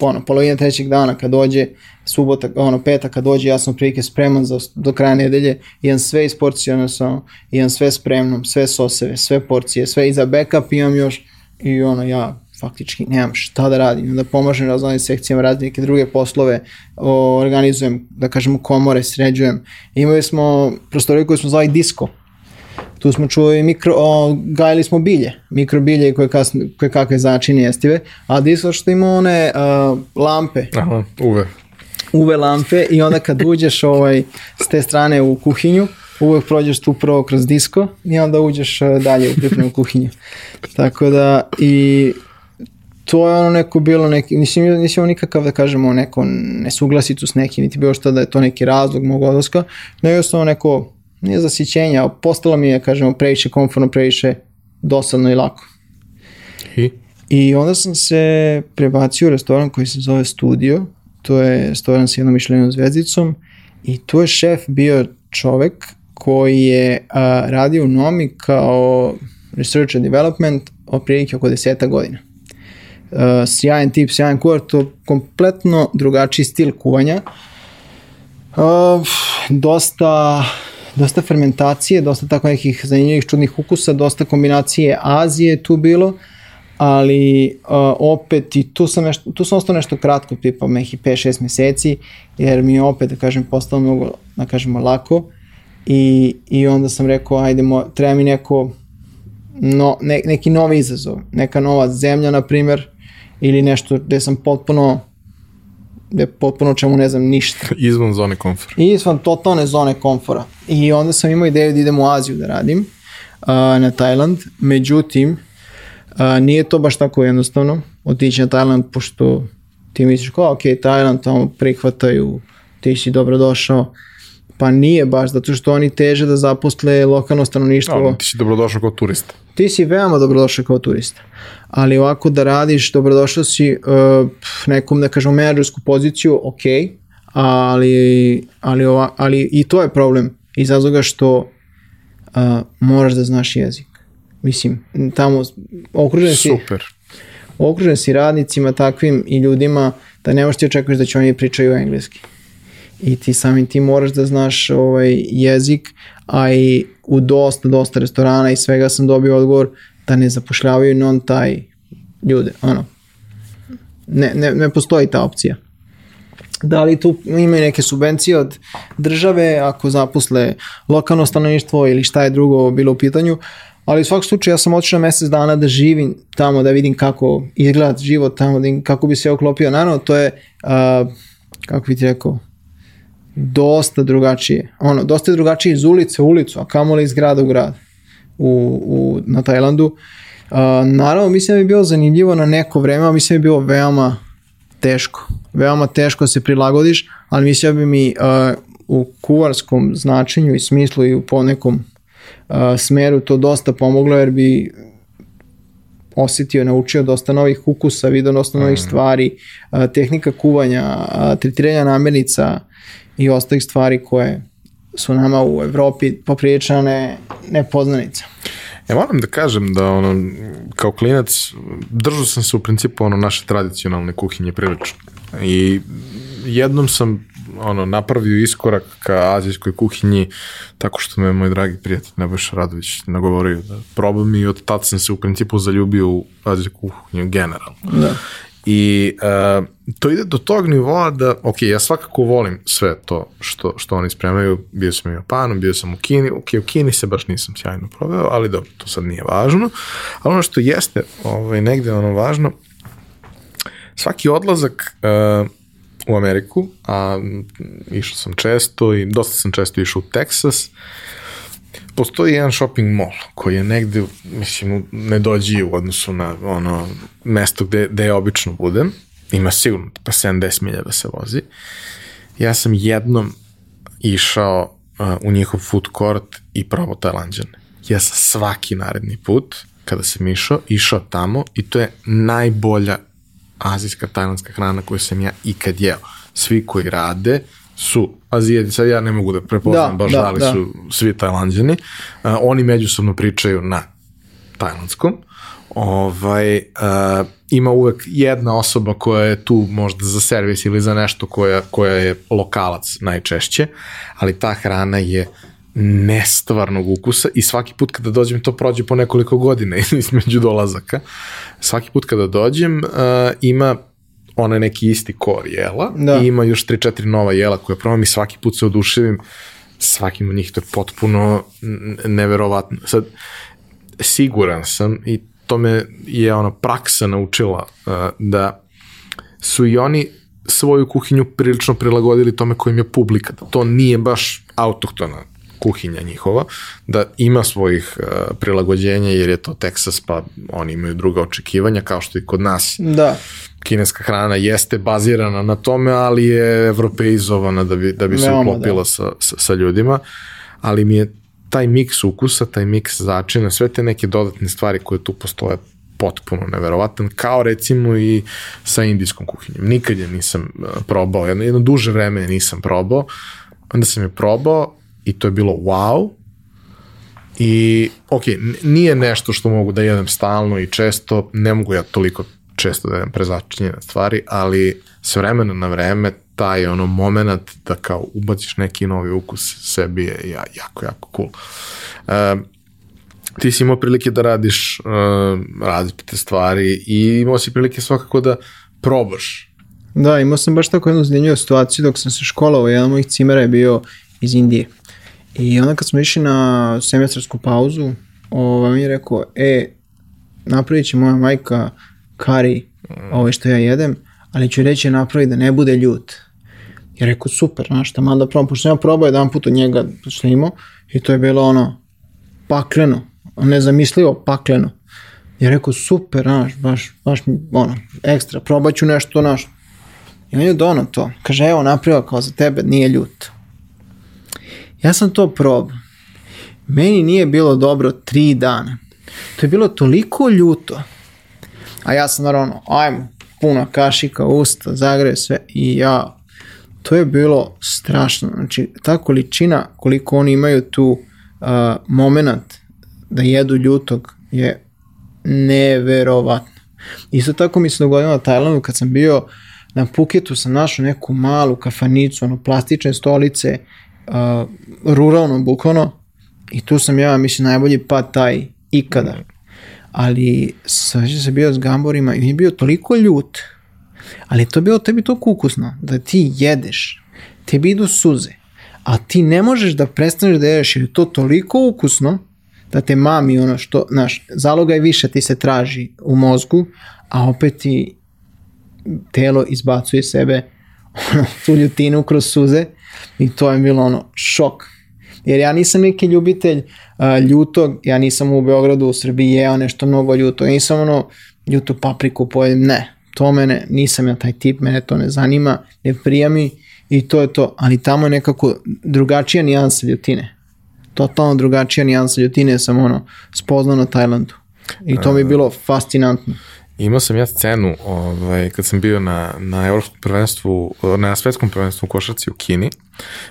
ono, polovina trećeg dana kad dođe, subota, ono, petak kad dođe, ja sam prilike spreman za, do kraja nedelje, imam sve isporcionisano, imam sve spremno, sve soseve, sve porcije, sve i za backup imam još i ono, ja faktički nemam šta da radim, da pomažem raznim sekcijama, razne neke druge poslove, organizujem, da kažemo, komore, sređujem. Imali smo prostoriju koju smo zvali disko, tu smo čuli mikro, o, gajili smo bilje, mikrobilje koje, kasne, koje kakve začine jestive, a disko što ima one uh, lampe. Aha, uve. Uve lampe i onda kad uđeš ovaj, s te strane u kuhinju, uvek prođeš tu prvo kroz disko i onda uđeš dalje u pripremu kuhinju. Tako da i to je ono neko bilo neki, nisam, nisam nikakav da kažemo neko nesuglasicu s nekim, niti bilo što da je to neki razlog mog odlaska, nego je samo neko, nije zasićenja, postalo mi je, kažemo, previše komfortno, previše dosadno i lako. I? I onda sam se prebacio u restoran koji se zove Studio, to je restoran s jednom mišljenom zvezdicom i tu je šef bio čovek koji je a, radio u Nomi kao research and development oprilike oko deseta godina sjajan tip, sjajan kuvar, to kompletno drugačiji stil kuvanja. Uh, dosta dosta fermentacije, dosta tako nekih zanimljivih čudnih ukusa, dosta kombinacije Azije tu bilo, ali uh, opet i tu sam, nešto, tu sam ostao nešto kratko, tipa nekih 5-6 meseci, jer mi je opet, da kažem, postalo mnogo, da kažemo, lako i, i onda sam rekao, ajdemo, treba mi neko, no, ne, neki novi izazov, neka nova zemlja, na primer, ili nešto gde sam potpuno gde potpuno čemu ne znam ništa. Izvan zone komfora. Izvan totalne zone komfora. I onda sam imao ideju da idem u Aziju da radim, uh, na Tajland, međutim, uh, nije to baš tako jednostavno otići na Tajland, pošto ti misliš kao, ok, Tajland tamo prihvataju, ti si dobrodošao, Pa nije baš, zato što oni teže da zaposle lokalno stanovništvo. No, ti si dobrodošao kao turista. Ti si veoma dobrodošao kao turista. Ali ovako da radiš, dobrodošao si uh, nekom, da kažemo, menadžersku poziciju, ok, ali, ali, ova, ali i to je problem iz razloga što uh, moraš da znaš jezik. Mislim, tamo okružen si, Super. okružen si radnicima takvim i ljudima da ne možeš ti očekuješ da će oni pričaju engleski. I ti samim ti moraš da znaš ovaj jezik, a i u dosta, dosta restorana i svega sam dobio odgovor da ne zapošljavaju non taj ljude, ono. Ne, ne, ne postoji ta opcija. Da li tu imaju neke subvencije od države ako zaposle lokalno stanovništvo ili šta je drugo bilo u pitanju, ali u svakom slučaju ja sam otišao mesec dana da živim tamo, da vidim kako izgleda život tamo, da kako bi se oklopio. Naravno, to je, uh, kako bi ti rekao, dosta drugačije. Ono, dosta je drugačije iz ulice u ulicu, a kamoli iz grada u grad u, u, na Tajlandu. Uh, naravno, mislim da bi bilo zanimljivo na neko vreme, a mislim da bi bilo veoma teško. Veoma teško se prilagodiš, ali mislim da bi mi uh, u kuvarskom značenju i smislu i u po nekom uh, smeru to dosta pomoglo, jer bi osetio, naučio dosta novih ukusa, vidio dosta novih stvari, uh, tehnika kuvanja, uh, tretiranja namirnica i ostalih stvari koje su nama u Evropi poprilična ne, nepoznanica. Ja moram da kažem da ono, kao klinac držao sam se u principu ono naše tradicionalne kuhinje prilično. I jednom sam ono napravio iskorak ka azijskoj kuhinji tako što me moj dragi prijatelj Nebojša Radović nagovorio da probam i od tad sam se u principu zaljubio u azijsku kuhinju generalno. Da. I uh, to ide do tog nivoa da, ok, ja svakako volim sve to što, što oni spremaju, bio sam u Japanu, bio sam u Kini, ok, u Kini se baš nisam sjajno proveo, ali dobro, to sad nije važno, ali ono što jeste ovaj, negde ono važno, svaki odlazak uh, u Ameriku, a išao sam često i dosta sam često išao u Teksas, postoji jedan shopping mall koji je negde, mislim, ne dođi u odnosu na ono mesto gde, gde ja obično budem. Ima sigurno pa 70 milja da se vozi. Ja sam jednom išao uh, u njihov food court i probao tajlanđane. Ja sam svaki naredni put, kada sam išao, išao tamo i to je najbolja azijska tajlandska hrana koju sam ja ikad jeo. Svi koji rade su Azijeti, sad ja ne mogu da prepoznam Da, baš da, da, li da. su svi tajlanđani. Uh, oni međusobno pričaju na tajlandskom. Ovaj, uh, ima uvek jedna osoba koja je tu možda za servis ili za nešto koja, koja je lokalac najčešće, ali ta hrana je nestvarnog ukusa i svaki put kada dođem to prođe po nekoliko godina između dolazaka. Svaki put kada dođem uh, ima ona neki isti kor jela Da. i ima još 3-4 nova jela koje probam i svaki put se oduševim svakim od njih to je potpuno neverovatno. Sad, siguran sam i to me je ona praksa naučila uh, da su i oni svoju kuhinju prilično prilagodili tome kojim je publika. Da to nije baš autohtona kuhinja njihova, da ima svojih uh, prilagođenja jer je to Teksas pa oni imaju druga očekivanja kao što i kod nas Da. kineska hrana jeste bazirana na tome, ali je evropeizovana da bi, da bi se uklopila sa, sa, sa ljudima, ali mi je taj miks ukusa, taj miks začina, sve te neke dodatne stvari koje tu postoje potpuno neverovatan, kao recimo i sa indijskom kuhinjom. Nikad je nisam uh, probao, jedno, jedno duže vreme nisam probao, onda sam je probao i to je bilo wow, I, ok, nije nešto što mogu da jedem stalno i često, ne mogu ja toliko često da jedem prezačinjene stvari, ali s vremena na vreme taj ono moment da kao ubaciš neki novi ukus sebi je ja, jako, jako cool. Uh, ti si imao prilike da radiš uh, različite stvari i imao si prilike svakako da probaš. Da, imao sam baš tako jednu zanimljivu situaciju dok sam se školovao, jedan mojih cimera je bio iz Indije. I onda kad smo išli na semestarsku pauzu, ovaj, on je rekao, e, napravit će moja majka kari, ovo što ja jedem, ali ću reći napravi da ne bude ljut. Ja rekao, super, znaš, tamo da probam, pošto sam ja probao jedan put od njega što je imao, i to je bilo ono, pakleno, nezamislivo pakleno. Ja rekao, super, znaš, baš, baš, ono, ekstra, probat ću nešto, znaš. I on je dono to. Kaže, evo, napravio kao za tebe, nije ljut. Ja sam to probao. Meni nije bilo dobro tri dana. To je bilo toliko ljuto. A ja sam naravno, ajmo, puna kašika, usta, zagreje sve. I ja, to je bilo strašno. Znači, ta količina koliko oni imaju tu uh, moment da jedu ljutog je neverovatno. Isto tako mi se dogodilo na Tajlandu kad sam bio na Puketu sam našao neku malu kafanicu, ono plastične stolice, uh, ruralno bukvalno i tu sam ja, mislim, najbolji pad taj ikada. Ali sam se bio s gamborima i mi je bio toliko ljut, ali to je bilo tebi toliko ukusno, da ti jedeš, tebi idu suze, a ti ne možeš da prestaneš da jedeš jer je to toliko ukusno da te mami ono što, znaš, zaloga je više ti se traži u mozgu, a opet ti telo izbacuje sebe ono, tu ljutinu kroz suze i to je bilo ono šok. Jer ja nisam neki ljubitelj uh, ljutog, ja nisam u Beogradu, u Srbiji jeo nešto mnogo ljuto, ja nisam ono ljutu papriku pojedem, ne, to mene, nisam ja taj tip, mene to ne zanima, ne prija mi i to je to, ali tamo je nekako drugačija nijansa ljutine. Totalno drugačija nijansa ljutine sam ono spoznao na Tajlandu. I to mi je bilo fascinantno. Imao sam ja scenu ovaj, kad sam bio na, na evropskom prvenstvu, na svetskom prvenstvu u košarci u Kini,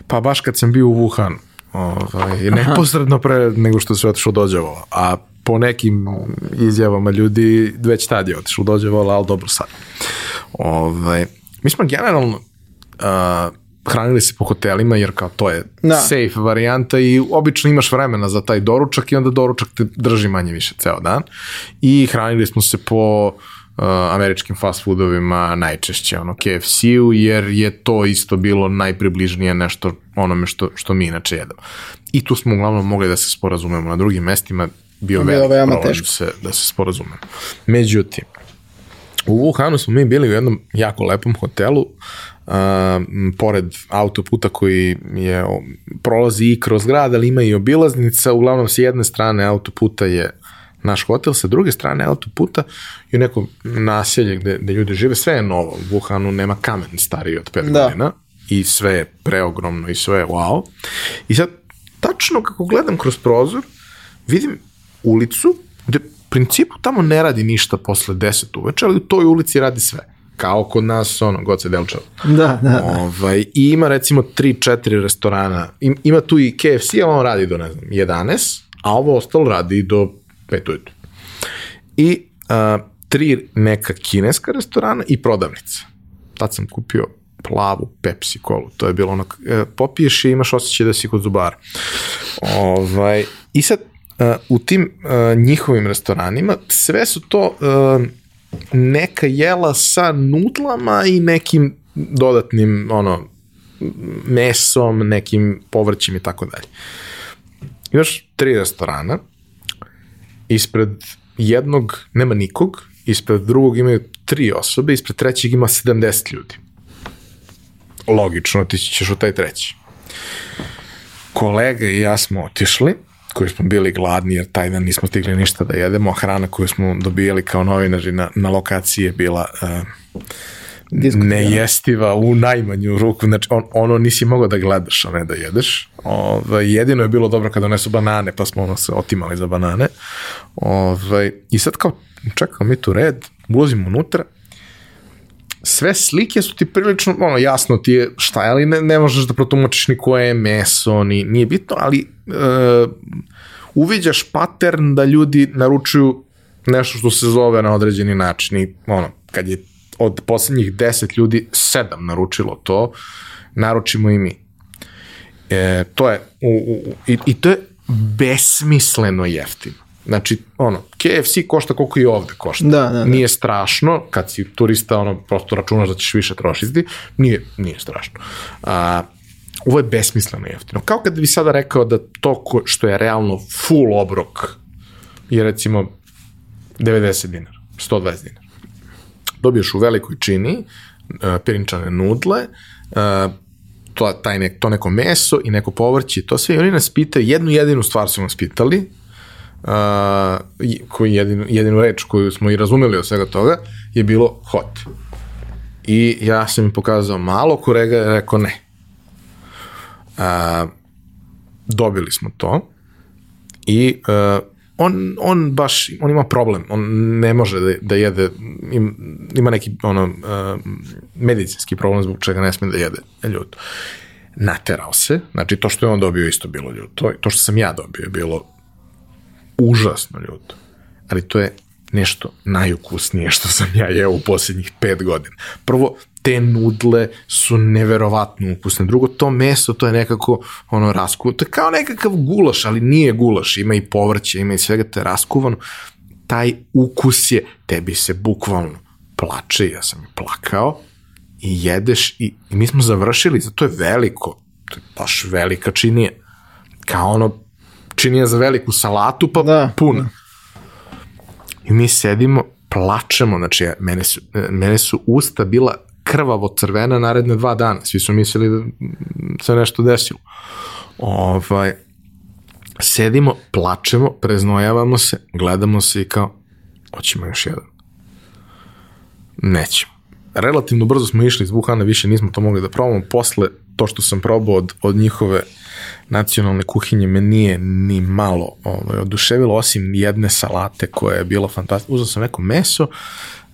pa baš kad sam bio u Wuhanu, ovaj, neposredno pre nego što se otišao dođevo, a po nekim izjavama ljudi već tad je otišao dođevo, ali dobro sad. Ovaj, mi smo generalno uh, hranili se po hotelima jer kao to je da. safe varijanta i obično imaš vremena za taj doručak i onda doručak te drži manje više ceo dan i hranili smo se po uh, američkim fast foodovima najčešće ono KFC-u jer je to isto bilo najpribližnije nešto onome što, što mi inače jedemo. I tu smo uglavnom mogli da se sporazumemo na drugim mestima bio veliko problem da se, da se sporazumemo. Međutim, u Wuhanu smo mi bili u jednom jako lepom hotelu uh, pored autoputa koji je prolazi i kroz grad, ali ima i obilaznica, uglavnom s jedne strane autoputa je naš hotel, sa druge strane autoputa je neko naselje gde, gde ljudi žive, sve je novo, u Wuhanu nema kamen stariji od 5 da. godina i sve je preogromno i sve je wow. I sad, tačno kako gledam kroz prozor, vidim ulicu gde principu tamo ne radi ništa posle 10 uveče, ali u toj ulici radi sve kao kod nas, ono, Goce Delčev. Da, da, da. Ovaj, I ima recimo 3-4 restorana, ima tu i KFC, a on radi do, ne znam, 11, a ovo ostalo radi do 5 ujutru. I uh, tri neka kineska restorana i prodavnica. Tad sam kupio plavu Pepsi kolu. To je bilo ono, e, popiješ i imaš osjećaj da si kod zubara. Ovaj, I sad, uh, u tim uh, njihovim restoranima, sve su to neka jela sa nutlama i nekim dodatnim ono mesom, nekim povrćima i tako dalje. Imaš tri restorana, ispred jednog nema nikog, ispred drugog imaju tri osobe, ispred trećeg ima 70 ljudi. Logično, ti ćeš u taj treći. Kolega i ja smo otišli, koji smo bili gladni jer taj dan nismo stigli ništa da jedemo, a hrana koju smo dobijali kao novinari na, na lokaciji je bila uh, nejestiva u najmanju ruku, znači on, ono nisi mogao da gledaš, a ne da jedeš. Ove, ovaj, jedino je bilo dobro kada donesu banane, pa smo ono se otimali za banane. Ove, ovaj, I sad kao čekamo mi tu red, ulazimo unutra, sve slike su ti prilično, ono, jasno ti je šta je, ali ne, ne možeš da protumačiš ni koje je meso, ni, nije bitno, ali e, uviđaš pattern da ljudi naručuju nešto što se zove na određeni način i ono, kad je od poslednjih deset ljudi sedam naručilo to, naručimo i mi. E, to je, u, u, i, i to je besmisleno jeftino. Znači, ono, KFC košta koliko i ovde košta. Da, da, da. Nije strašno, kad si turista, ono, prosto računaš da ćeš više trošiti, nije, nije strašno. A, ovo je besmisleno jeftino. Kao kad bi sada rekao da to ko, što je realno full obrok je recimo 90 dinara, 120 dinara. Dobiješ u velikoj čini uh, pirinčane nudle, uh, to, taj nek, to neko meso i neko povrće, to sve i oni nas pitaju, jednu jedinu stvar su nas pitali, uh, koji jedinu, jedinu reč koju smo i razumeli od svega toga, je bilo hot. I ja sam im pokazao malo, korega je rekao ne. Uh, dobili smo to i uh, on, on baš, on ima problem, on ne može da, da jede, im, ima neki ono, uh, medicinski problem zbog čega ne smije da jede ljuto. naterao se, znači to što je on dobio isto bilo ljuto, to što sam ja dobio je bilo užasno ljuto, ali to je nešto najukusnije što sam ja jeo u posljednjih pet godina. Prvo, te nudle su neverovatno ukusne. Drugo, to meso, to je nekako ono rasku, to je kao nekakav gulaš, ali nije gulaš, ima i povrće, ima i svega, to je raskuvano. Taj ukus je, tebi se bukvalno plače, ja sam plakao, i jedeš i, i mi smo završili, zato je veliko, to je baš velika činija. Kao ono, činija za veliku salatu, pa da, puna. I mi sedimo, plačemo, znači mene su, mene su usta bila krvavo crvena naredne dva dana. Svi su mislili da se nešto desilo. Ovaj, sedimo, plačemo, preznojavamo se, gledamo se i kao, hoćemo još jedan. Nećemo. Relativno brzo smo išli iz Wuhana, više nismo to mogli da probamo. Posle, to što sam probao od, od njihove nacionalne kuhinje me nije ni malo ovaj, oduševilo, osim jedne salate koja je bila fantastična. Uzao sam neko meso,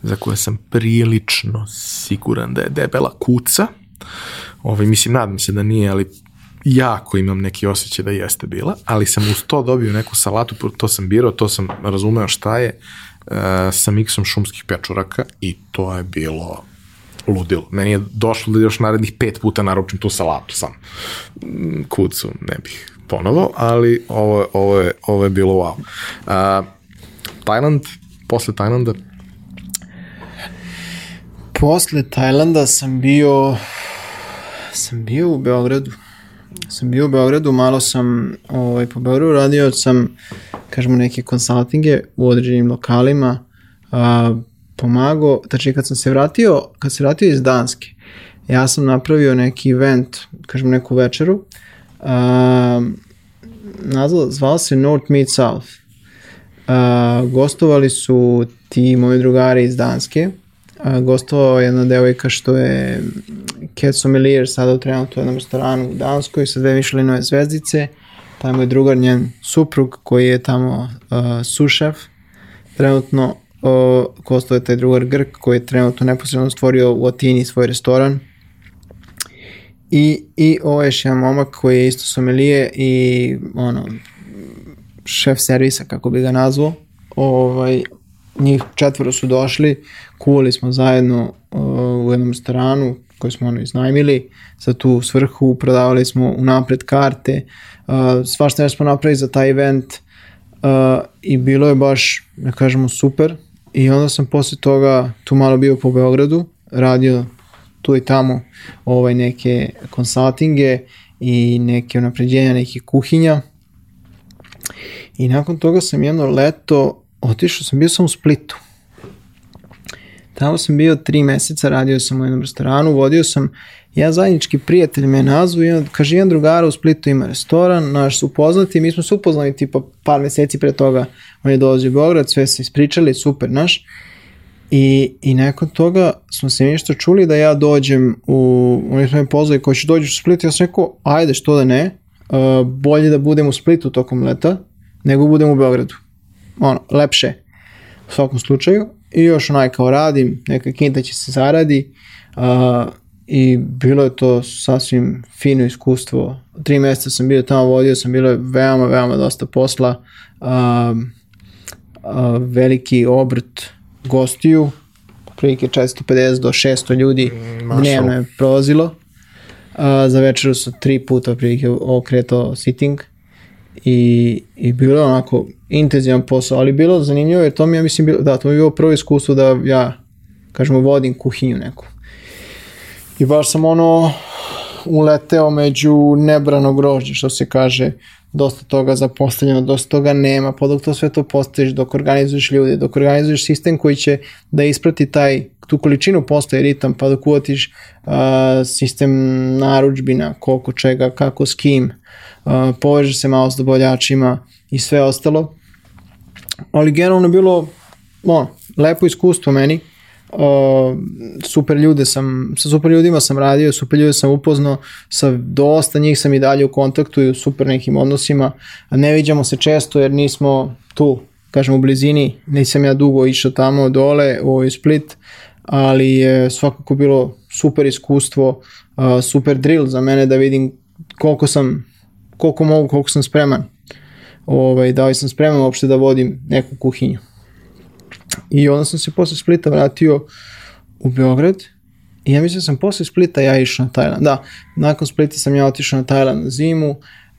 za koje sam prilično siguran da je debela kuca. Ovaj, mislim, nadam se da nije, ali jako imam neki osjećaj da jeste bila, ali sam uz to dobio neku salatu, to sam birao, to sam razumeo šta je, uh, sa miksom šumskih pečuraka i to je bilo ludilo. Meni je došlo da još narednih pet puta naručim tu salatu sam. Mm, kucu ne bih ponovo, ali ovo, ovo, je, ovo je bilo wow. Uh, Tajland, posle Tajlanda Posle Tajlanda sam bio sam bio u Beogradu. Sam bio u Beogradu, malo sam ovaj, po Beogradu radio sam, kažemo, neke konsultinge u određenim lokalima, a, pomagao, znači kad sam se vratio, kad se vratio iz Danske, ja sam napravio neki event, kažemo neku večeru, a, nazval, zvao se North Meet South. A, gostovali su ti moji drugari iz Danske, gostovao jedna devojka što je Cat Sommelier sada u trenutku u jednom restoranu u Danskoj sa dve Michelinove zvezdice. Tamo je drugar njen suprug koji je tamo uh, sušef. Trenutno uh, gostovao je taj drugar Grk koji je trenutno neposredno stvorio u Atini svoj restoran. I, i ovo je još jedan momak koji je isto somelije i ono, šef servisa, kako bi ga nazvao. Ovaj, njih četvoro su došli, kuvali smo zajedno uh, u jednom restoranu koji smo ono iznajmili za tu svrhu, prodavali smo unapred karte, uh, svašta smo napravili za taj event uh, i bilo je baš, da kažemo, super i onda sam posle toga tu malo bio po Beogradu, radio tu i tamo ovaj, neke konsultinge i neke unapređenja nekih kuhinja i nakon toga sam jedno leto otišao sam, bio sam u Splitu. Tamo sam bio tri meseca, radio sam u jednom restoranu, vodio sam, ja zajednički prijatelj me nazvu i on, kaže, jedan drugara u Splitu ima restoran, naš su upoznati, mi smo se upoznali tipa par meseci pre toga, on je dolazio u Beograd, sve se ispričali, super, naš. I, i nakon toga smo se nešto čuli da ja dođem u, oni smo me pozvali ko će dođu u Split, ja sam rekao, ajde, što da ne, uh, bolje da budem u Splitu tokom leta, nego budem u Beogradu. Ono, lepše u svakom slučaju. I još onaj kao radim, neka kinta će se zaradi. Uh, i bilo je to sasvim fino iskustvo. Tri mjeseca sam bio tamo, vodio sam, bilo je veoma, veoma dosta posla, uh, uh, veliki obrt gostiju, prilike 450 do 600 ljudi mm, dnevno je prolazilo. Uh, za večeru su tri puta prilike okretao sitting i, i bilo je onako intenzivan posao, ali bilo zanimljivo jer to mi ja mislim, bilo, da, to mi je bilo prvo iskustvo da ja, kažemo, vodim kuhinju neku. I baš sam ono uleteo među nebrano grožđe, što se kaže, dosta toga zapostavljeno, dosta toga nema, pa dok to sve to postaviš, dok organizuješ ljude, dok organizuješ sistem koji će da isprati taj, tu količinu postaje ritam, pa dok uvatiš uh, sistem naručbina, koliko čega, kako, s kim, uh, povežeš se malo s dobavljačima i sve ostalo. Ali generalno bilo ono, lepo iskustvo meni, uh, super ljude sam, sa super ljudima sam radio, super ljude sam upoznao, sa dosta njih sam i dalje u kontaktu i u super nekim odnosima. Ne viđamo se često jer nismo tu, kažem u blizini, nisam ja dugo išao tamo dole u Split, ali je svakako bilo super iskustvo, super drill za mene da vidim koliko sam, koliko mogu, koliko sam spreman. Ovaj, da li sam spreman uopšte da vodim neku kuhinju. I onda sam se posle Splita vratio u Beograd i ja mislim da sam posle Splita ja išao na Tajland. Da, nakon Splita sam ja otišao na Tajland na zimu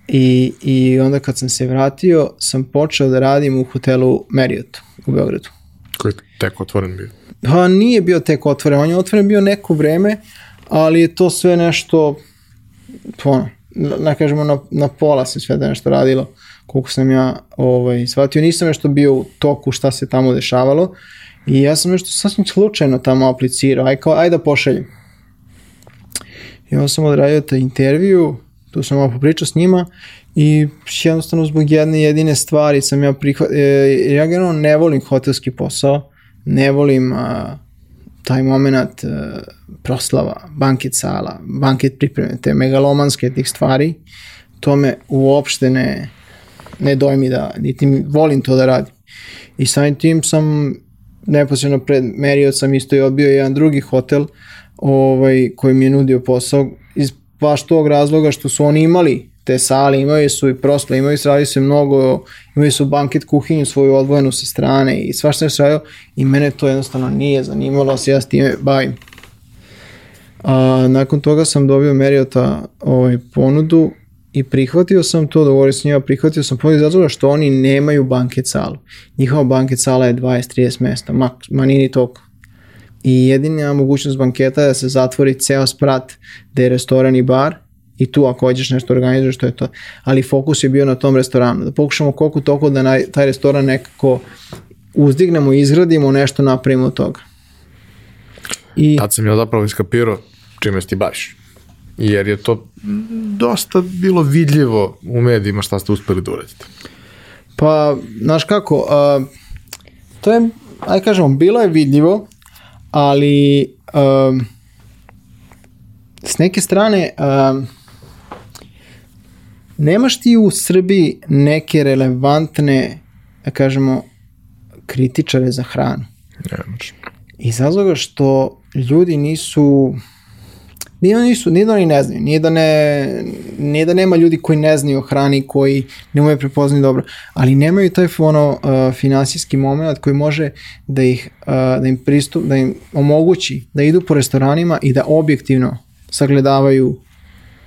i, i onda kad sam se vratio sam počeo da radim u hotelu Marriott u Beogradu. Koji je tek otvoren bio? Pa nije bio tek otvoren, on je otvoren bio neko vreme, ali je to sve nešto, ono, na, kažemo na, na pola se sve da nešto radilo, koliko sam ja ovaj, shvatio. Nisam nešto bio u toku šta se tamo dešavalo i ja sam nešto sasvim slučajno tamo aplicirao, aj kao, aj da pošaljem. I onda sam odradio taj intervju, tu sam malo popričao s njima i jednostavno zbog jedne jedine stvari sam ja prihvatio, e, ja generalno ne volim hotelski posao, ne volim a, taj moment a, proslava, banket sala, banket pripreme, te megalomanske tih stvari, to me uopšte ne, ne dojmi da, niti volim to da radim. I samim tim sam neposredno pred Marriott sam isto i odbio jedan drugi hotel ovaj, koji mi je nudio posao iz baš tog razloga što su oni imali te sale, imaju su i prosle, imaju se, radi se mnogo, imaju su banket kuhinju svoju odvojenu sa strane i svašta se radio i mene to jednostavno nije zanimalo se ja s time bavim. A, nakon toga sam dobio Meriota ovaj, ponudu i prihvatio sam to, dogovorio s njima, prihvatio sam ponudu zato što oni nemaju banket salu. Njihova banket sala je 20-30 mesta, ma, ma nije ni toliko. I jedina mogućnost banketa je da se zatvori ceo sprat gde je restoran i bar i tu ako hoćeš nešto organizuješ, to je to. Ali fokus je bio na tom restoranu, da pokušamo koliko toliko da taj restoran nekako uzdignemo, izgradimo, nešto napravimo od toga. I... Tad sam ja zapravo iskapirao čime ti baviš. Jer je to dosta bilo vidljivo u medijima šta ste uspeli da uradite. Pa, znaš kako, uh, to je, aj kažemo, bilo je vidljivo, ali uh, s neke strane uh, nemaš ti u Srbiji neke relevantne, da kažemo, kritičare za hranu. Nemaš. Iz razloga što ljudi nisu Nije nisu, nije da oni ne znaju, nije da, ne, nije da nema ljudi koji ne znaju o hrani, koji ne umeju prepoznati dobro, ali nemaju taj ono, uh, finansijski moment koji može da ih, uh, da im pristup, da im omogući da idu po restoranima i da objektivno sagledavaju,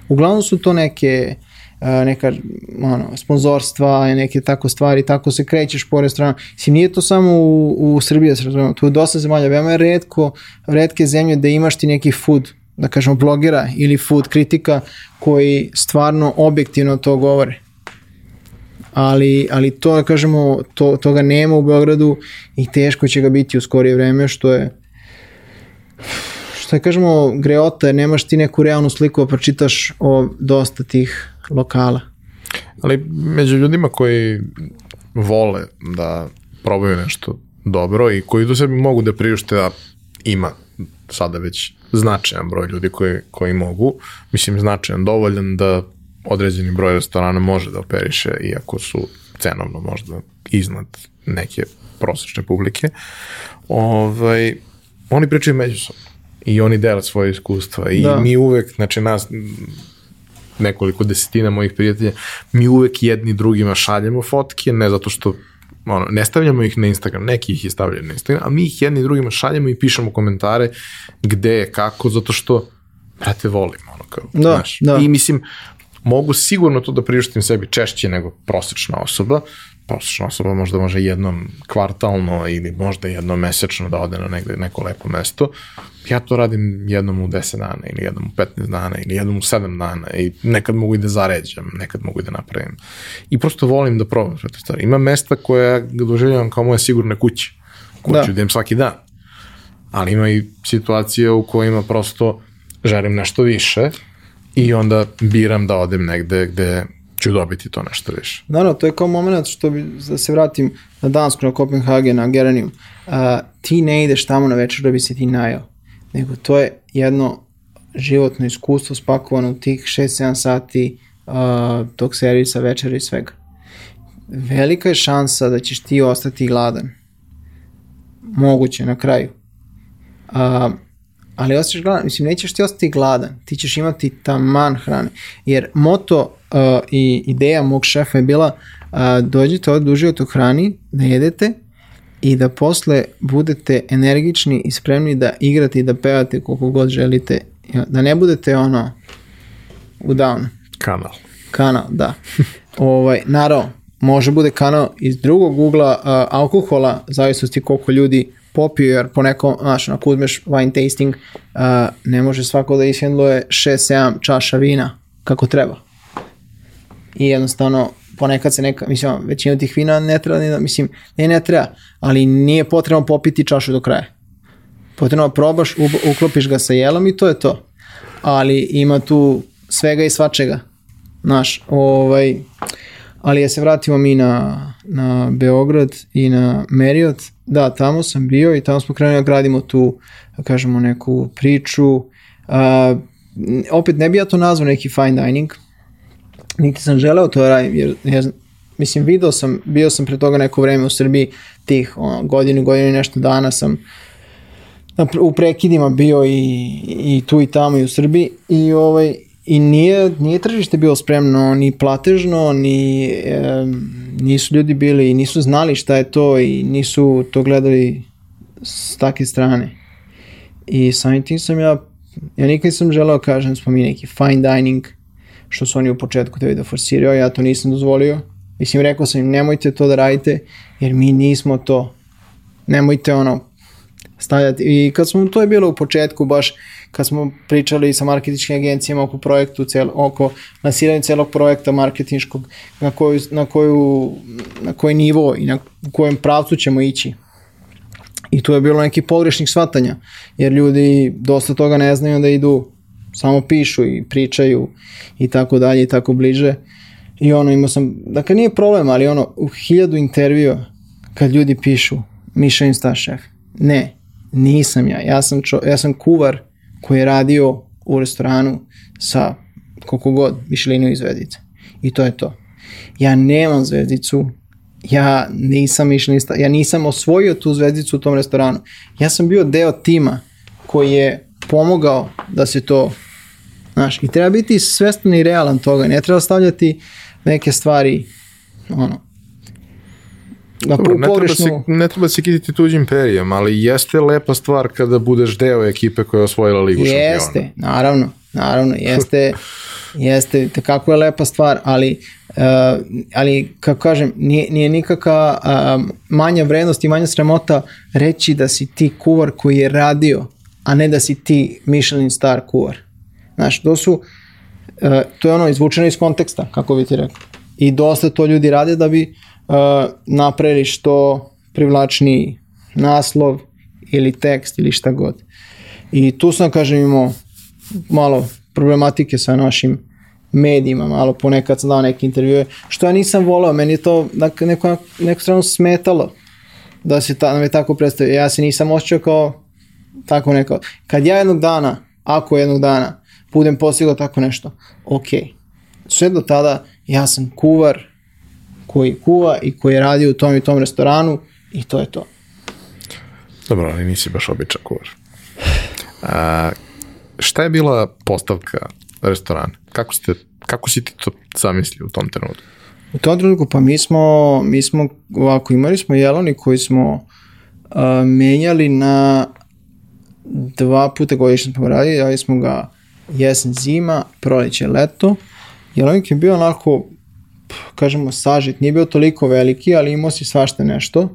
uglavnom su to neke neka ono, sponzorstva i neke tako stvari, tako se krećeš po restoranu. Mislim, nije to samo u, u Srbiji, da se tu je dosta zemalja, veoma je redko, redke zemlje da imaš ti neki food, da kažemo blogera ili food kritika koji stvarno objektivno to govore. Ali, ali to, da kažemo, to, toga nema u Beogradu i teško će ga biti u skorije vreme, što je što je, kažemo, greota, jer nemaš ti neku realnu sliku, a pročitaš o dosta tih lokala. Ali među ljudima koji vole da probaju nešto dobro i koji do sebi mogu da priušte da ima sada već značajan broj ljudi koji, koji mogu, mislim značajan, dovoljan da određeni broj restorana može da operiše, iako su cenovno možda iznad neke prosečne publike, ovaj, oni pričaju međusobno i oni dele svoje iskustva i da. mi uvek, znači nas nekoliko desetina mojih prijatelja, mi uvek jedni drugima šaljemo fotke, ne zato što ono, ne stavljamo ih na Instagram, neki ih i stavljaju na Instagram, a mi ih jedni drugima šaljemo i pišemo komentare gde je, kako, zato što, brate, volimo, ono, kao, da, znaš. Da. I mislim, mogu sigurno to da priuštim sebi češće nego prosečna osoba, prosječna osoba možda može jednom kvartalno ili možda jednom mesečno da ode na negde, neko lepo mesto. Ja to radim jednom u 10 dana ili jednom u 15 dana ili jednom u 7 dana i nekad mogu i da zaređam, nekad mogu i da napravim. I prosto volim da probam sve te stvari. Ima mesta koje ja doživljavam kao moje sigurne kuće. Kuću da. idem svaki dan. Ali ima i situacije u kojima prosto želim nešto više i onda biram da odem negde gde ću dobiti to nešto više. Naravno, to je kao moment što bi, da se vratim na Dansku, na Kopenhagen, na Geranium. Uh, ti ne ideš tamo na večer da bi se ti najao, nego to je jedno životno iskustvo spakovano u tih 6-7 sati uh, tog servisa, večera i svega. Velika je šansa da ćeš ti ostati gladan. Moguće na kraju. A, ali osjećaš gladan, mislim, nećeš ti ostati gladan, ti ćeš imati taman hrane. Jer moto uh, i ideja mog šefa je bila uh, dođite ovdje da uživate u hrani, da jedete i da posle budete energični i spremni da igrate i da pevate koliko god želite. Da ne budete ono u down. Kanal. Kanal, da. ovaj, naravno, može bude kanal iz drugog ugla uh, alkohola, zavisnosti koliko ljudi popio, jer po nekom, znaš, ako uzmeš wine tasting, uh, ne može svako da ishendluje 6-7 čaša vina kako treba. I jednostavno, ponekad se neka, mislim, većina tih vina ne treba, ni da, mislim, ne ne treba, ali nije potrebno popiti čašu do kraja. Potrebno da probaš, uklopiš ga sa jelom i to je to. Ali ima tu svega i svačega. Znaš, ovaj, ali ja se vratimo mi na, na Beograd i na Marriott, da, tamo sam bio i tamo smo krenuli da gradimo tu, da kažemo, neku priču. Uh, opet, ne bi ja to nazvao neki fine dining, niti sam želeo to radim, jer, jer mislim, video sam, bio sam pre toga neko vreme u Srbiji, tih ono, godinu, godinu i nešto dana sam u prekidima bio i, i tu i tamo i u Srbiji i ovaj i nije, nije tržište bilo spremno ni platežno, ni e, nisu ljudi bili, nisu znali šta je to i nisu to gledali s take strane. I samim tim sam ja, ja nikad sam želeo kažem smo mi neki fine dining, što su oni u početku tebi da forsiraju, ja to nisam dozvolio. Mislim, rekao sam im, nemojte to da radite, jer mi nismo to. Nemojte ono, stavljati. I kad smo, to je bilo u početku baš, kad smo pričali sa marketičkim agencijama oko projektu, cel, oko nasiranja celog projekta marketinškog, na, koju, na, koju, na koji nivo i na kojem pravcu ćemo ići. I tu je bilo neki pogrešnih shvatanja, jer ljudi dosta toga ne znaju da idu, samo pišu i pričaju i tako dalje i tako bliže. I ono, imao sam, dakle nije problem, ali ono, u hiljadu intervjua kad ljudi pišu Michelin star chef. Ne, nisam ja. Ja sam, čo, ja sam kuvar koji je radio u restoranu sa koliko god Michelinu zvezdice. I to je to. Ja nemam zvezdicu, ja nisam Michelin star, ja nisam osvojio tu zvezdicu u tom restoranu. Ja sam bio deo tima koji je pomogao da se to Znaš, i treba biti svestan i realan toga, ne treba stavljati neke stvari, ono, na Dobro, ne, treba se, ne treba se kititi tuđim perijom, ali jeste lepa stvar kada budeš deo ekipe koja je osvojila ligu jeste, šampiona. Jeste, naravno, naravno, jeste, jeste, kako je lepa stvar, ali, uh, ali kako kažem, nije, nije nikakva uh, manja vrednost i manja sramota reći da si ti kuvar koji je radio, a ne da si ti Michelin star kuvar. Znaš, to su, uh, to je ono izvučeno iz konteksta, kako bi ti rekao. I dosta to ljudi rade da bi uh, napravili što privlačni naslov ili tekst ili šta god. I tu sam, kažem, imao malo problematike sa našim medijima, malo ponekad sam dao neke intervjue, što ja nisam voleo, meni je to dakle, neko, neko strano smetalo da se ta, da me tako predstavio. Ja se nisam osjećao kao tako neko. Kad ja jednog dana, ako jednog dana budem postigao tako nešto, ok. Sve do tada ja sam kuvar koji kuva i koji je radio u tom i tom restoranu i to je to. Dobro, ali nisi baš običan kuvar. A, šta je bila postavka restorana? Kako, ste, kako si ti to zamislio u tom trenutku? U tom trenutku pa mi smo, mi smo ovako imali smo jeloni koji smo uh, menjali na dva puta godišnje smo radili, radili smo ga jesen, zima, proleće, leto. Jelovnik je bio onako, kažemo, sažit, nije bio toliko veliki, ali imao si svašta nešto.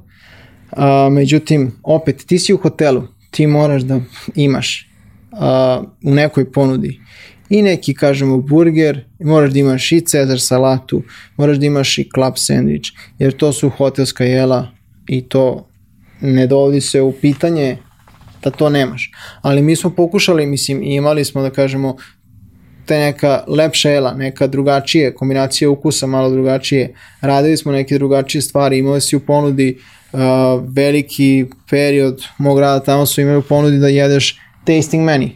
A, međutim, opet, ti si u hotelu, ti moraš da imaš a, u nekoj ponudi i neki, kažemo, burger, moraš da imaš i cezar salatu, moraš da imaš i club sandwich, jer to su hotelska jela i to ne dovodi se u pitanje da to nemaš. Ali mi smo pokušali, mislim, imali smo da kažemo te neka lepša jela, neka drugačije, kombinacija ukusa malo drugačije. Radili smo neke drugačije stvari, imali si u ponudi uh, veliki period mog rada, tamo su imali u ponudi da jedeš tasting menu.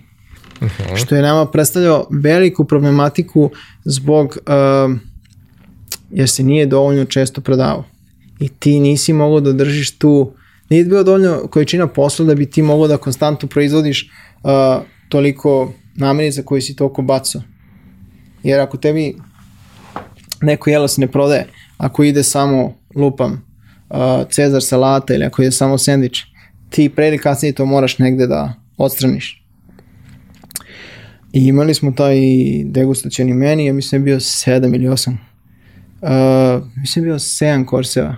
Uh -huh. Što je nama predstavljao veliku problematiku zbog uh, jer se nije dovoljno često prodavao. I ti nisi mogao da držiš tu nije bilo dovoljno količina posla da bi ti mogao da konstantno proizvodiš uh, toliko namirnica koje si toliko bacao. Jer ako tebi neko jelo se ne prodaje, ako ide samo lupam uh, cezar salata ili ako ide samo sendvič, ti pre ili kasnije to moraš negde da odstraniš. I imali smo taj degustacioni meni, ja mislim da je bio 7 ili 8. Uh, mislim da je bio 7 korseva.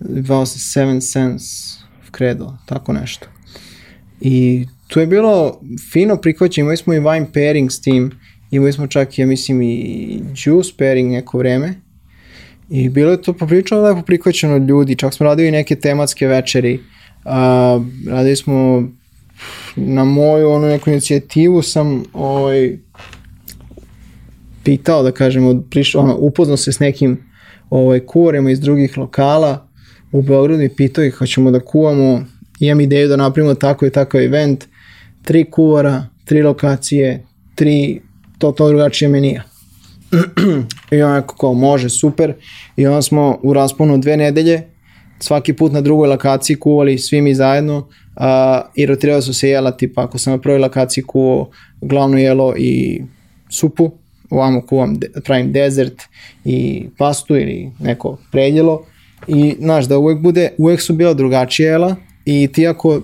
Zvao se 7 cents of credo, tako nešto. I tu je bilo fino prihvaćanje, imali smo i wine pairing s tim, imali smo čak, ja mislim, i juice pairing neko vreme. I bilo je to popričano lepo prihvaćeno od ljudi, čak smo radili neke tematske večeri, uh, radili smo na moju onu neku inicijativu sam ovaj, pitao da kažem, prišao, ono, upoznao se s nekim ovaj, kuvarima iz drugih lokala u Beogradu i pitao ih hoćemo da kuvamo, imam ideju da napravimo tako i takav event, tri kuvara, tri lokacije, tri totalno drugačije menija. I on je kao može, super. I onda smo u rasponu dve nedelje, svaki put na drugoj lokaciji kuvali svi mi zajedno uh, i rotirao su se jela, tipa ako sam na prvoj lokaciji kuvao glavno jelo i supu, ovamo kuvam, pravim dezert i pastu ili neko predjelo i znaš da uvek bude, uvek su bila drugačije jela i ti ako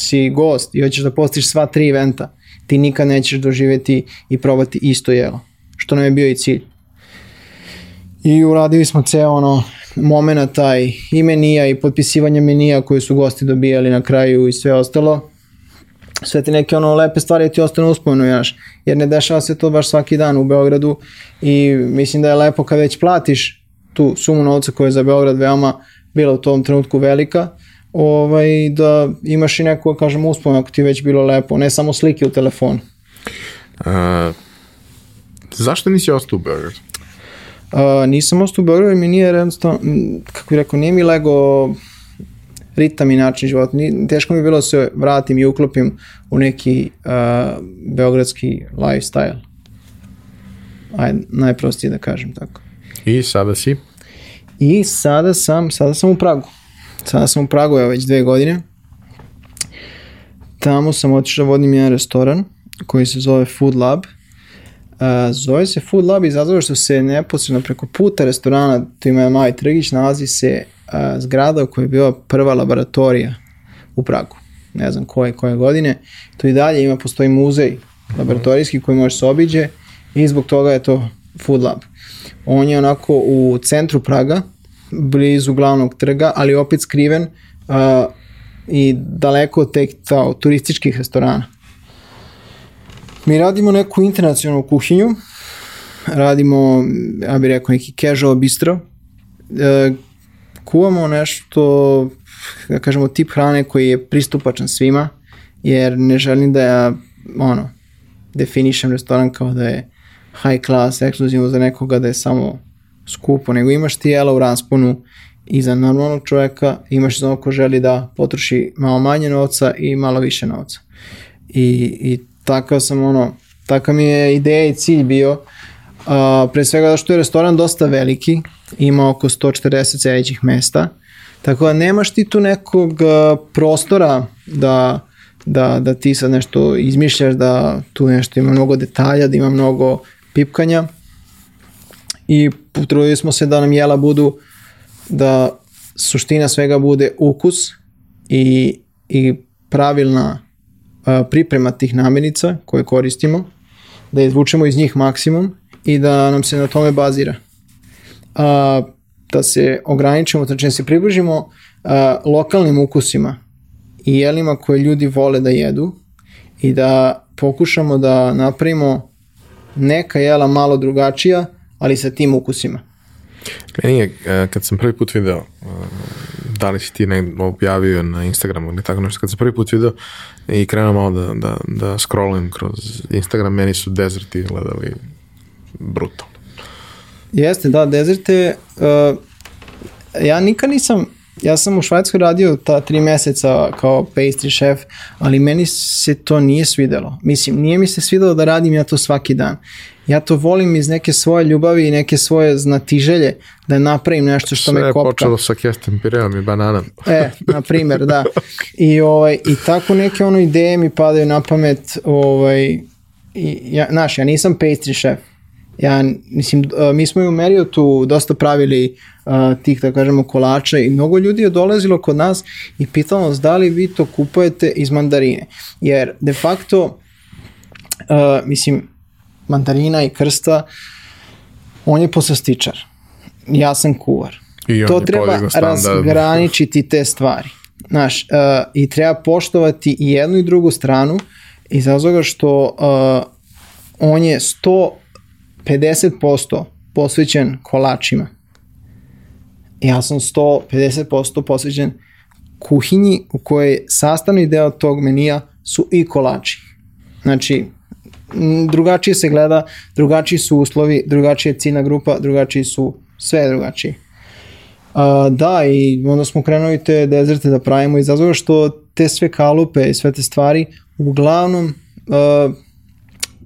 si gost i hoćeš da postiš sva tri eventa, ti nikad nećeš doživeti i probati isto jelo, što nam je bio i cilj. I uradili smo ceo ono momena taj i menija i potpisivanje menija koje su gosti dobijali na kraju i sve ostalo. Sve te neke ono lepe stvari ti ostanu uspomenu, jaš, jer ne dešava se to baš svaki dan u Beogradu i mislim da je lepo kad već platiš tu sumu novca koja je za Beograd veoma bila u tom trenutku velika, ovaj, da imaš i neku, kažem, uspomenu ako ti već bilo lepo, ne samo slike u telefonu. A, zašto nisi ostao u Beogradu? Uh, nisam ostao u Beogradu mi nije jednostavno, kako bih rekao, nije mi lego ritam i način života. Ni, teško mi je bilo da se vratim i uklopim u neki uh, beogradski lifestyle. Ajde, najprostije da kažem tako. I sada si? I sada sam, sada sam u Pragu. Sada sam u Pragu, evo već dve godine. Tamo sam otišao da vodim jedan restoran koji se zove Food Lab. Uh, zove se Food Lab iz razloga što se neposredno preko puta restorana, tu ima mali trgić, nalazi se uh, zgrada u kojoj je bila prva laboratorija u Pragu. Ne znam koje, koje godine. To i dalje ima, postoji muzej laboratorijski koji može se obiđe i zbog toga je to Food Lab. On je onako u centru Praga, blizu glavnog trga, ali opet skriven uh, i daleko od tek ta, turističkih restorana. Mi radimo neku internacionalnu kuhinju, radimo, ja bih rekao, neki casual bistro, e, kuvamo nešto, da kažemo, tip hrane koji je pristupačan svima, jer ne želim da ja, ono, definišem restoran kao da je high class, ekskluzivno za nekoga da je samo skupo, nego imaš ti jela u rasponu i za normalnog čoveka, imaš za ko želi da potroši malo manje novca i malo više novca. I, i takav sam ono, takav mi je ideja i cilj bio, a, pre svega da što je restoran dosta veliki, ima oko 140 sedećih mesta, tako da nemaš ti tu nekog prostora da, da, da ti sad nešto izmišljaš, da tu nešto ima mnogo detalja, da ima mnogo pipkanja i potrudili smo se da nam jela budu da suština svega bude ukus i, i pravilna a, priprema tih namirnica koje koristimo, da izvučemo iz njih maksimum i da nam se na tome bazira. A, da se ograničimo, znači da se približimo a, lokalnim ukusima i jelima koje ljudi vole da jedu i da pokušamo da napravimo neka jela malo drugačija, ali sa tim ukusima. Meni je, kad sam prvi put video, da li si ti negdje objavio na Instagramu ili tako nešto, kad sam prvi put video i krenuo malo da, da, da scrollujem kroz Instagram, meni su dezerti gledali brutalno. Jeste, da, dezerte, uh, ja nikad nisam ja sam u Švajcarskoj radio ta tri meseca kao pastry chef, ali meni se to nije svidelo. Mislim, nije mi se svidelo da radim ja to svaki dan. Ja to volim iz neke svoje ljubavi i neke svoje znatiželje da napravim nešto što Sve me je kopka. počelo sa kestem pireom i bananom. E, na primer, da. I, ovaj, I tako neke ono ideje mi padaju na pamet, ovaj, i, ja, znaš, ja nisam pastry šef. Ja, mislim, uh, mi smo i u Marriottu dosta pravili uh, tih, da kažemo, kolača i mnogo ljudi je dolazilo kod nas i pitalo nas da li vi to kupujete iz mandarine. Jer, de facto, uh, mislim, mandarina i krsta, on je poslastičar. Ja sam kuvar I to treba razgraničiti te stvari. Znaš, uh, i treba poštovati i jednu i drugu stranu iz razloga što uh, on je 150% posvećen kolačima. Ja sam 150% posvećen kuhinji u kojoj sastavni deo tog menija su i kolači. Znači, drugačije se gleda, drugačiji su uslovi, drugačija je ciljna grupa, drugačiji su sve drugačiji. A, da, i onda smo krenuli te dezerte da pravimo iz razloga što te sve kalupe i sve te stvari, uglavnom, a,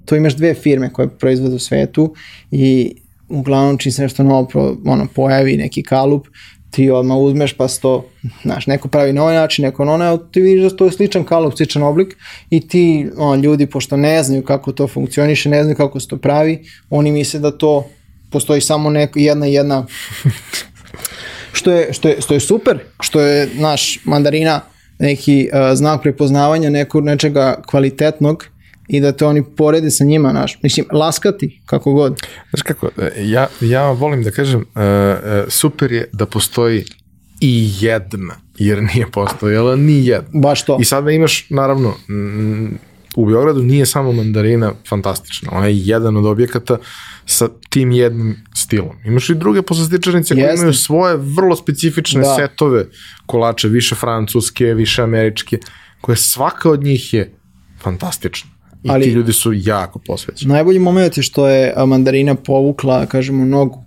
to imaš dve firme koje proizvode u svetu i uglavnom čim se nešto novo pro, ono, pojavi neki kalup, ti odmah uzmeš pa se to, znaš, neko pravi na ovaj način, neko na onaj, ti vidiš da to je sličan kalup, sličan oblik i ti, on, ljudi, pošto ne znaju kako to funkcioniše, ne znaju kako se to pravi, oni misle da to postoji samo neko, jedna jedna što je, što je, što je super, što je naš mandarina neki uh, znak prepoznavanja nekog nečega kvalitetnog i da te oni porede sa njima, naš, mislim, laskati, kako god. Znaš kako, e, ja, ja volim da kažem, uh, uh, super je da postoji i jedna, jer nije postojala ni jedna. Baš to. I sada imaš, naravno, mm, u Beogradu nije samo mandarina fantastična, ona je jedan od objekata sa tim jednim stilom. Imaš i druge poslastičarnice koje imaju svoje vrlo specifične Da. setove kolače, više francuske, više američke, koje svaka od njih je fantastična. I Ali- ti ljudi su jako posvećeni. Najbolji moment je što je mandarina povukla, kažemo, nogu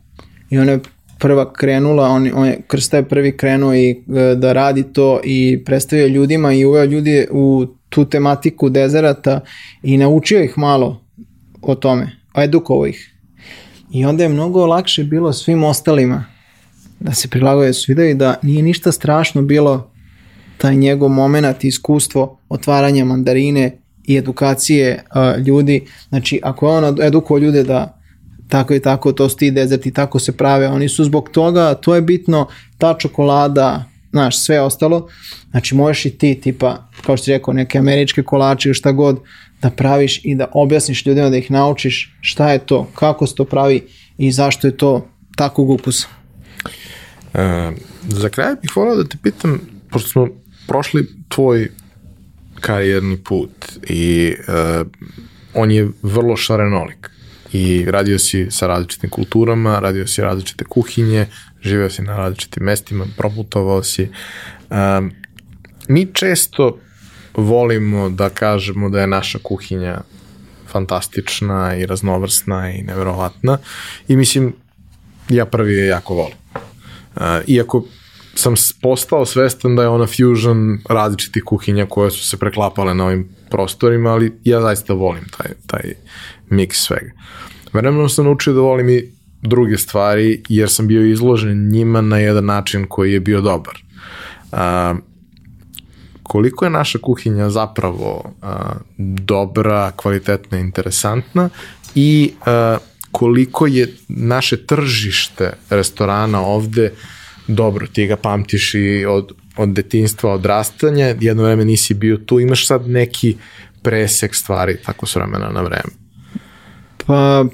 i ona je prva krenula, on, on je, Krsta je prvi krenuo i e, da radi to i predstavio ljudima i uveo ljudi u tu tematiku dezerata i naučio ih malo o tome, edukovao ih. I onda je mnogo lakše bilo svim ostalima da se prilagode su videli da nije ništa strašno bilo taj njegov moment i iskustvo otvaranja mandarine i edukacije uh, ljudi. Znači, ako je on edukovao ljude da tako i tako, to su ti dezerti, tako se prave, oni su zbog toga, to je bitno, ta čokolada, znaš, sve ostalo, znači možeš i ti, tipa, kao što si rekao, neke američke kolače ili šta god, da praviš i da objasniš ljudima, da ih naučiš šta je to, kako se to pravi i zašto je to takvog ukusa. E, za kraj bih volao da te pitam, pošto smo prošli tvoj karijerni put i e, on je vrlo šarenolik i radio si sa različitim kulturama, radio si različite kuhinje, živeo si na različitim mestima, proputovao si. E, mi često volimo da kažemo da je naša kuhinja fantastična i raznovrsna i neverovatna i mislim ja prvi je jako volim. Uh, iako sam postao svestan da je ona fusion različitih kuhinja koje su se preklapale na ovim prostorima, ali ja zaista volim taj, taj miks svega. Vremenom sam naučio da volim i druge stvari, jer sam bio izložen njima na jedan način koji je bio dobar. Uh, koliko je naša kuhinja zapravo a, dobra, kvalitetna, interesantna i a, koliko je naše tržište restorana ovde dobro, ti ga pamtiš i od, od detinstva, odrastanja, jedno vreme nisi bio tu, imaš sad neki presek stvari tako s vremena na vreme. Pa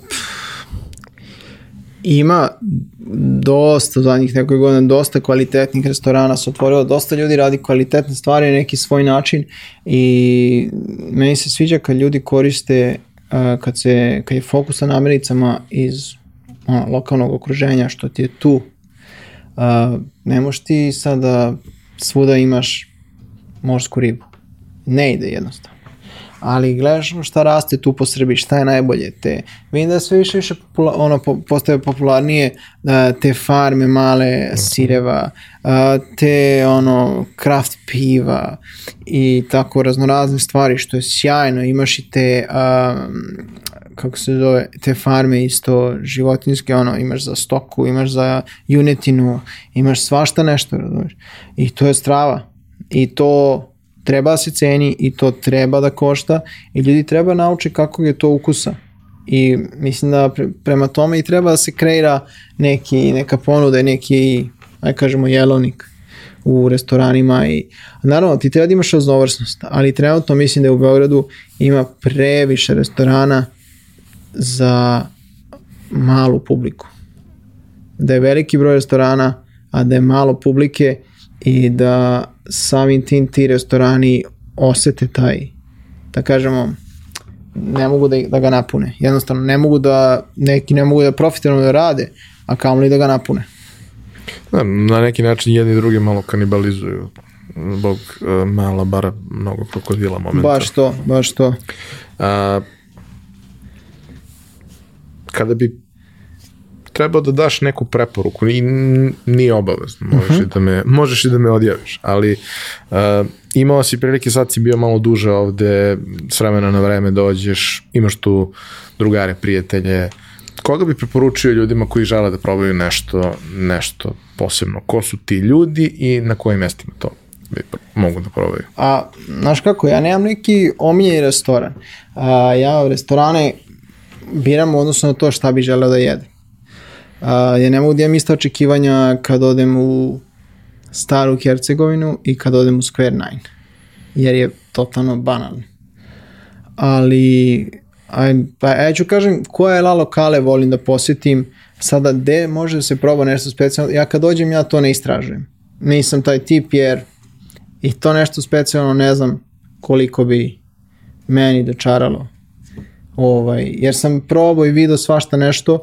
ima dosta zadnjih nekoj godina, dosta kvalitetnih restorana se otvorilo, dosta ljudi radi kvalitetne stvari na neki svoj način i meni se sviđa kad ljudi koriste uh, kad, se, kad je fokus na namirnicama iz ono, lokalnog okruženja što ti je tu uh, ne možeš ti sada svuda imaš morsku ribu. Ne ide jednostavno ali gledaš ono šta raste tu po Srbiji, šta je najbolje, te, vidim da sve više više popula, ono, po, postaje popularnije uh, te farme male sireva, uh, te ono, kraft piva i tako raznorazne stvari, što je sjajno, imaš i te um, kako se zove, te farme isto životinske, ono, imaš za stoku, imaš za junetinu, imaš svašta nešto, razumiješ. I to je strava. I to treba da se ceni i to treba da košta i ljudi treba nauči kako je to ukusa. I mislim da pre, prema tome i treba da se kreira neki, neka ponuda, neki, aj kažemo, jelovnik u restoranima i naravno ti treba da imaš raznovrsnost, ali trenutno mislim da u Beogradu ima previše restorana za malu publiku. Da je veliki broj restorana, a da je malo publike i da samim tim ti restorani osete taj, da kažemo, ne mogu da, da ga napune. Jednostavno, ne mogu da, neki ne mogu da profitabilno da rade, a kamoli da ga napune. Da, na neki način jedni drugi malo kanibalizuju zbog uh, mala bara mnogo krokodila momenta. Baš to, baš to. A, kada bi trebao da daš neku preporuku i nije obavezno, možeš, uh -huh. i da me, možeš i da me odjaviš, ali uh, imao si prilike, sad si bio malo duže ovde, s vremena na vreme dođeš, imaš tu drugare, prijatelje, koga bi preporučio ljudima koji žele da probaju nešto, nešto posebno? Ko su ti ljudi i na kojim mestima to mogu da probaju? A, znaš kako, ja nemam neki omiljeni restoran. A, ja restorane biram odnosno na to šta bi želeo da jedem. Uh, ja ne mogu da imam ista očekivanja kad odem u staru Hercegovinu i kad odem u Square Nine, jer je totalno banalno. Ali, aj, pa ja ću kažem koje la lokale volim da posetim, sada gde može da se proba nešto specijalno, ja kad dođem ja to ne istražujem. Nisam taj tip jer i to nešto specijalno ne znam koliko bi meni dočaralo ovaj, jer sam probao i video svašta nešto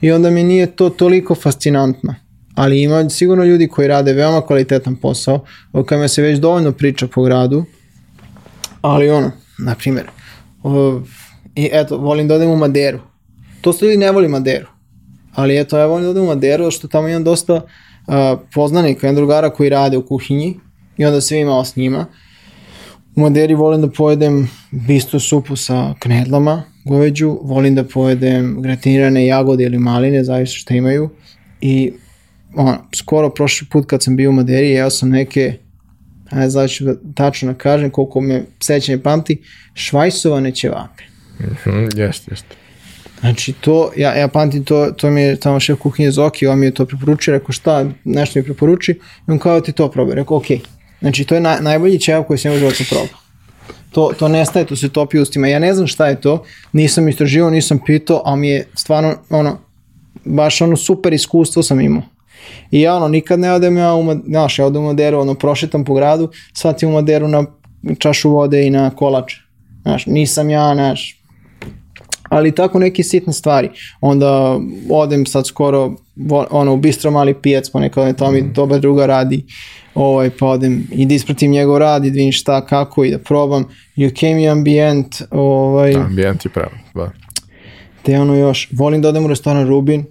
i onda mi nije to toliko fascinantno. Ali ima sigurno ljudi koji rade veoma kvalitetan posao, o kojima se već dovoljno priča po gradu, ali ono, na primjer, i eto, volim da odem u Maderu. To su ljudi ne voli Maderu, ali eto, ja volim da odem u Maderu, što tamo imam dosta uh, poznanika, jedan drugara koji rade u kuhinji i onda sve imao s njima. U Maderi volim da pojedem bistu supu sa knedlama, goveđu, volim da pojedem gratinirane jagode ili maline, zavisno šta imaju. I on, skoro prošli put kad sam bio u Maderi, jeo sam neke, ne znam da tačno da kažem koliko me sećanje pamti, švajsovane ćevape. -hmm, jeste, jeste. Znači to, ja, ja pamtim to, to mi je tamo šef kuhinje Zoki, on mi je to preporučio, rekao šta, nešto mi preporuči, i on kao ti to probaj, rekao okej. Okay. Znači to je na, najbolji ćevap koji sam u životu probao to, to nestaje, to se topi ustima. Ja ne znam šta je to, nisam istraživao, nisam pitao, ali mi je stvarno, ono, baš ono super iskustvo sam imao. I ja ono, nikad ne odem ja u, znaš, ja odem u Maderu, ono, prošetam po gradu, shvatim u Maderu na čašu vode i na kolač. Znaš, nisam ja, znaš, ali tako neke sitne stvari. Onda odem sad skoro ono, u bistro mali pijac, ponekad to mi mm. dobar druga radi, ovaj, pa odem i da ispratim njegov rad i da vidim šta, kako i da probam. Yukemi ambijent, ovaj... Da, ambijent je pravo, da. Te ono još, volim da odem u restoran Rubin,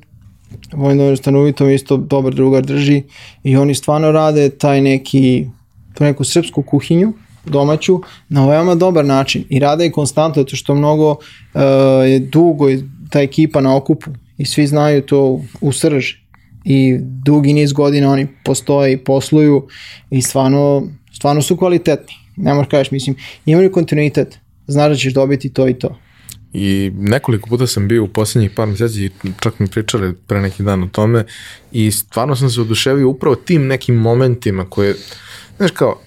volim da odem u restoran Rubin, to mi isto dobar drugar drži i oni stvarno rade taj neki, tu neku srpsku kuhinju, domaću na veoma dobar način i rade je konstantno zato što mnogo uh, je dugo ta ekipa na okupu i svi znaju to u srži i dugi niz godina oni postoje i posluju i stvarno, stvarno su kvalitetni. Ne možeš kažeš, mislim, imaju kontinuitet, znaš da ćeš dobiti to i to. I nekoliko puta sam bio u poslednjih par meseci čak mi pričali pre neki dan o tome i stvarno sam se oduševio upravo tim nekim momentima koje, znaš kao,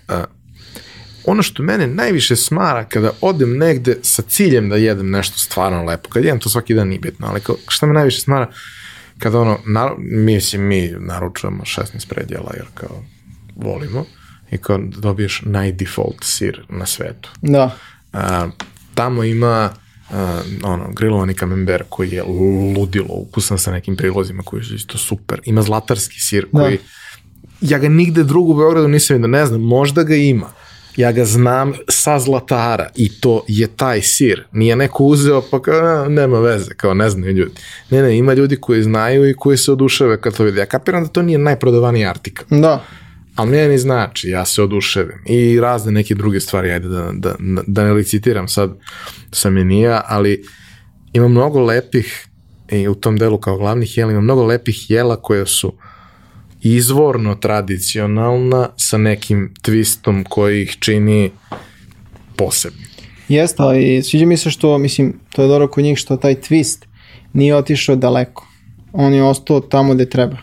ono što mene najviše smara kada odem negde sa ciljem da jedem nešto stvarno lepo, kad jedem to svaki dan nije bitno, ali kao, šta me najviše smara, kada ono, na, mislim, mi naručujemo 16 predjela, jer kao volimo, i kao dobiješ najdefault sir na svetu. Da. A, tamo ima uh, ono, grilovani kamember koji je ludilo ukusan sa nekim prilozima koji su isto super. Ima zlatarski sir da. koji, da. ja ga nigde drugo u Beogradu nisam vidio, ne znam, možda ga ima, ja ga znam sa zlatara i to je taj sir. Nije neko uzeo pa kao, nema veze, kao ne znaju ljudi. Ne, ne, ima ljudi koji znaju i koji se oduševe kad to vidi. Ja kapiram da to nije najprodavaniji artikl. Da. Ali meni znači, ja se oduševim. I razne neke druge stvari, ajde da, da, da ne licitiram sad sa menija, ali ima mnogo lepih, i u tom delu kao glavnih jela, ima mnogo lepih jela koje su izvorno tradicionalna sa nekim twistom koji ih čini posebnim. Jeste, ali sviđa mi se što, mislim, to je dobro kod njih što taj twist nije otišao daleko. On je ostao tamo gde treba.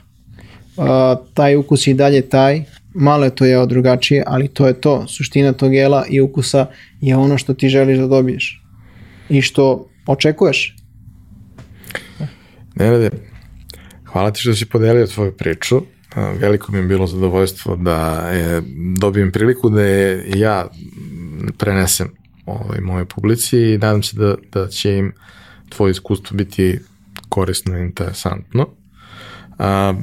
Uh, taj ukus je i dalje taj, malo je to jeo drugačije, ali to je to. Suština tog jela i ukusa je ono što ti želiš da dobiješ. I što očekuješ. Nenade, hvala ti što si podelio tvoju priču. Veliko mi je bilo zadovoljstvo da je, dobijem priliku da je ja prenesem ovaj, moje publici i nadam se da, da će im tvoje iskustvo biti korisno i interesantno. A,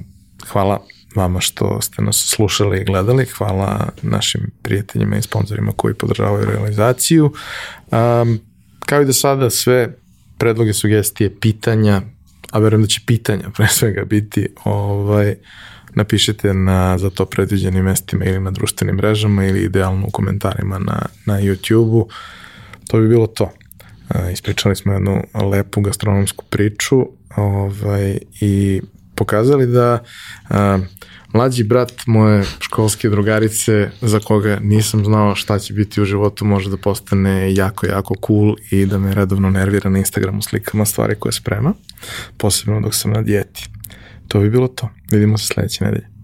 hvala vama što ste nas slušali i gledali. Hvala našim prijateljima i sponsorima koji podržavaju realizaciju. Um, kao i da sada sve predloge, sugestije, pitanja, a verujem da će pitanja pre svega biti ovaj, napišite na za to predviđenim mestima ili na društvenim mrežama ili idealno u komentarima na, na YouTube-u. To bi bilo to. Uh, ispričali smo jednu lepu gastronomsku priču ovaj, i pokazali da uh, mlađi brat moje školske drugarice za koga nisam znao šta će biti u životu može da postane jako, jako cool i da me redovno nervira na Instagramu slikama stvari koje sprema, posebno dok sam na dijeti. To bi bilo to. Vidimo se sledeće nedelje.